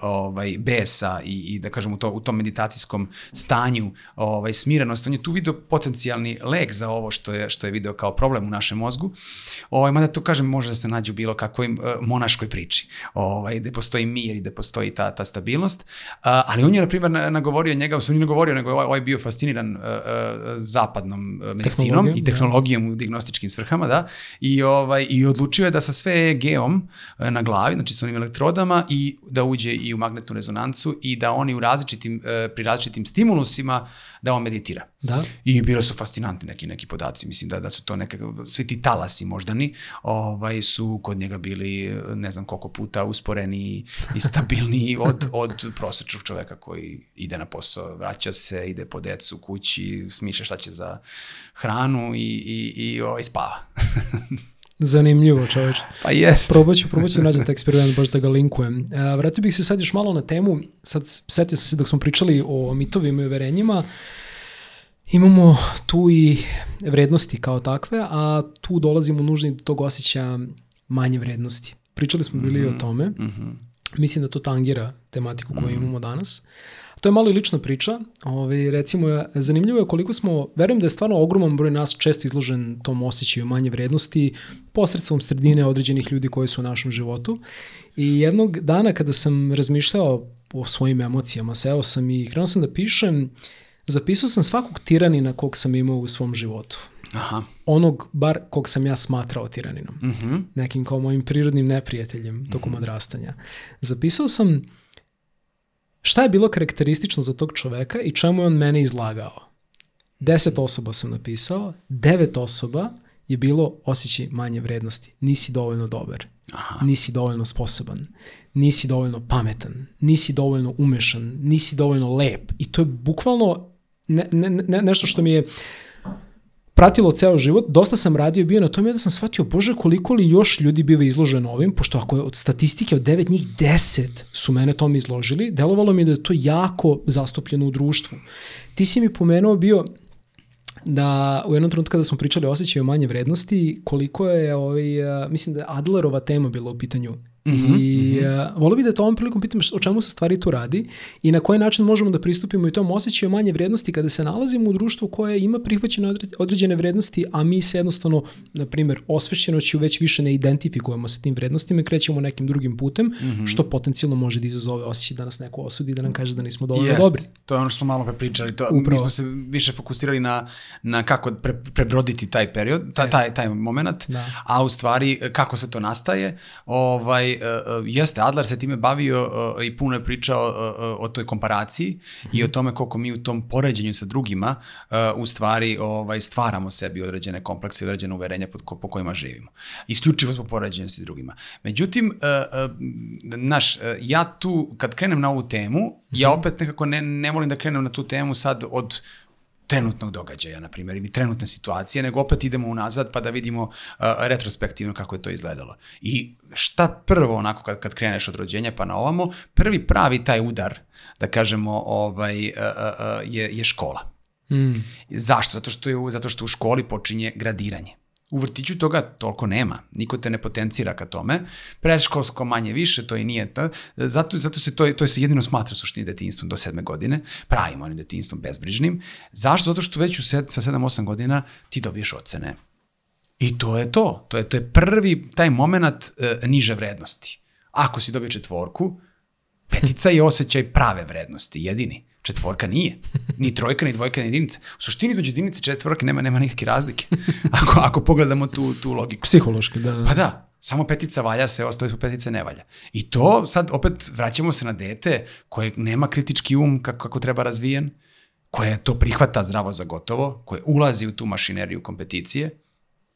[SPEAKER 1] ovaj, besa i, i da kažem u, to, u tom meditacijskom stanju ovaj, smirenost, on je tu video potencijalni lek za ovo što je, što je video kao problem u našem mozgu. Ovaj, mada to kažem može da se nađe u bilo kakvoj uh, monaškoj priči, ovaj, gde postoji mir i gde postoji ta, ta stabilnost. Uh, ali on je, na primjer, nagovorio njega, u nije nagovorio, nego ovaj, ovaj bio fasciniran uh, uh, zapadnom medicinom i tehnologijom da. u diagnostičkim svrhama, da, i, ovaj, i odlučio je da sa sve EG-om na glavi, znači sa onim elektrodama i da uđe i u magnetnu rezonancu i da oni u različitim, pri različitim stimulusima da on meditira.
[SPEAKER 2] Da.
[SPEAKER 1] I bile su fascinantni neki neki podaci, mislim da da su to neke svi ti talasi moždani, ovaj su kod njega bili ne znam koliko puta usporeni i stabilni od od prosečnog čoveka koji ide na posao, vraća se, ide po decu kući, smišlja šta će za hranu i i i ovaj spava.
[SPEAKER 2] Zanimljivo, čoveče.
[SPEAKER 1] Pa jest.
[SPEAKER 2] Probaću, probaću nađem taj eksperiment, baš da ga linkujem. A, vratio bih se sad još malo na temu, sad setio sam se dok smo pričali o mitovima i uverenjima, imamo tu i vrednosti kao takve, a tu dolazimo nužni do tog osjećaja manje vrednosti. Pričali smo bili mm -hmm. o tome. Mm -hmm. Mislim da to tangira tematiku koju mm -hmm. imamo danas. To je malo i lična priča. Ove, ovaj, recimo, zanimljivo je koliko smo, verujem da je stvarno ogroman broj nas često izložen tom osjećaju manje vrednosti posredstvom sredine određenih ljudi koji su u našem životu. I jednog dana kada sam razmišljao o svojim emocijama, seo sam i krenuo sam da pišem, zapisao sam svakog tiranina kog sam imao u svom životu.
[SPEAKER 1] Aha.
[SPEAKER 2] Onog, bar kog sam ja smatrao tiraninom.
[SPEAKER 1] Uh mhm. -huh.
[SPEAKER 2] Nekim kao mojim prirodnim neprijateljem tokom uh mhm. -huh. odrastanja. Zapisao sam Šta je bilo karakteristično za tog čoveka i čemu je on mene izlagao? Deset osoba sam napisao, devet osoba je bilo osjećaj manje vrednosti. Nisi dovoljno dobar,
[SPEAKER 1] Aha.
[SPEAKER 2] nisi dovoljno sposoban, nisi dovoljno pametan, nisi dovoljno umešan, nisi dovoljno lep. I to je bukvalno ne, ne, ne, nešto što mi je pratilo ceo život, dosta sam radio i bio na tome da sam shvatio, bože, koliko li još ljudi biva izloženo ovim, pošto ako je od statistike od devet njih deset su mene tome izložili, delovalo mi da je to jako zastupljeno u društvu. Ti si mi pomenuo bio da u jednom trenutku kada smo pričali o osjećaju manje vrednosti, koliko je, ovaj, mislim da je Adlerova tema bila u pitanju Mm -hmm, I uh, volio bih da to ovom prilikom pitam o čemu se stvari tu radi i na koji način možemo da pristupimo i tom osjećaju manje vrednosti kada se nalazimo u društvu koje ima prihvaćene određene vrednosti, a mi se jednostavno, na primjer, osvešćenoću već više ne identifikujemo sa tim vrednostima i krećemo nekim drugim putem, mm -hmm. što potencijalno može da izazove osjećaj da nas neko osudi, da nam kaže da nismo dovoljno Jest. dobri.
[SPEAKER 1] To je ono što smo malo pre pričali. To, Upravo. mi smo se više fokusirali na, na kako pre, prebroditi taj period, taj, taj, taj moment, da. a u stvari kako se to nastaje, ovaj, jeste, Adler se time bavio uh, i puno je pričao uh, o toj komparaciji mm -hmm. i o tome koliko mi u tom poređenju sa drugima uh, u stvari ovaj, stvaramo sebi određene komplekse i određene uverenja po, ko, po kojima živimo. Isključivo smo poređenju sa drugima. Međutim, uh, uh, naš, uh, ja tu, kad krenem na ovu temu, mm -hmm. ja mhm. opet nekako ne, ne volim da krenem na tu temu sad od trenutnog događaja, na primjer, ili trenutne situacije, nego opet idemo unazad pa da vidimo uh, retrospektivno kako je to izgledalo. I šta prvo, onako kad, kad kreneš od rođenja pa na ovamo, prvi pravi taj udar, da kažemo, ovaj, uh, uh, je, je škola.
[SPEAKER 2] Mm.
[SPEAKER 1] Zašto? Zato što, je, zato što u školi počinje gradiranje. U vrtiću toga toliko nema, niko te ne potencira ka tome, predškolsko manje više, to i nije, ta, zato, zato se to, to se jedino smatra suštini detinstvom do sedme godine, pravim onim detinstvom bezbrižnim. Zašto? Zato što već u sed, sa 7-8 godina ti dobiješ ocene. I to je to, to je, to je prvi taj moment e, niže vrednosti. Ako si dobio četvorku, petica je osjećaj prave vrednosti, jedini. Četvorka nije. Ni trojka, ni dvojka, ni jedinica. U suštini između jedinice i četvorke nema, nema nikakve razlike. Ako, ako pogledamo tu, tu logiku.
[SPEAKER 2] Psihološki, da.
[SPEAKER 1] Pa da, samo petica valja, sve ostale su petice ne valja. I to sad opet vraćamo se na dete koje nema kritički um kako, kako treba razvijen, koje to prihvata zdravo za gotovo, koje ulazi u tu mašineriju kompeticije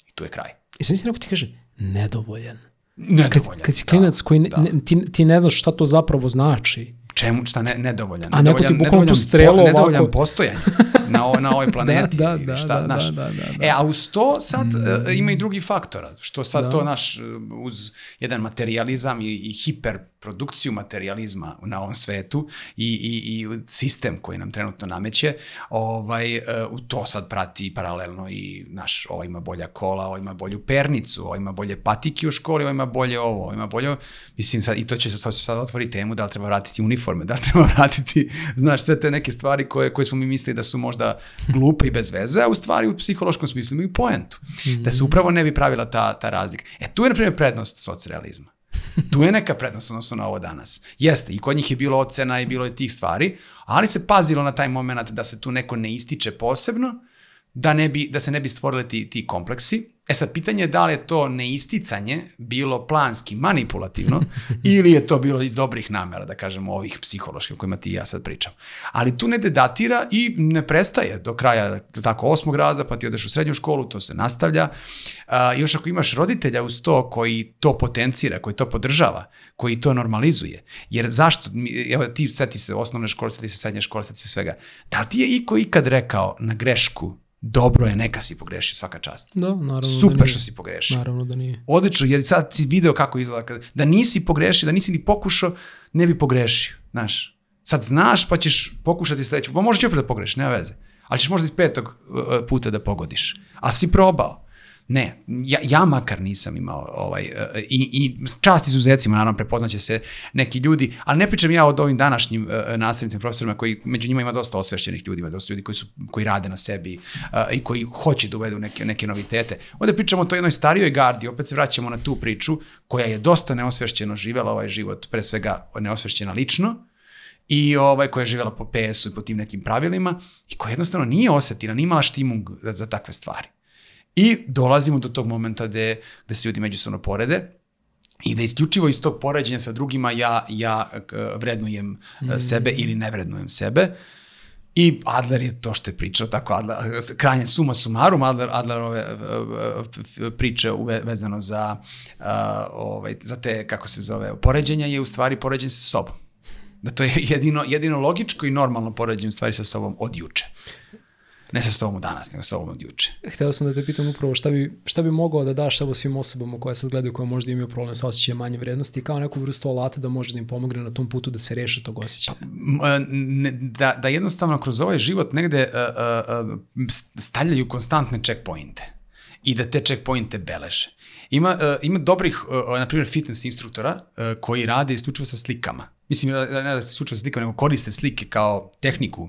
[SPEAKER 1] i tu je kraj.
[SPEAKER 2] I sad si neko ti kaže, nedovoljan.
[SPEAKER 1] Nedovoljan,
[SPEAKER 2] kad, kad si klinac da, koji ne, da. ne, ti, ti ne znaš šta to zapravo znači,
[SPEAKER 1] čemu, šta ne, nedovoljan.
[SPEAKER 2] A neko ti bukvalno tu strelo ovako.
[SPEAKER 1] Nedovoljan postojanje. na, o, na ovoj planeti.
[SPEAKER 2] da, da,
[SPEAKER 1] šta,
[SPEAKER 2] da,
[SPEAKER 1] znaš.
[SPEAKER 2] da, da, da, da.
[SPEAKER 1] E, a uz to sad
[SPEAKER 2] Mm.
[SPEAKER 1] e, ima i drugi faktora, što sad
[SPEAKER 2] Da.
[SPEAKER 1] to naš, e, uz jedan materializam i, i hiperprodukciju materializma na ovom svetu i, i, i sistem koji nam trenutno nameće, ovaj, e, u to sad prati paralelno i naš, ovo ima bolja kola, ovo ima bolju pernicu, ovo ima bolje patike u školi, ovo ima bolje ovo, ovo ima bolje, mislim sad, i to će se sad, sad otvori temu da li treba vratiti uniforme, da li treba vratiti, znaš, sve te neke stvari koje, koje smo mi mislili da su možda glupe i bez veze, a u stvari u psihološkom smislu imaju poentu. Da se upravo ne bi pravila ta, ta razlika. E, tu je, na primjer, prednost socrealizma. Tu je neka prednost odnosno na ovo danas. Jeste, i kod njih je bilo ocena i bilo je tih stvari, ali se pazilo na taj moment da se tu neko ne ističe posebno, da, ne bi, da se ne bi stvorili ti, ti kompleksi. E sad, pitanje je da li je to neisticanje bilo planski, manipulativno, ili je to bilo iz dobrih namera, da kažemo, ovih psiholoških o kojima ti i ja sad pričam. Ali tu ne datira i ne prestaje do kraja tako osmog raza, pa ti odeš u srednju školu, to se nastavlja. A, još ako imaš roditelja uz to koji to potencira, koji to podržava, koji to normalizuje. Jer zašto, evo ti seti se osnovne škole, seti se srednje škole, seti se svega. Da ti je iko ikad rekao na grešku, dobro je, neka si pogrešio svaka čast.
[SPEAKER 2] Da, naravno da
[SPEAKER 1] Super
[SPEAKER 2] nije.
[SPEAKER 1] što si pogrešio.
[SPEAKER 2] Naravno da nije.
[SPEAKER 1] Odlično, jer sad si video kako izgleda. Kad, da nisi pogrešio, da nisi ni pokušao, ne bi pogrešio. Znaš, sad znaš pa ćeš pokušati sledeću. Pa će opet da pogrešiš, nema veze. Ali ćeš možda iz petog uh, puta da pogodiš. Ali si probao. Ne, ja, ja makar nisam imao ovaj, uh, i, i čast izuzecima, naravno prepoznaće se neki ljudi, ali ne pričam ja od ovim današnjim uh, nastavnicima, profesorima koji među njima ima dosta osvešćenih ljudi, ima dosta ljudi koji, su, koji rade na sebi i koji hoće da uvedu neke, neke novitete. Ovde pričamo o toj jednoj starijoj gardi, opet se vraćamo na tu priču koja je dosta neosvešćeno živela ovaj život, pre svega neosvešćena lično, i ovaj, koja je živjela po PS-u i po tim nekim pravilima i koja jednostavno nije osetila, nije imala štimung za, za takve stvari. I dolazimo do tog momenta gde, gde se ljudi međusobno porede i da isključivo iz tog poređenja sa drugima ja, ja vrednujem mm. sebe ili ne vrednujem sebe. I Adler je to što je pričao, tako Adler, krajnje suma sumarum, Adler, Adlerove e, e, priče uve- vezano za, a, ovaj, za te, kako se zove, poređenja je u stvari poređenje sa sobom. Da to je jedino, jedino logičko i normalno poređenje u stvari sa sobom od juče. Ne sa sobom danas, nego sa sobom od juče.
[SPEAKER 2] Hteo sam da te pitam upravo šta bi, šta bi mogao da daš evo svim osobama koje sad gledaju koje možda imaju problem sa osjećajem manje vrednosti kao neku vrstu alata da može da im pomogne na tom putu da se reše tog osjećaja.
[SPEAKER 1] M, e, ne, da, da jednostavno kroz ovaj život negde uh, uh, stavljaju konstantne checkpointe i da te checkpointe beleže. Ima, uh, ima dobrih, uh, na primjer, fitness instruktora uh, koji rade isključivo sa slikama. Mislim, ne da se isključivo sa slikama, nego koriste slike kao tehniku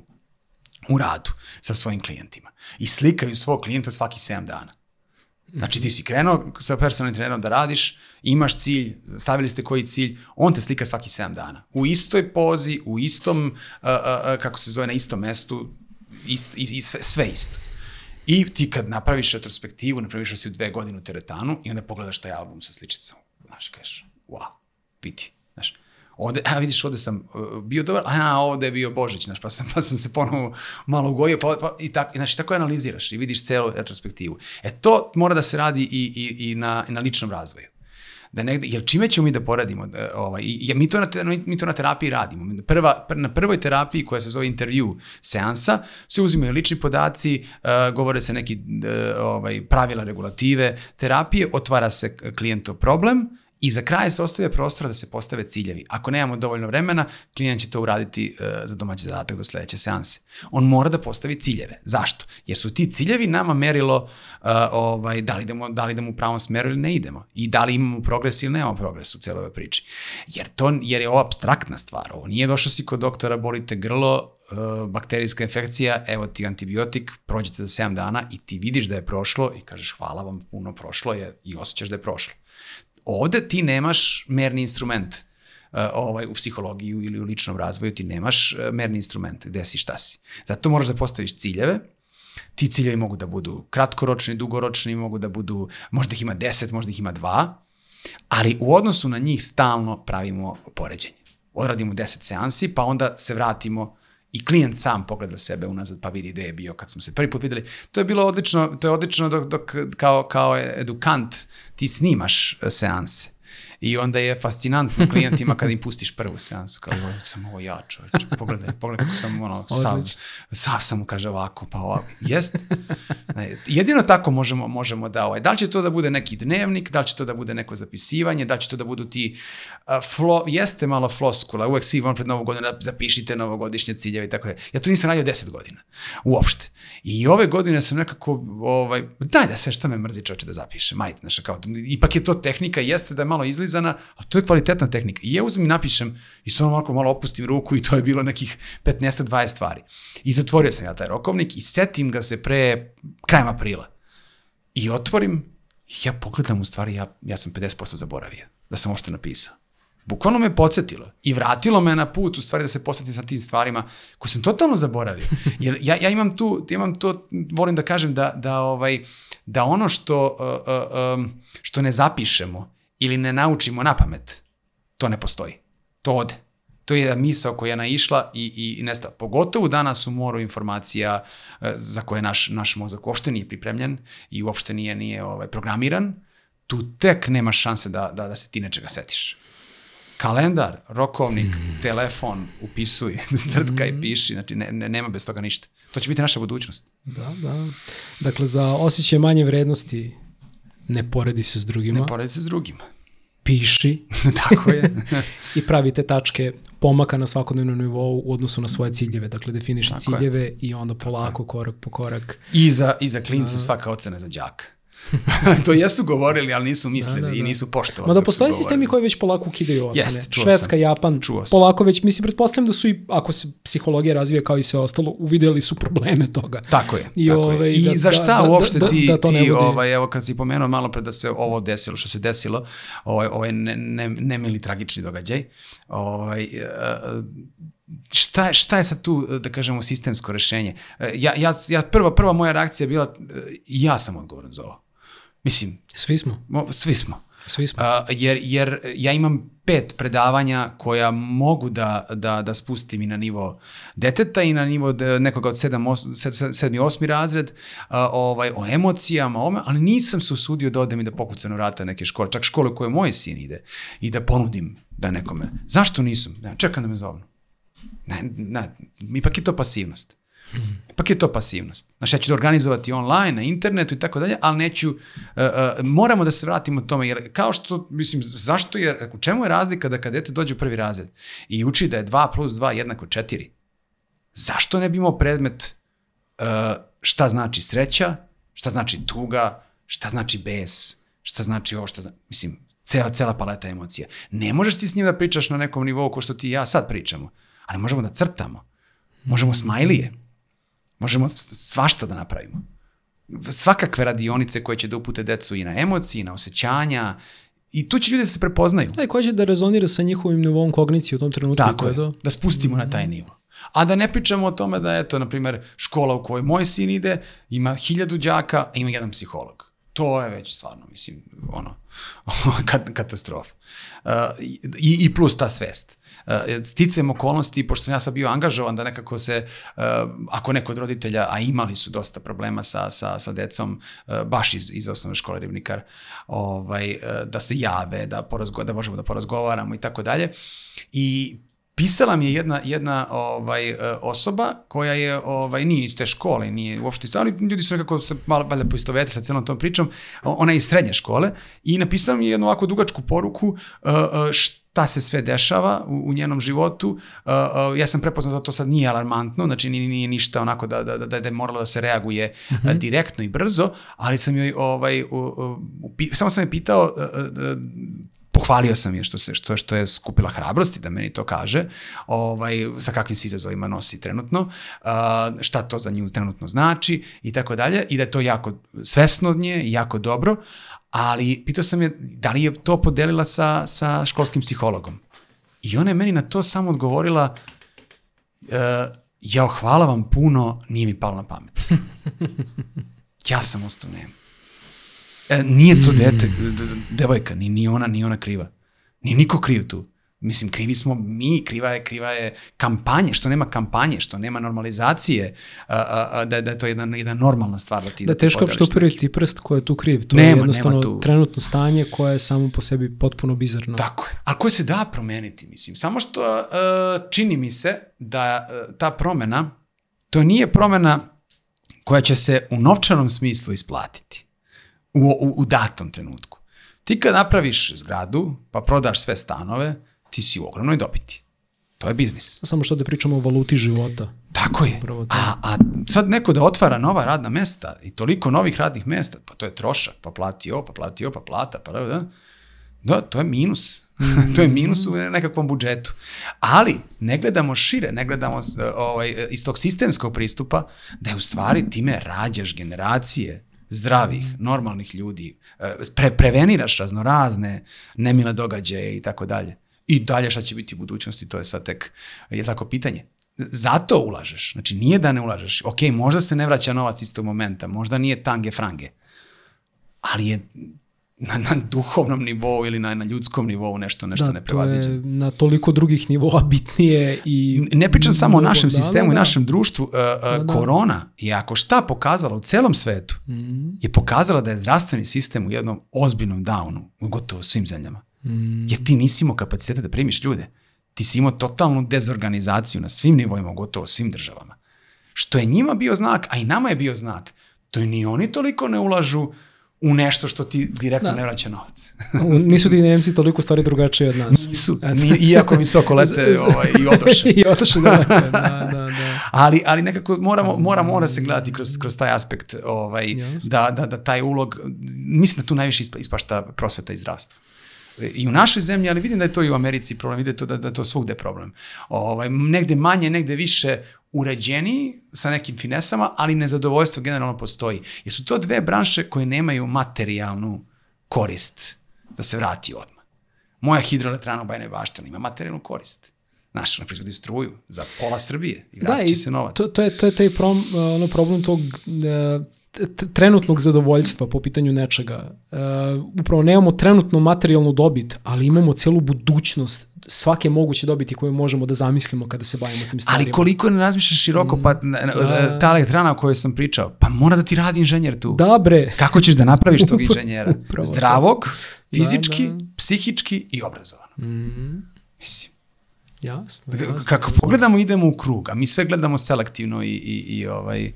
[SPEAKER 1] u radu sa svojim klijentima. I slikaju svog klijenta svaki 7 dana. Znači ti si krenuo sa personalnim trenerom da radiš, imaš cilj, stavili ste koji cilj, on te slika svaki 7 dana. U istoj pozi, u istom, uh, uh, kako se zove, na istom mestu, ist, i, i sve, sve isto. I ti kad napraviš retrospektivu, napraviš da si u dve godine u teretanu i onda pogledaš taj album sa sličicama. Znaš, kažeš, wow, vidi. Ovde, a vidiš, ovde sam uh, bio dobar, a ovde je bio Božić, znaš, pa sam, pa sam se ponovo malo ugojio, pa, pa i tako, znači, tako analiziraš i vidiš celu retrospektivu. E to mora da se radi i, i, i na, na ličnom razvoju da negde, jer čime ćemo mi da poradimo, e, ovaj, jer mi to na, te, mi to na terapiji radimo. Prva, pr, na prvoj terapiji koja se zove intervju seansa se uzimaju lični podaci, uh, govore se neki uh, ovaj, pravila regulative terapije, otvara se klijentov problem i za kraj se ostavlja prostora da se postave ciljevi. Ako nemamo dovoljno vremena, klijent će to uraditi uh, za domaći zadatak do sledeće seanse. On mora da postavi ciljeve. Zašto? Jer su ti ciljevi nama merilo uh, ovaj, da, li idemo, da li idemo u pravom smeru ili ne idemo. I da li imamo progres ili nemamo progres u celoj priči. Jer, to, jer je ovo abstraktna stvar. Ovo nije došao si kod doktora, bolite grlo, uh, bakterijska infekcija, evo ti antibiotik, prođete za 7 dana i ti vidiš da je prošlo i kažeš hvala vam, puno prošlo je i osjećaš da je prošlo. Ovde ti nemaš merni instrument uh, ovaj, u psihologiji ili u ličnom razvoju, ti nemaš uh, merni instrument gde si, šta si. Zato moraš da postaviš ciljeve, ti ciljevi mogu da budu kratkoročni, dugoročni, mogu da budu, možda ih ima 10, možda ih ima 2, ali u odnosu na njih stalno pravimo poređenje. Odradimo 10 seansi, pa onda se vratimo i klijent sam pogleda sebe unazad pa vidi gde je bio kad smo se prvi put videli. To je bilo odlično, to je odlično dok, dok kao, kao edukant ti snimaš e, seanse. I onda je fascinantno klijentima kada im pustiš prvu seansu, kao joj, sam ovo ja čovječ, pogledaj, pogledaj kako sam ono, sav, sav sam mu kaže ovako, pa ovako, jest. Jedino tako možemo, možemo da, ovaj, da li će to da bude neki dnevnik, da li će to da bude neko zapisivanje, da li će to da budu ti, uh, flo, jeste malo floskula, uvek svi vam pred novu godinu zapišite novogodišnje ciljeve i tako da. Ja to nisam radio 10 godina, uopšte. I ove godine sam nekako, ovaj, daj da sve šta me mrzi čoče da zapišem, ajde, znaš, kao, ipak je to tehnika, jeste da je malo izlizana, a to je kvalitetna tehnika. I ja uzmem i napišem i samo malo, malo opustim ruku i to je bilo nekih 15-20 stvari. I zatvorio sam ja taj rokovnik i setim ga se pre krajem aprila. I otvorim, ja pogledam u stvari, ja, ja sam 50% zaboravio da sam uopšte napisao. Bukvalno me podsjetilo i vratilo me na put u stvari da se posvetim sa tim stvarima koje sam totalno zaboravio. Jer ja, ja imam tu, imam to, volim da kažem da, da, ovaj, da ono što, uh, uh, um, što ne zapišemo ili ne naučimo na pamet, to ne postoji. To ode. To je misao koja je naišla i, i nesta. Pogotovo danas u moru informacija e, za koje naš, naš mozak uopšte nije pripremljen i uopšte nije, nije ovaj, programiran, tu tek nemaš šanse da, da, da se ti nečega setiš. Kalendar, rokovnik, mm. telefon, upisuj, crtka i piši, znači ne, ne, nema bez toga ništa. To će biti naša budućnost.
[SPEAKER 2] Da, da. Dakle, za osjećaj manje vrednosti ne poredi se s drugima.
[SPEAKER 1] Ne poredi se s drugima.
[SPEAKER 2] Piši.
[SPEAKER 1] Tako je.
[SPEAKER 2] I pravite tačke pomaka na svakodnevnom nivou u odnosu na svoje ciljeve. Dakle, definiši ciljeve i onda polako, korak po korak.
[SPEAKER 1] I za, i za klince svaka ocena za đaka. to jesu govorili, ali nisu mislili da, da, da. i nisu poštovali.
[SPEAKER 2] Ma da postoje sistemi koji već polako ukidaju ocene. Jest, Švedska, sam. Japan, čuo polako već, mislim, pretpostavljam da su i, ako se psihologija razvija kao i sve ostalo, uvidjeli su probleme toga.
[SPEAKER 1] Tako je. I, tako ovaj, je. I da, za šta da, da uopšte da, ti, da, da ti bude... ovaj, evo kad si pomenuo malo pre da se ovo desilo, što se desilo, ovaj, ovaj ne, ne, nemili tragični događaj, ovaj, uh, šta, šta je sad tu, da kažemo, sistemsko rešenje? Ja, ja, ja prva, prva moja reakcija je bila, ja sam odgovoran za ovo. Mislim...
[SPEAKER 2] Svi smo.
[SPEAKER 1] Svi smo.
[SPEAKER 2] Svi smo.
[SPEAKER 1] Uh, jer, jer ja imam pet predavanja koja mogu da, da, da spustim i na nivo deteta i na nivo nekoga od 7, 8, 7 8 razred uh, ovaj, o emocijama, o, ali nisam se usudio da odem i da pokucam u vrata neke škole, čak škole koje moj sin ide i da ponudim da nekome. Zašto nisam? Ne, čekam da me zovnu. Ne, ne, ipak je to pasivnost. Ipak je to pasivnost. Znaš, ja ću da organizovati online, na internetu i tako dalje, ali neću, uh, uh, moramo da se vratimo tome, jer kao što, mislim, zašto je, u čemu je razlika da kad dete dođe u prvi razred i uči da je 2 plus 2 jednako 4? Zašto ne bi imao predmet uh, šta znači sreća, šta znači tuga, šta znači bes, šta znači ovo, šta znači, mislim, cela, cela paleta emocija. Ne možeš ti s njim da pričaš na nekom nivou ko što ti i ja sad pričamo, ali možemo da crtamo, možemo smajlije, Možemo svašta da napravimo. Svakakve radionice koje će da upute decu i na emocije, i na osjećanja, I tu će ljudi da se prepoznaju.
[SPEAKER 2] Da, i koja će da rezonira sa njihovim nivom kognicije u tom trenutku.
[SPEAKER 1] Tako je, da spustimo mm -hmm. na taj nivo. A da ne pričamo o tome da, eto, na primer, škola u kojoj moj sin ide, ima hiljadu đaka, a ima jedan psiholog. To je već stvarno, mislim, ono, katastrofa. Uh, i, I plus ta svest. Eh, sticam okolnosti, pošto sam ja sad bio angažovan da nekako se, eh, ako neko od roditelja, a imali su dosta problema sa, sa, sa decom, eh, baš iz, iz osnovne škole Ribnikar, ovaj, da se jave, da, porazgo, da možemo da porazgovaramo i tako dalje. I pisala mi je jedna, jedna ovaj, osoba koja je, ovaj, nije iz te škole, nije uopšte iz ali ljudi su nekako se malo valjda poistovete sa celom tom pričom, ona je iz srednje škole i napisala mi je jednu ovako dugačku poruku uh, uh, šta se sve dešava u, u njenom životu. Uh, uh, ja sam prepoznao da to sad nije alarmantno, znači nije, nije ništa onako da, da, da, da je moralo da se reaguje mm -hmm. direktno i brzo, ali sam joj, ovaj, uh, uh, samo sam je pitao, uh, uh, pohvalio sam je što se što što je skupila hrabrosti da meni to kaže, ovaj sa kakvim se izazovima nosi trenutno, uh, šta to za nju trenutno znači i tako dalje i da je to jako svesno od nje, jako dobro, ali pitao sam je da li je to podelila sa, sa školskim psihologom. I ona je meni na to samo odgovorila uh, jao, hvala vam puno, nije mi palo na pamet. ja sam ostao nema. E, nije to dete, devojka, ni, ni ona, ni ona kriva. Ni niko kriv tu. Mislim, krivi smo mi, kriva je, kriva je kampanje, što nema kampanje, što nema normalizacije, a, a, a, da, da je to jedna, jedna normalna stvar da ti
[SPEAKER 2] Da,
[SPEAKER 1] ti
[SPEAKER 2] teško što upriti prst ko je tu kriv. To
[SPEAKER 1] Nema,
[SPEAKER 2] je
[SPEAKER 1] nema
[SPEAKER 2] jednostavno
[SPEAKER 1] tu.
[SPEAKER 2] trenutno stanje koje je samo po sebi potpuno bizarno.
[SPEAKER 1] Tako je, ali koje se da promeniti, mislim. Samo što uh, čini mi se da uh, ta promena, to nije promena koja će se u novčanom smislu isplatiti u, u, u datom trenutku. Ti kad napraviš zgradu, pa prodaš sve stanove, ti si u ogromnoj dobiti. To je biznis.
[SPEAKER 2] Samo što da pričamo o valuti života.
[SPEAKER 1] Tako je. A, a sad neko da otvara nova radna mesta i toliko novih radnih mesta, pa to je trošak, pa plati ovo, pa plati ovo, pa plata, pa da, da. Da, to je minus. to je minus u nekakvom budžetu. Ali ne gledamo šire, ne gledamo ovaj, iz tog sistemskog pristupa da je u stvari time rađaš generacije zdravih, normalnih ljudi, e, pre, preveniraš raznorazne nemile događaje i tako dalje. I dalje šta će biti u budućnosti, to je sad tek, je tako pitanje. Zato ulažeš. Znači nije da ne ulažeš. Ok, možda se ne vraća novac istog momenta, možda nije tange frange, ali je na, na duhovnom nivou ili na, na ljudskom nivou nešto, nešto
[SPEAKER 2] da,
[SPEAKER 1] ne
[SPEAKER 2] to
[SPEAKER 1] prevaziđeno.
[SPEAKER 2] je na toliko drugih nivoa bitnije i...
[SPEAKER 1] Ne pričam samo o našem
[SPEAKER 2] da,
[SPEAKER 1] sistemu
[SPEAKER 2] da,
[SPEAKER 1] i
[SPEAKER 2] da.
[SPEAKER 1] našem društvu. Uh, uh,
[SPEAKER 2] da.
[SPEAKER 1] Korona je ako šta pokazala u celom svetu,
[SPEAKER 2] Mhm.
[SPEAKER 1] je pokazala da je zdravstveni sistem u jednom ozbiljnom downu u gotovo svim zemljama.
[SPEAKER 2] Mhm.
[SPEAKER 1] Jer ti nisi imao kapaciteta da primiš ljude. Ti si imao totalnu dezorganizaciju na svim nivoima gotovo svim državama. Što je njima bio znak, a i nama je bio znak, to je ni oni toliko ne ulažu u nešto što ti direktno
[SPEAKER 2] Da.
[SPEAKER 1] ne vraća novac.
[SPEAKER 2] Nisu ti Nemci toliko stvari drugačije od nas.
[SPEAKER 1] Nisu, ni, iako visoko lete ovaj, i odoše.
[SPEAKER 2] I odoše da, da, da, da.
[SPEAKER 1] Ali, ali nekako moramo, mora, mora se gledati kroz, kroz taj aspekt ovaj, da, da, da taj ulog, mislim da tu najviše ispa, ispašta prosveta i zdravstvo. I u našoj zemlji, ali vidim da je to i u Americi problem, vidim to da, da je to svugde problem. Ovaj, negde manje, negde više uređeniji sa nekim finesama, ali nezadovoljstvo generalno postoji. Jer su to dve branše koje nemaju materijalnu korist da se vrati odmah. Moja hidroelektrana u Bajnoj Baštani ima materijalnu korist. Znaš, ona proizvodi struju za pola Srbije i vratit će
[SPEAKER 2] i
[SPEAKER 1] se novac.
[SPEAKER 2] To, to, je, to je taj prom, ono problem tog t- trenutnog zadovoljstva po pitanju nečega. E, upravo nemamo trenutno materijalnu dobit, ali imamo celu budućnost svake moguće dobiti koje možemo da zamislimo kada se bavimo tim stvarima.
[SPEAKER 1] Ali koliko ne razmišljaš široko, pa
[SPEAKER 2] Da.
[SPEAKER 1] ta elektrana o kojoj sam pričao, pa mora da ti radi inženjer tu.
[SPEAKER 2] Da bre,
[SPEAKER 1] Kako ćeš da napraviš tog inženjera?
[SPEAKER 2] Upravo to.
[SPEAKER 1] Zdravog, fizički,
[SPEAKER 2] Da, da.
[SPEAKER 1] psihički i obrazovan. Mislim,
[SPEAKER 2] jasno, jasno.
[SPEAKER 1] kako
[SPEAKER 2] jasno.
[SPEAKER 1] pogledamo idemo u krug, a mi sve gledamo selektivno i, i, i ovaj,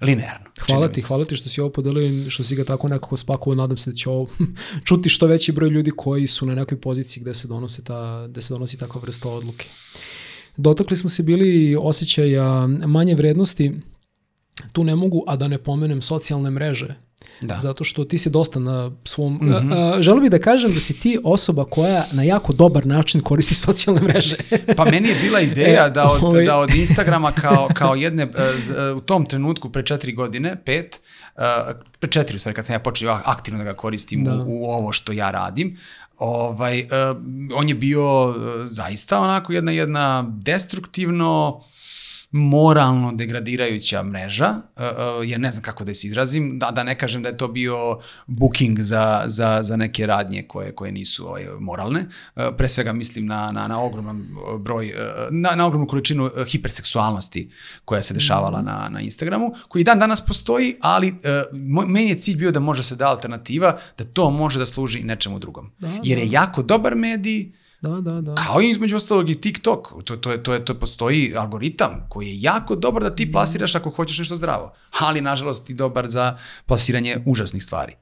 [SPEAKER 1] linearno.
[SPEAKER 2] Hvala ti, hvala ti što si ovo podelio i što si ga tako nekako spakovao. Nadam se da će ovo čuti što veći broj ljudi koji su na nekoj poziciji gde se donose ta, gde se donosi takva vrsta odluke. Dotakli smo se bili osjećaja manje vrednosti. Tu ne mogu, a da ne pomenem socijalne mreže.
[SPEAKER 1] Da.
[SPEAKER 2] Zato što ti si dosta na svom... Mm -hmm. želeo bih da kažem da si ti osoba koja na jako dobar način koristi socijalne mreže.
[SPEAKER 1] Pa meni je bila ideja
[SPEAKER 2] E,
[SPEAKER 1] da, od,
[SPEAKER 2] ovaj-
[SPEAKER 1] da od Instagrama kao, kao jedne, e, e, u tom trenutku pre četiri godine, pet, e, pre četiri u stvari kad sam ja počeo aktivno da ga koristim
[SPEAKER 2] Da.
[SPEAKER 1] u, u ovo što ja radim, ovaj, e, on je bio e, zaista onako jedna, jedna destruktivno moralno degradirajuća mreža, uh, uh, jer ne znam kako da se izrazim, da, da ne kažem da je to bio booking za, za, za neke radnje koje, koje nisu ovaj, moralne. Uh, pre svega mislim na, na, na ogroman broj, na, na ogromnu količinu hiperseksualnosti koja se dešavala na, na Instagramu, koji dan danas postoji, ali moj, meni je cilj bio da može se da alternativa, da to može da služi nečemu drugom.
[SPEAKER 2] Da,
[SPEAKER 1] jer je jako dobar medij,
[SPEAKER 2] Da, da, da.
[SPEAKER 1] kao i između ostalog i TikTok, to, to, je, to, je, to postoji algoritam koji je jako dobar da ti plasiraš ako hoćeš nešto zdravo, ali nažalost i dobar za plasiranje užasnih stvari.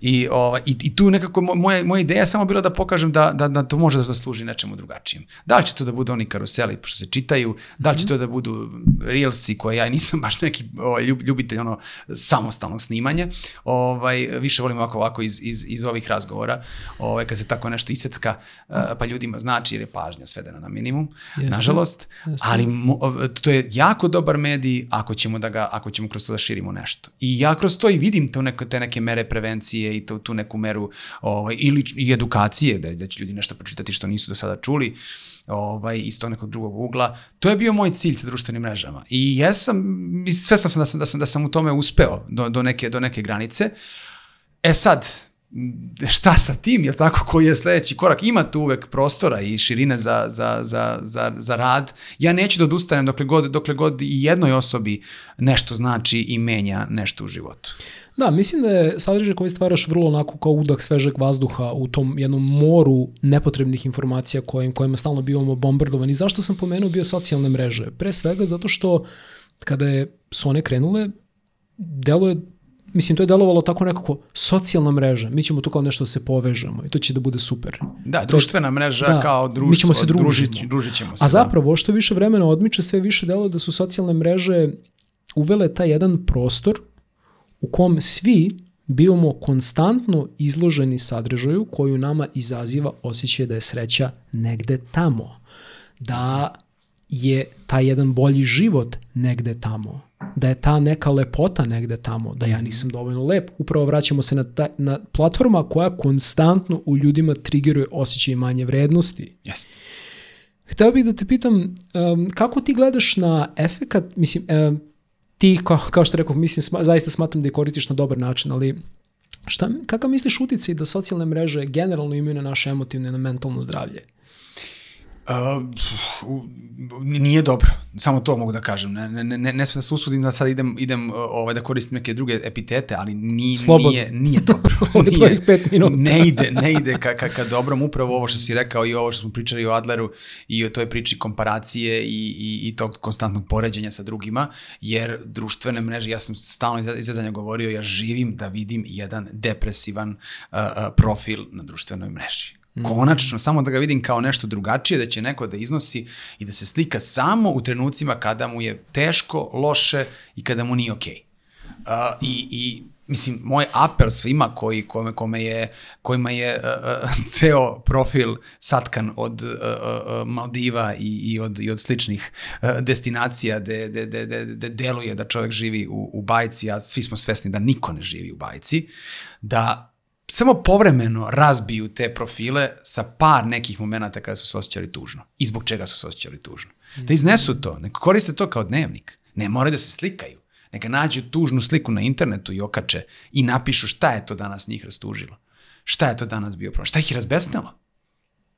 [SPEAKER 1] I, ovaj, i, I tu nekako mo- moja, moja ideja je samo bila da pokažem da, da, da to može da služi nečemu drugačijem. Da li će to da budu oni karuseli što se čitaju, da li će to da budu reelsi koje ja nisam baš neki ovaj, ljub, ljubitelj ono samostalnog snimanja. Ovaj, više volim ovako, ovako iz, iz, iz ovih razgovora, ovaj, kad se tako nešto isecka, eh, pa ljudima znači jer je pažnja svedena na minimum,
[SPEAKER 2] Jeste.
[SPEAKER 1] nažalost,
[SPEAKER 2] Jeste.
[SPEAKER 1] ali mo, to je jako dobar medij ako ćemo da ga ako ćemo kroz to da širimo nešto. I ja kroz to i vidim to neko, te neke mere prevencije i to, tu neku meru ovaj, i, lič, i edukacije, da, da će ljudi nešto pročitati što nisu do sada čuli ovaj, iz nekog drugog ugla. To je bio moj cilj sa društvenim mrežama. I jesam, svestan sam da sam, da sam, da sam u tome uspeo do, do, neke, do neke granice. E sad, šta sa tim, je tako, koji je sledeći korak? Ima tu uvek prostora i širine za, za, za, za, za rad. Ja neću da odustanem dokle god, dokle god i jednoj osobi nešto znači i menja nešto u životu.
[SPEAKER 2] Da, mislim da je sadržaj koji stvaraš vrlo onako kao udah svežeg vazduha u tom jednom moru nepotrebnih informacija kojim, kojima stalno bivamo bombardovani. Zašto sam pomenuo bio socijalne mreže? Pre svega zato što kada je, su one krenule, delo je mislim, to je delovalo tako nekako socijalna mreža, mi ćemo tu kao nešto da se povežemo i to će da bude super.
[SPEAKER 1] Da, društvena mreža da, kao društvo,
[SPEAKER 2] mi ćemo se družiti.
[SPEAKER 1] Družit, družit ćemo se.
[SPEAKER 2] A da. zapravo, što više vremena odmiče, sve više deluje da su socijalne mreže uvele taj jedan prostor u kom svi bivamo konstantno izloženi sadržaju koju nama izaziva osjećaj da je sreća negde tamo. Da je taj jedan bolji život negde tamo. Da je ta neka lepota negde tamo. Da ja mhm. nisam dovoljno lep. Upravo vraćamo se na, ta, na platforma koja konstantno u ljudima triggeruje osjećaj manje vrednosti.
[SPEAKER 1] Jeste.
[SPEAKER 2] Hteo bih da te pitam, um, kako ti gledaš na efekat, mislim, um, ti, kao, kao što rekao, mislim, sma, zaista smatram da je koristiš na dobar način, ali šta, kakav misliš uticaj da socijalne mreže generalno imaju na naše emotivne i na mentalno zdravlje?
[SPEAKER 1] Uh, nije dobro, samo to mogu da kažem. Ne, ne, ne, ne sve da se usudim da sad idem, idem ovaj, da koristim neke druge epitete, ali ni, nije, nije dobro.
[SPEAKER 2] nije, tvojih pet minuta.
[SPEAKER 1] ne ide, ne ide ka, ka, ka dobrom. Upravo ovo što si rekao i ovo što smo pričali o Adleru i o toj priči komparacije i, i, i tog konstantnog poređenja sa drugima, jer društvene mreže, ja sam stalno izrezanja govorio, ja živim da vidim jedan depresivan uh, profil na društvenoj mreži Konačno, samo da ga vidim kao nešto drugačije, da će neko da iznosi i da se slika samo u trenucima kada mu je teško, loše i kada mu nije okej. Okay. Uh, i, I mislim, moj apel svima koji, kome, kome je, kojima je uh, ceo profil satkan od uh, uh, Maldiva i, i, od, i od sličnih uh, destinacija gde, gde, gde, gde, gde deluje da čovek živi u, u bajci, a svi smo svesni da niko ne živi u bajci, da samo povremeno razbiju te profile sa par nekih momenta kada su se osjećali tužno. I zbog čega su se osjećali tužno. Da iznesu to, neka koriste to kao dnevnik. Ne moraju da se slikaju. Neka nađu tužnu sliku na internetu i okače i napišu šta je to danas njih rastužilo. Šta je to danas bio problem. Šta ih je razbesnalo.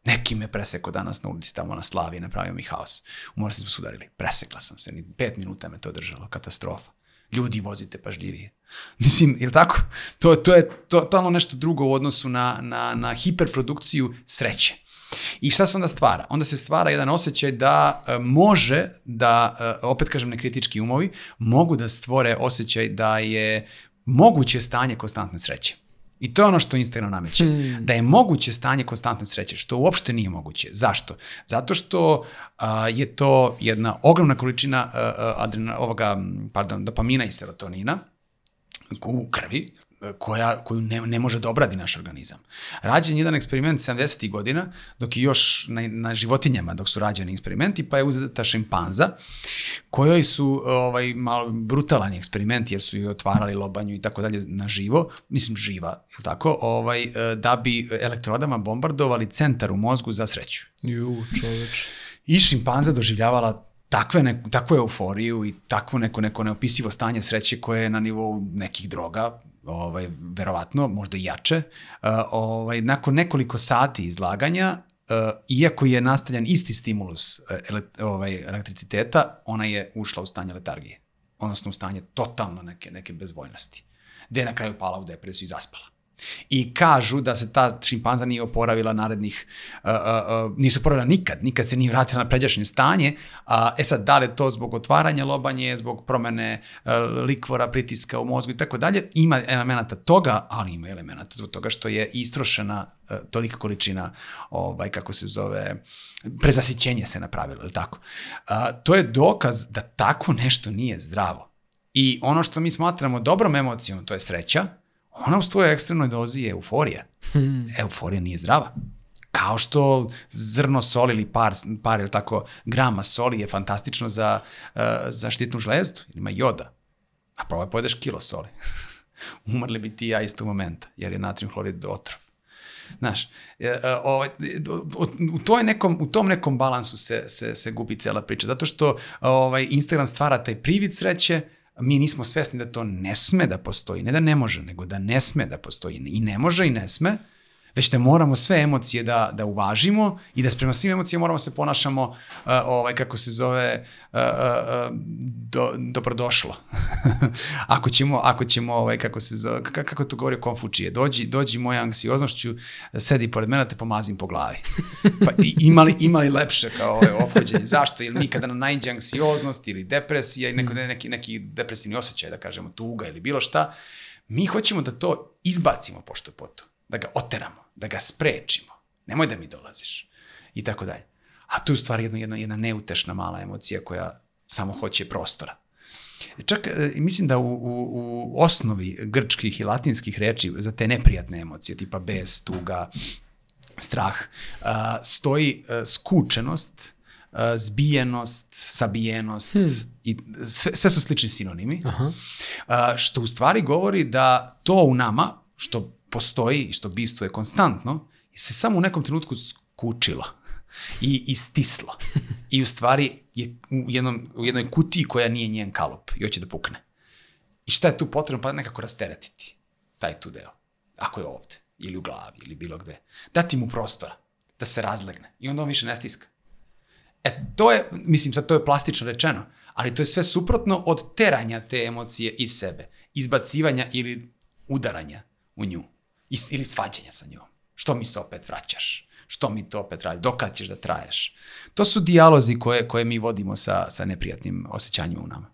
[SPEAKER 1] Neki me preseko danas na ulici tamo na Slavi, napravio mi haos. Umora se smo sudarili. Presekla sam se, ni pet minuta me to držalo. Katastrofa ljudi vozite pažljivije. Mislim, je tako? To, to je totalno nešto drugo u odnosu na, na, na hiperprodukciju sreće. I šta se onda stvara? Onda se stvara jedan osjećaj da e, može da, e, opet kažem nekritički umovi, mogu da stvore osjećaj da je moguće stanje konstantne sreće. I to je ono što Instagram nameće. Hmm. Da je moguće stanje konstantne sreće, što uopšte nije moguće. Zašto? Zato što a, je to jedna ogromna količina a, adrena, ovoga, pardon, dopamina i serotonina u krvi, koja, koju ne, ne može da obradi naš organizam. Rađen jedan eksperiment 70. godina, dok je još na, na životinjama, dok su rađeni eksperimenti, pa je uzeta šimpanza, kojoj su ovaj, malo brutalan eksperiment, jer su joj otvarali lobanju i tako dalje na živo, mislim živa, je tako, ovaj, e, da bi elektrodama bombardovali centar u mozgu za sreću.
[SPEAKER 2] Ju, čoveč.
[SPEAKER 1] I šimpanza doživljavala takve ne, takvu euforiju i takvo neko, neko neopisivo stanje sreće koje je na nivou nekih droga, ovaj, verovatno, možda i jače, ovaj, nakon nekoliko sati izlaganja, iako je nastavljan isti stimulus ele, ovaj, elektriciteta, ona je ušla u stanje letargije, odnosno u stanje totalno neke, neke bezvoljnosti, gde je na kraju pala u depresiju i zaspala. I kažu da se ta šimpanza nije oporavila narednih, uh, uh, nisu oporavila nikad, nikad se nije vratila na pređašnje stanje. Uh, e sad, da li to zbog otvaranja lobanje, zbog promene uh, likvora, pritiska u mozgu i tako dalje, ima elemenata toga, ali ima elemenata zbog toga što je istrošena uh, tolika količina, ovaj, kako se zove, prezasićenje se napravilo, ili tako. Uh, to je dokaz da tako nešto nije zdravo. I ono što mi smatramo dobrom emocijom, to je sreća, ona u svojoj ekstremnoj dozi je euforija. Hmm. Euforija nije zdrava. Kao što zrno soli ili par, par ili tako grama soli je fantastično za, uh, za štitnu žlezdu, ima joda. A probaj pojedeš kilo soli. Umrli bi ti ja isto momenta, jer je natrium hlorid otrov. Znaš, e, e, ovaj, u, toj nekom, u tom nekom balansu se, se, se gubi cela priča, zato što ovaj, Instagram stvara taj privid sreće, mi nismo svesni da to ne sme da postoji, ne da ne može, nego da ne sme da postoji. I ne može i ne sme, već da moramo sve emocije da, da uvažimo i da sprema svim emocijama moramo se ponašamo, uh, ovaj, kako se zove, uh, uh, do, dobrodošlo. ako ćemo, ako ćemo ovaj, kako se zove, kako to govori Konfučije, dođi, dođi moja anksioznošću, sedi pored mene, da te pomazim po glavi. Pa imali, imali lepše kao ovaj, obhođenje. Zašto? Ili mi kada nam najđe anksioznost ili depresija i neko, neki, neki depresivni osjećaj, da kažemo, tuga ili bilo šta, mi hoćemo da to izbacimo pošto poto da ga oteramo, da ga sprečimo. Nemoj da mi dolaziš. I tako dalje. A to je u stvari jedna, jedna, jedna neutešna mala emocija koja samo hoće prostora. Čak e, mislim da u, u, u osnovi grčkih i latinskih reči za te neprijatne emocije, tipa bes, tuga, strah, a, stoji a, skučenost, zbijenost, sabijenost hmm. i sve, sve su slični sinonimi, Aha. Što u stvari govori da to u nama, što postoji i što bistvo je konstantno, se samo u nekom trenutku skučilo i, i stislo. I u stvari je u, jednom, u jednoj kutiji koja nije njen kalup i hoće da pukne. I šta je tu potrebno? Pa nekako rasteretiti taj tu deo. Ako je ovde, ili u glavi, ili bilo gde. Dati mu prostora da se razlegne. I onda on više ne stiska. E, to je, mislim, sad to je plastično rečeno, ali to je sve suprotno od teranja te emocije iz sebe. Izbacivanja ili udaranja u nju ili svađanja sa njom. Što mi se opet vraćaš? Što mi to opet radi? Dokad ćeš da traješ? To su dijalozi koje, koje mi vodimo sa, sa neprijatnim osjećanjima u nama.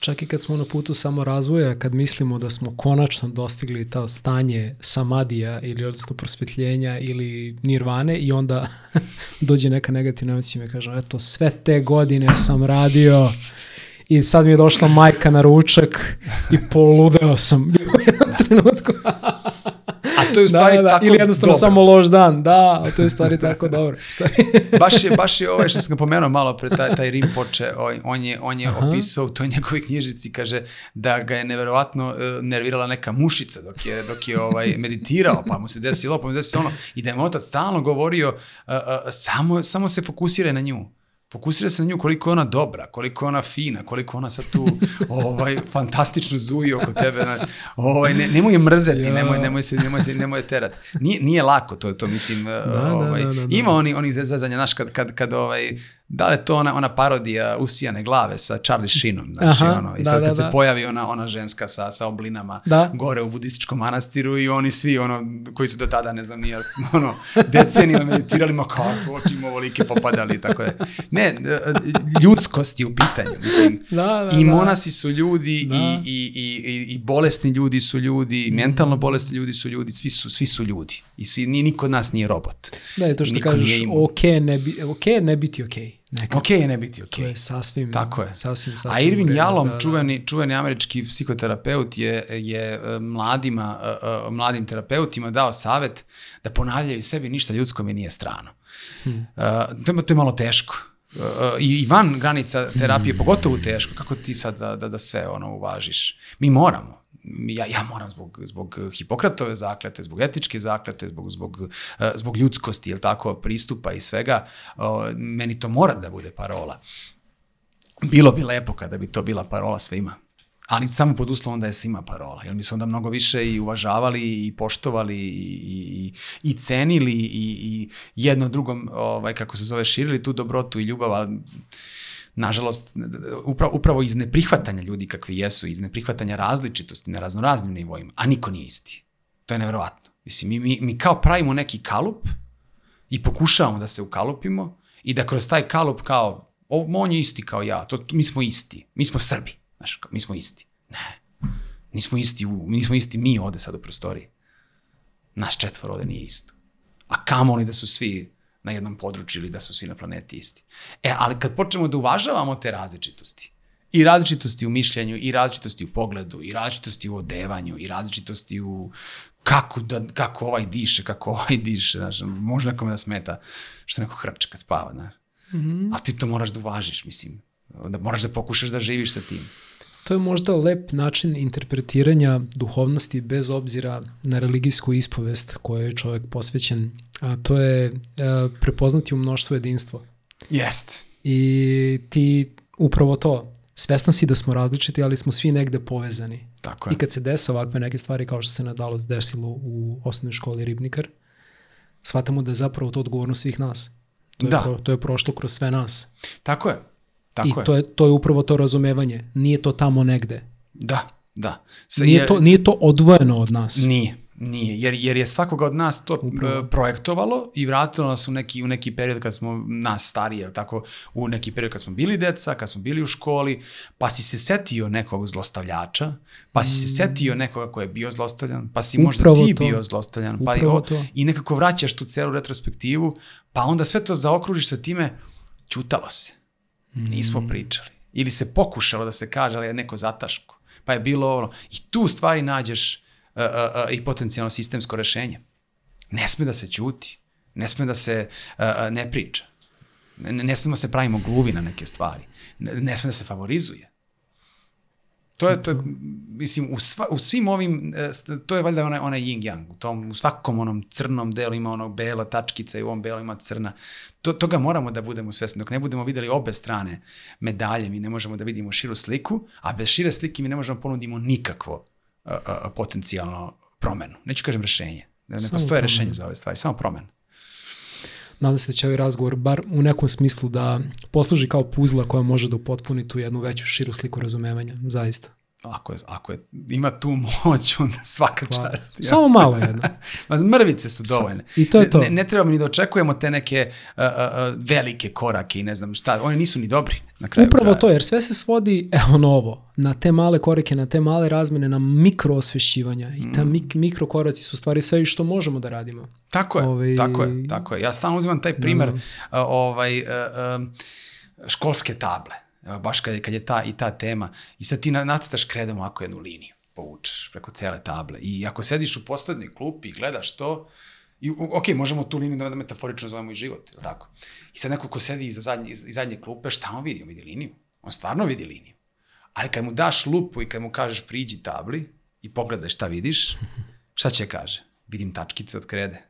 [SPEAKER 2] Čak i kad smo na putu samo razvoja, kad mislimo da smo konačno dostigli to stanje samadija ili odnosno prosvetljenja ili nirvane i onda dođe neka negativna emocija i me kaže, eto, sve te godine sam radio i sad mi je došla majka na ručak i poludeo sam u jednom trenutku.
[SPEAKER 1] A to je u da, stvari da, da, tako
[SPEAKER 2] Ili jednostavno dobro. samo loš dan, da, to je u stvari tako dobro.
[SPEAKER 1] baš je, baš je ovaj što sam pomenuo malo pre, taj, taj Rim poče, on je, on je opisao u toj njegovoj knjižici, kaže da ga je neverovatno uh, nervirala neka mušica dok je, dok je ovaj, meditirao, pa mu se desilo, pa mu se desilo ono, i da je mu otac stalno govorio, uh, uh, samo, samo se fokusiraj na nju fokusira se na nju koliko je ona dobra, koliko je ona fina, koliko ona sad tu ovaj, fantastično zuji oko tebe. Ovaj, ne, nemoj je mrzeti, ja. nemoj, nemoj, se, nemoj, se, nemoj je terati. Nije, nije lako to, to mislim. Da, da ovaj, da, da, da, da. Ima oni, oni zezanja, znaš, kad, kad, kad ovaj, da li je to ona, ona parodija usijane glave sa Charlie Sheenom, znači Aha, ono, i da, sad da, kad da, se pojavi ona, ona ženska sa, sa oblinama da. gore u budističkom manastiru i oni svi, ono, koji su do tada, ne znam, nije, ono, decenijama meditirali, ma kako, oči im ovolike popadali, tako je. Ne, ljudskost je u pitanju, mislim, da, da, i da. monasi su ljudi da. i, i, i, i bolesni ljudi su ljudi, mm. mentalno bolesni ljudi su ljudi, svi su, svi su ljudi i svi, niko od nas nije robot.
[SPEAKER 2] Da, je to što niko kažeš, ok, ne, bi, ok, ne biti ok.
[SPEAKER 1] Nekako. Ok je ne biti ok.
[SPEAKER 2] To je sasvim,
[SPEAKER 1] Tako je.
[SPEAKER 2] sasvim, sasvim
[SPEAKER 1] A Irvin Jalom, da, da. Čuveni, čuveni američki psihoterapeut, je, je e, mladima, uh, mladim terapeutima dao savet da ponavljaju sebi ništa ljudsko mi nije strano. Hmm. Uh, to je malo teško. Uh, i van granica terapije hmm. pogotovo teško. Kako ti sad da, da, da sve ono uvažiš? Mi moramo ja, ja moram zbog, zbog Hipokratove zaklete, zbog etičke zaklete, zbog, zbog, eh, zbog ljudskosti, jel tako, pristupa i svega, meni to mora da bude parola. Bilo bi lepo kada bi to bila parola svima, ali samo pod uslovom da je svima parola, jer mi se onda mnogo više i uvažavali i poštovali i, i, i cenili i, i jedno drugom, ovaj, kako se zove, širili tu dobrotu i ljubav, ali nažalost, upravo, upravo iz neprihvatanja ljudi kakvi jesu, iz neprihvatanja različitosti na raznoraznim nivoima, a niko nije isti. To je nevjerovatno. Mislim, mi, mi, mi kao pravimo neki kalup i pokušavamo da se ukalupimo i da kroz taj kalup kao, o, on je isti kao ja, to, mi smo isti, mi smo Srbi, znaš, mi smo isti. Ne, nismo isti, u, nismo isti mi ovde sad u prostoriji. Nas četvor ovde nije isto. A kamo li da su svi na jednom području ili da su svi na planeti isti. E, ali kad počnemo da uvažavamo te različitosti, i različitosti u mišljenju, i različitosti u pogledu, i različitosti u odevanju, i različitosti u kako, da, kako ovaj diše, kako ovaj diše, znaš, može nekome da smeta što neko hrče kad spava, znaš. Mm -hmm. A ti to moraš da uvažiš, mislim. Da moraš da pokušaš da živiš sa tim.
[SPEAKER 2] To je možda lep način interpretiranja duhovnosti bez obzira na religijsku ispovest kojoj je čovjek posvećen, a to je a, e, prepoznati u mnoštvu jedinstvo.
[SPEAKER 1] Jest.
[SPEAKER 2] I ti upravo to, svestan si da smo različiti, ali smo svi negde povezani.
[SPEAKER 1] Tako je.
[SPEAKER 2] I kad se desa ovakve neke stvari kao što se nadalo desilo u osnovnoj školi Ribnikar, shvatamo da je zapravo to odgovornost svih nas. To je,
[SPEAKER 1] Da.
[SPEAKER 2] pro, to je prošlo kroz sve nas.
[SPEAKER 1] Tako je. Tako
[SPEAKER 2] I
[SPEAKER 1] je.
[SPEAKER 2] to je, to je upravo to razumevanje. Nije to tamo negde.
[SPEAKER 1] Da, da. Sa-
[SPEAKER 2] Nije
[SPEAKER 1] jer-
[SPEAKER 2] to, nije to odvojeno od nas.
[SPEAKER 1] Nije, nije, jer, jer je svakoga od nas to
[SPEAKER 2] Upravo.
[SPEAKER 1] e, projektovalo i vratilo nas u neki, u neki period kad smo nas starije, tako, u neki period kad smo bili deca, kad smo bili u školi, pa si se setio nekog zlostavljača, pa si se setio nekoga ko je bio zlostavljan, pa si možda
[SPEAKER 2] Upravo
[SPEAKER 1] ti
[SPEAKER 2] to.
[SPEAKER 1] bio zlostavljan, pa i,
[SPEAKER 2] Upravo
[SPEAKER 1] o,
[SPEAKER 2] to.
[SPEAKER 1] i nekako vraćaš tu celu retrospektivu, pa onda sve to zaokružiš sa time, čutalo se, nismo
[SPEAKER 2] Mm.
[SPEAKER 1] pričali. Ili se pokušalo da se kaže, ali je neko zataško. Pa je bilo ono, i tu stvari nađeš uh, uh, uh, i potencijalno sistemsko rešenje. Ne sme da se ćuti, ne sme da se uh, uh, ne priča. Ne, ne smemo se pravimo gluvi na neke stvari. Ne, ne sme da se favorizuje. To je, to je, mislim, u, sva, u svim ovim, e, to je valjda onaj, onaj yin yang, u tom, u svakom onom crnom delu ima ono bela tačkica i u ovom belom ima crna. To, toga moramo da budemo svesni. Dok ne budemo videli obe strane medalje, mi ne možemo da vidimo širu sliku, a bez šire slike mi ne možemo ponudimo nikakvo a, a, a, potencijalno promenu. Neću kažem rešenje. Ne, ne postoje
[SPEAKER 2] promenu.
[SPEAKER 1] rešenje za ove stvari, samo promenu.
[SPEAKER 2] Nadam se da će ovaj razgovor bar u nekom smislu da posluži kao puzla koja može da upotpuni tu jednu veću širu sliku razumevanja, zaista.
[SPEAKER 1] Ako je, ako je, ima tu moć, onda svaka
[SPEAKER 2] Hvala.
[SPEAKER 1] čast. Ja.
[SPEAKER 2] Samo malo jedna.
[SPEAKER 1] Ma mrvice su dovoljne.
[SPEAKER 2] I to je to.
[SPEAKER 1] Ne, ne trebamo ni da očekujemo te neke uh, uh, uh, velike korake i ne znam šta. Oni nisu ni dobri na kraju
[SPEAKER 2] Upravo
[SPEAKER 1] kraja.
[SPEAKER 2] to, jer sve se svodi, evo novo, na te male korake, na te male razmene, na mikro osvešćivanja. I
[SPEAKER 1] Mm.
[SPEAKER 2] ta mik, mikro koraci su stvari sve što možemo da radimo.
[SPEAKER 1] Tako je,
[SPEAKER 2] Ovaj-
[SPEAKER 1] tako je, tako je. Ja stalno uzimam taj primer uh, ovaj, uh, um, školske table. Baš kad je, kad je ta, i ta tema. I sad ti na- nacrtaš kredom ovako jednu liniju, povučeš preko cele table. I ako sediš u poslednjoj klupi i gledaš to, I, ok, možemo tu liniju da, da metaforično zovemo i život, ili tako? I sad neko ko sedi iza zadnje, iz, iz zadnje klupe, šta on vidi? On vidi liniju. On stvarno vidi liniju. Ali kad mu daš lupu i kad mu kažeš priđi tabli i pogledaj šta vidiš, šta će kaže? Vidim tačkice od krede.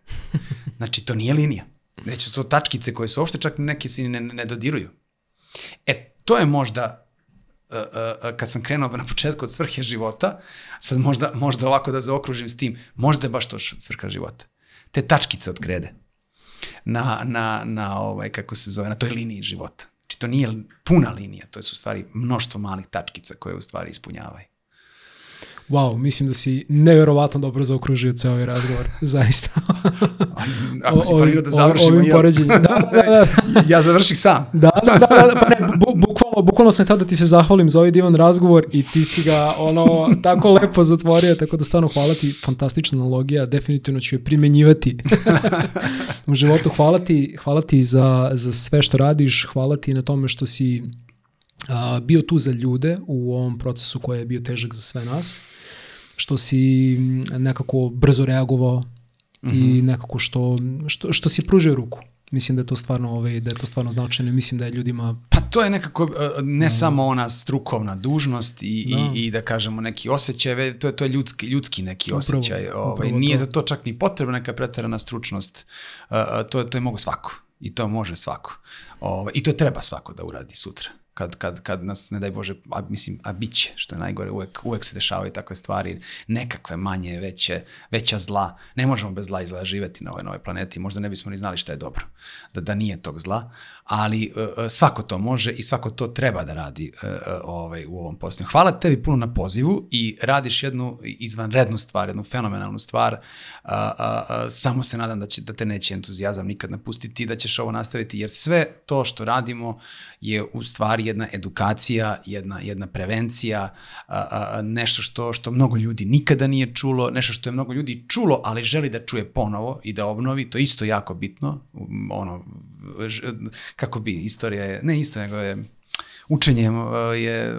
[SPEAKER 1] Znači, to nije linija. Već su to tačkice koje su uopšte čak neke se ni ne, ne dodiruju. E, to je možda uh, uh, kad sam krenuo na početku od svrhe života, sad možda, možda ovako da zaokružim s tim, možda je baš to svrha života. Te tačkice od krede na, na, na ovaj, kako se zove, na toj liniji života. Znači to nije puna linija, to je su stvari mnoštvo malih tačkica koje u stvari ispunjavaju.
[SPEAKER 2] Wow, mislim da si neverovatno dobro zaokružio ceo ovaj razgovor, zaista.
[SPEAKER 1] Ako si planirao da završimo,
[SPEAKER 2] ovim
[SPEAKER 1] ja,
[SPEAKER 2] poređenjem. Da, da, da, da.
[SPEAKER 1] ja završih sam.
[SPEAKER 2] Da, da, da, da, pa ne, bu, bukvalno, bukvalno sam htio da ti se zahvalim za ovaj divan razgovor i ti si ga ono tako lepo zatvorio, tako da stvarno hvala ti, fantastična analogija, definitivno ću je primenjivati u životu. Hvala ti, hvala ti za, za sve što radiš, hvala ti na tome što si a, bio tu za ljude u ovom procesu koji je bio težak za sve nas, što si nekako brzo reagovao i nekako što, što, što si pružio ruku. Mislim da je to stvarno ovaj da je to stvarno značajno mislim da je ljudima
[SPEAKER 1] Pa to je nekako uh, ne samo ona strukovna dužnost i,
[SPEAKER 2] Da.
[SPEAKER 1] i, i da kažemo neki osjećaj, ve- to je, to je ljudski, ljudski neki
[SPEAKER 2] Upravo,
[SPEAKER 1] osjećaj. Ovaj, nije
[SPEAKER 2] to.
[SPEAKER 1] za to čak ni potrebna neka preterana stručnost. Uh, uh, to, to je mogo svako. I to može svako. Ovaj, I to treba svako da uradi sutra. Kad, kad, kad nas, ne daj Bože, a, mislim, a bit će, što je najgore, uvek, uvek se dešavaju takve stvari, nekakve manje, veće, veća zla. Ne možemo bez zla izgleda živeti na ovoj novoj planeti, možda ne bismo ni znali šta je dobro, da, da nije tog zla, ali uh, uh, svako to može i svako to treba da radi uh, ovaj, u ovom posljednju. Hvala tebi puno na pozivu i radiš jednu izvanrednu stvar, jednu fenomenalnu stvar. Uh, uh, uh, samo se nadam da, će, da te neće entuzijazam nikad napustiti i da ćeš ovo nastaviti, jer sve to što radimo je u stvari jedna edukacija, jedna, jedna prevencija, uh, uh, nešto što, što mnogo ljudi nikada nije čulo, nešto što je mnogo ljudi čulo, ali želi da čuje ponovo i da obnovi, to isto jako bitno. Ono, kako bi, istorija je, ne istorija, nego je učenje uh, je,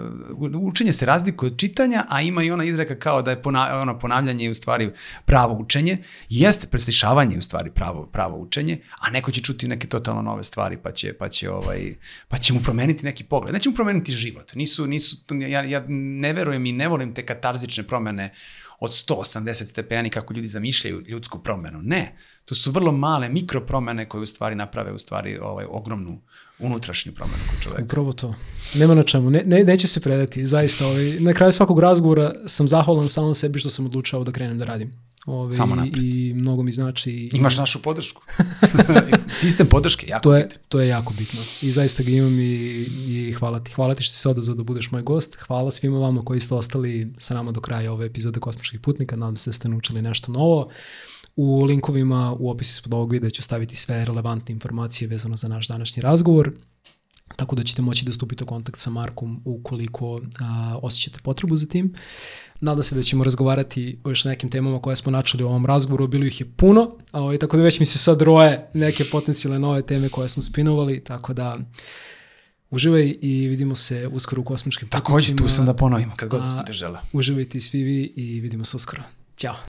[SPEAKER 1] učenje se razlikuje od čitanja, a ima i ona izreka kao da je pona, ono ponavljanje u stvari pravo učenje. Jeste preslišavanje u stvari pravo, pravo učenje, a neko će čuti neke totalno nove stvari pa će, pa će, ovaj, pa će mu promeniti neki pogled. Neće mu promeniti život. Nisu, nisu, ja, ja ne verujem i ne volim te katarzične promene od 180 stepeni kako ljudi zamišljaju ljudsku promenu. Ne, To su vrlo male mikropromene koje u stvari naprave u stvari ovaj, ogromnu unutrašnju promenu kod čoveka.
[SPEAKER 2] Upravo to. Nema na čemu. Ne, ne, neće se predati. Zaista. Ovaj, na kraju svakog razgovora sam zahvalan samom sebi što sam odlučao da krenem da radim.
[SPEAKER 1] Ove, Samo napred.
[SPEAKER 2] I mnogo mi znači. I,
[SPEAKER 1] Imaš našu podršku. Sistem podrške, jako
[SPEAKER 2] to je, bitno. To je jako bitno. I zaista ga imam i, i hvala ti. Hvala ti što si se odazvao da budeš moj gost. Hvala svima vama koji ste ostali sa nama do kraja ove epizode Kosmičkih putnika. Nadam se da ste naučili nešto novo. U linkovima u opisu ispod ovog videa ću staviti sve relevantne informacije vezano za naš današnji razgovor tako da ćete moći da stupite u kontakt sa Markom ukoliko a, osjećate potrebu za tim. Nadam se da ćemo razgovarati o još nekim temama koje smo načeli u ovom razgovoru, bilo ih je puno, a, ovaj, tako da već mi se sad roje neke potencijalne nove teme koje smo spinovali, tako da uživaj i vidimo se uskoro u kosmičkim
[SPEAKER 1] Takođe, tu sam da ponovimo kad god budeš žela.
[SPEAKER 2] Uživajte i svi vi i vidimo se uskoro. Ćao.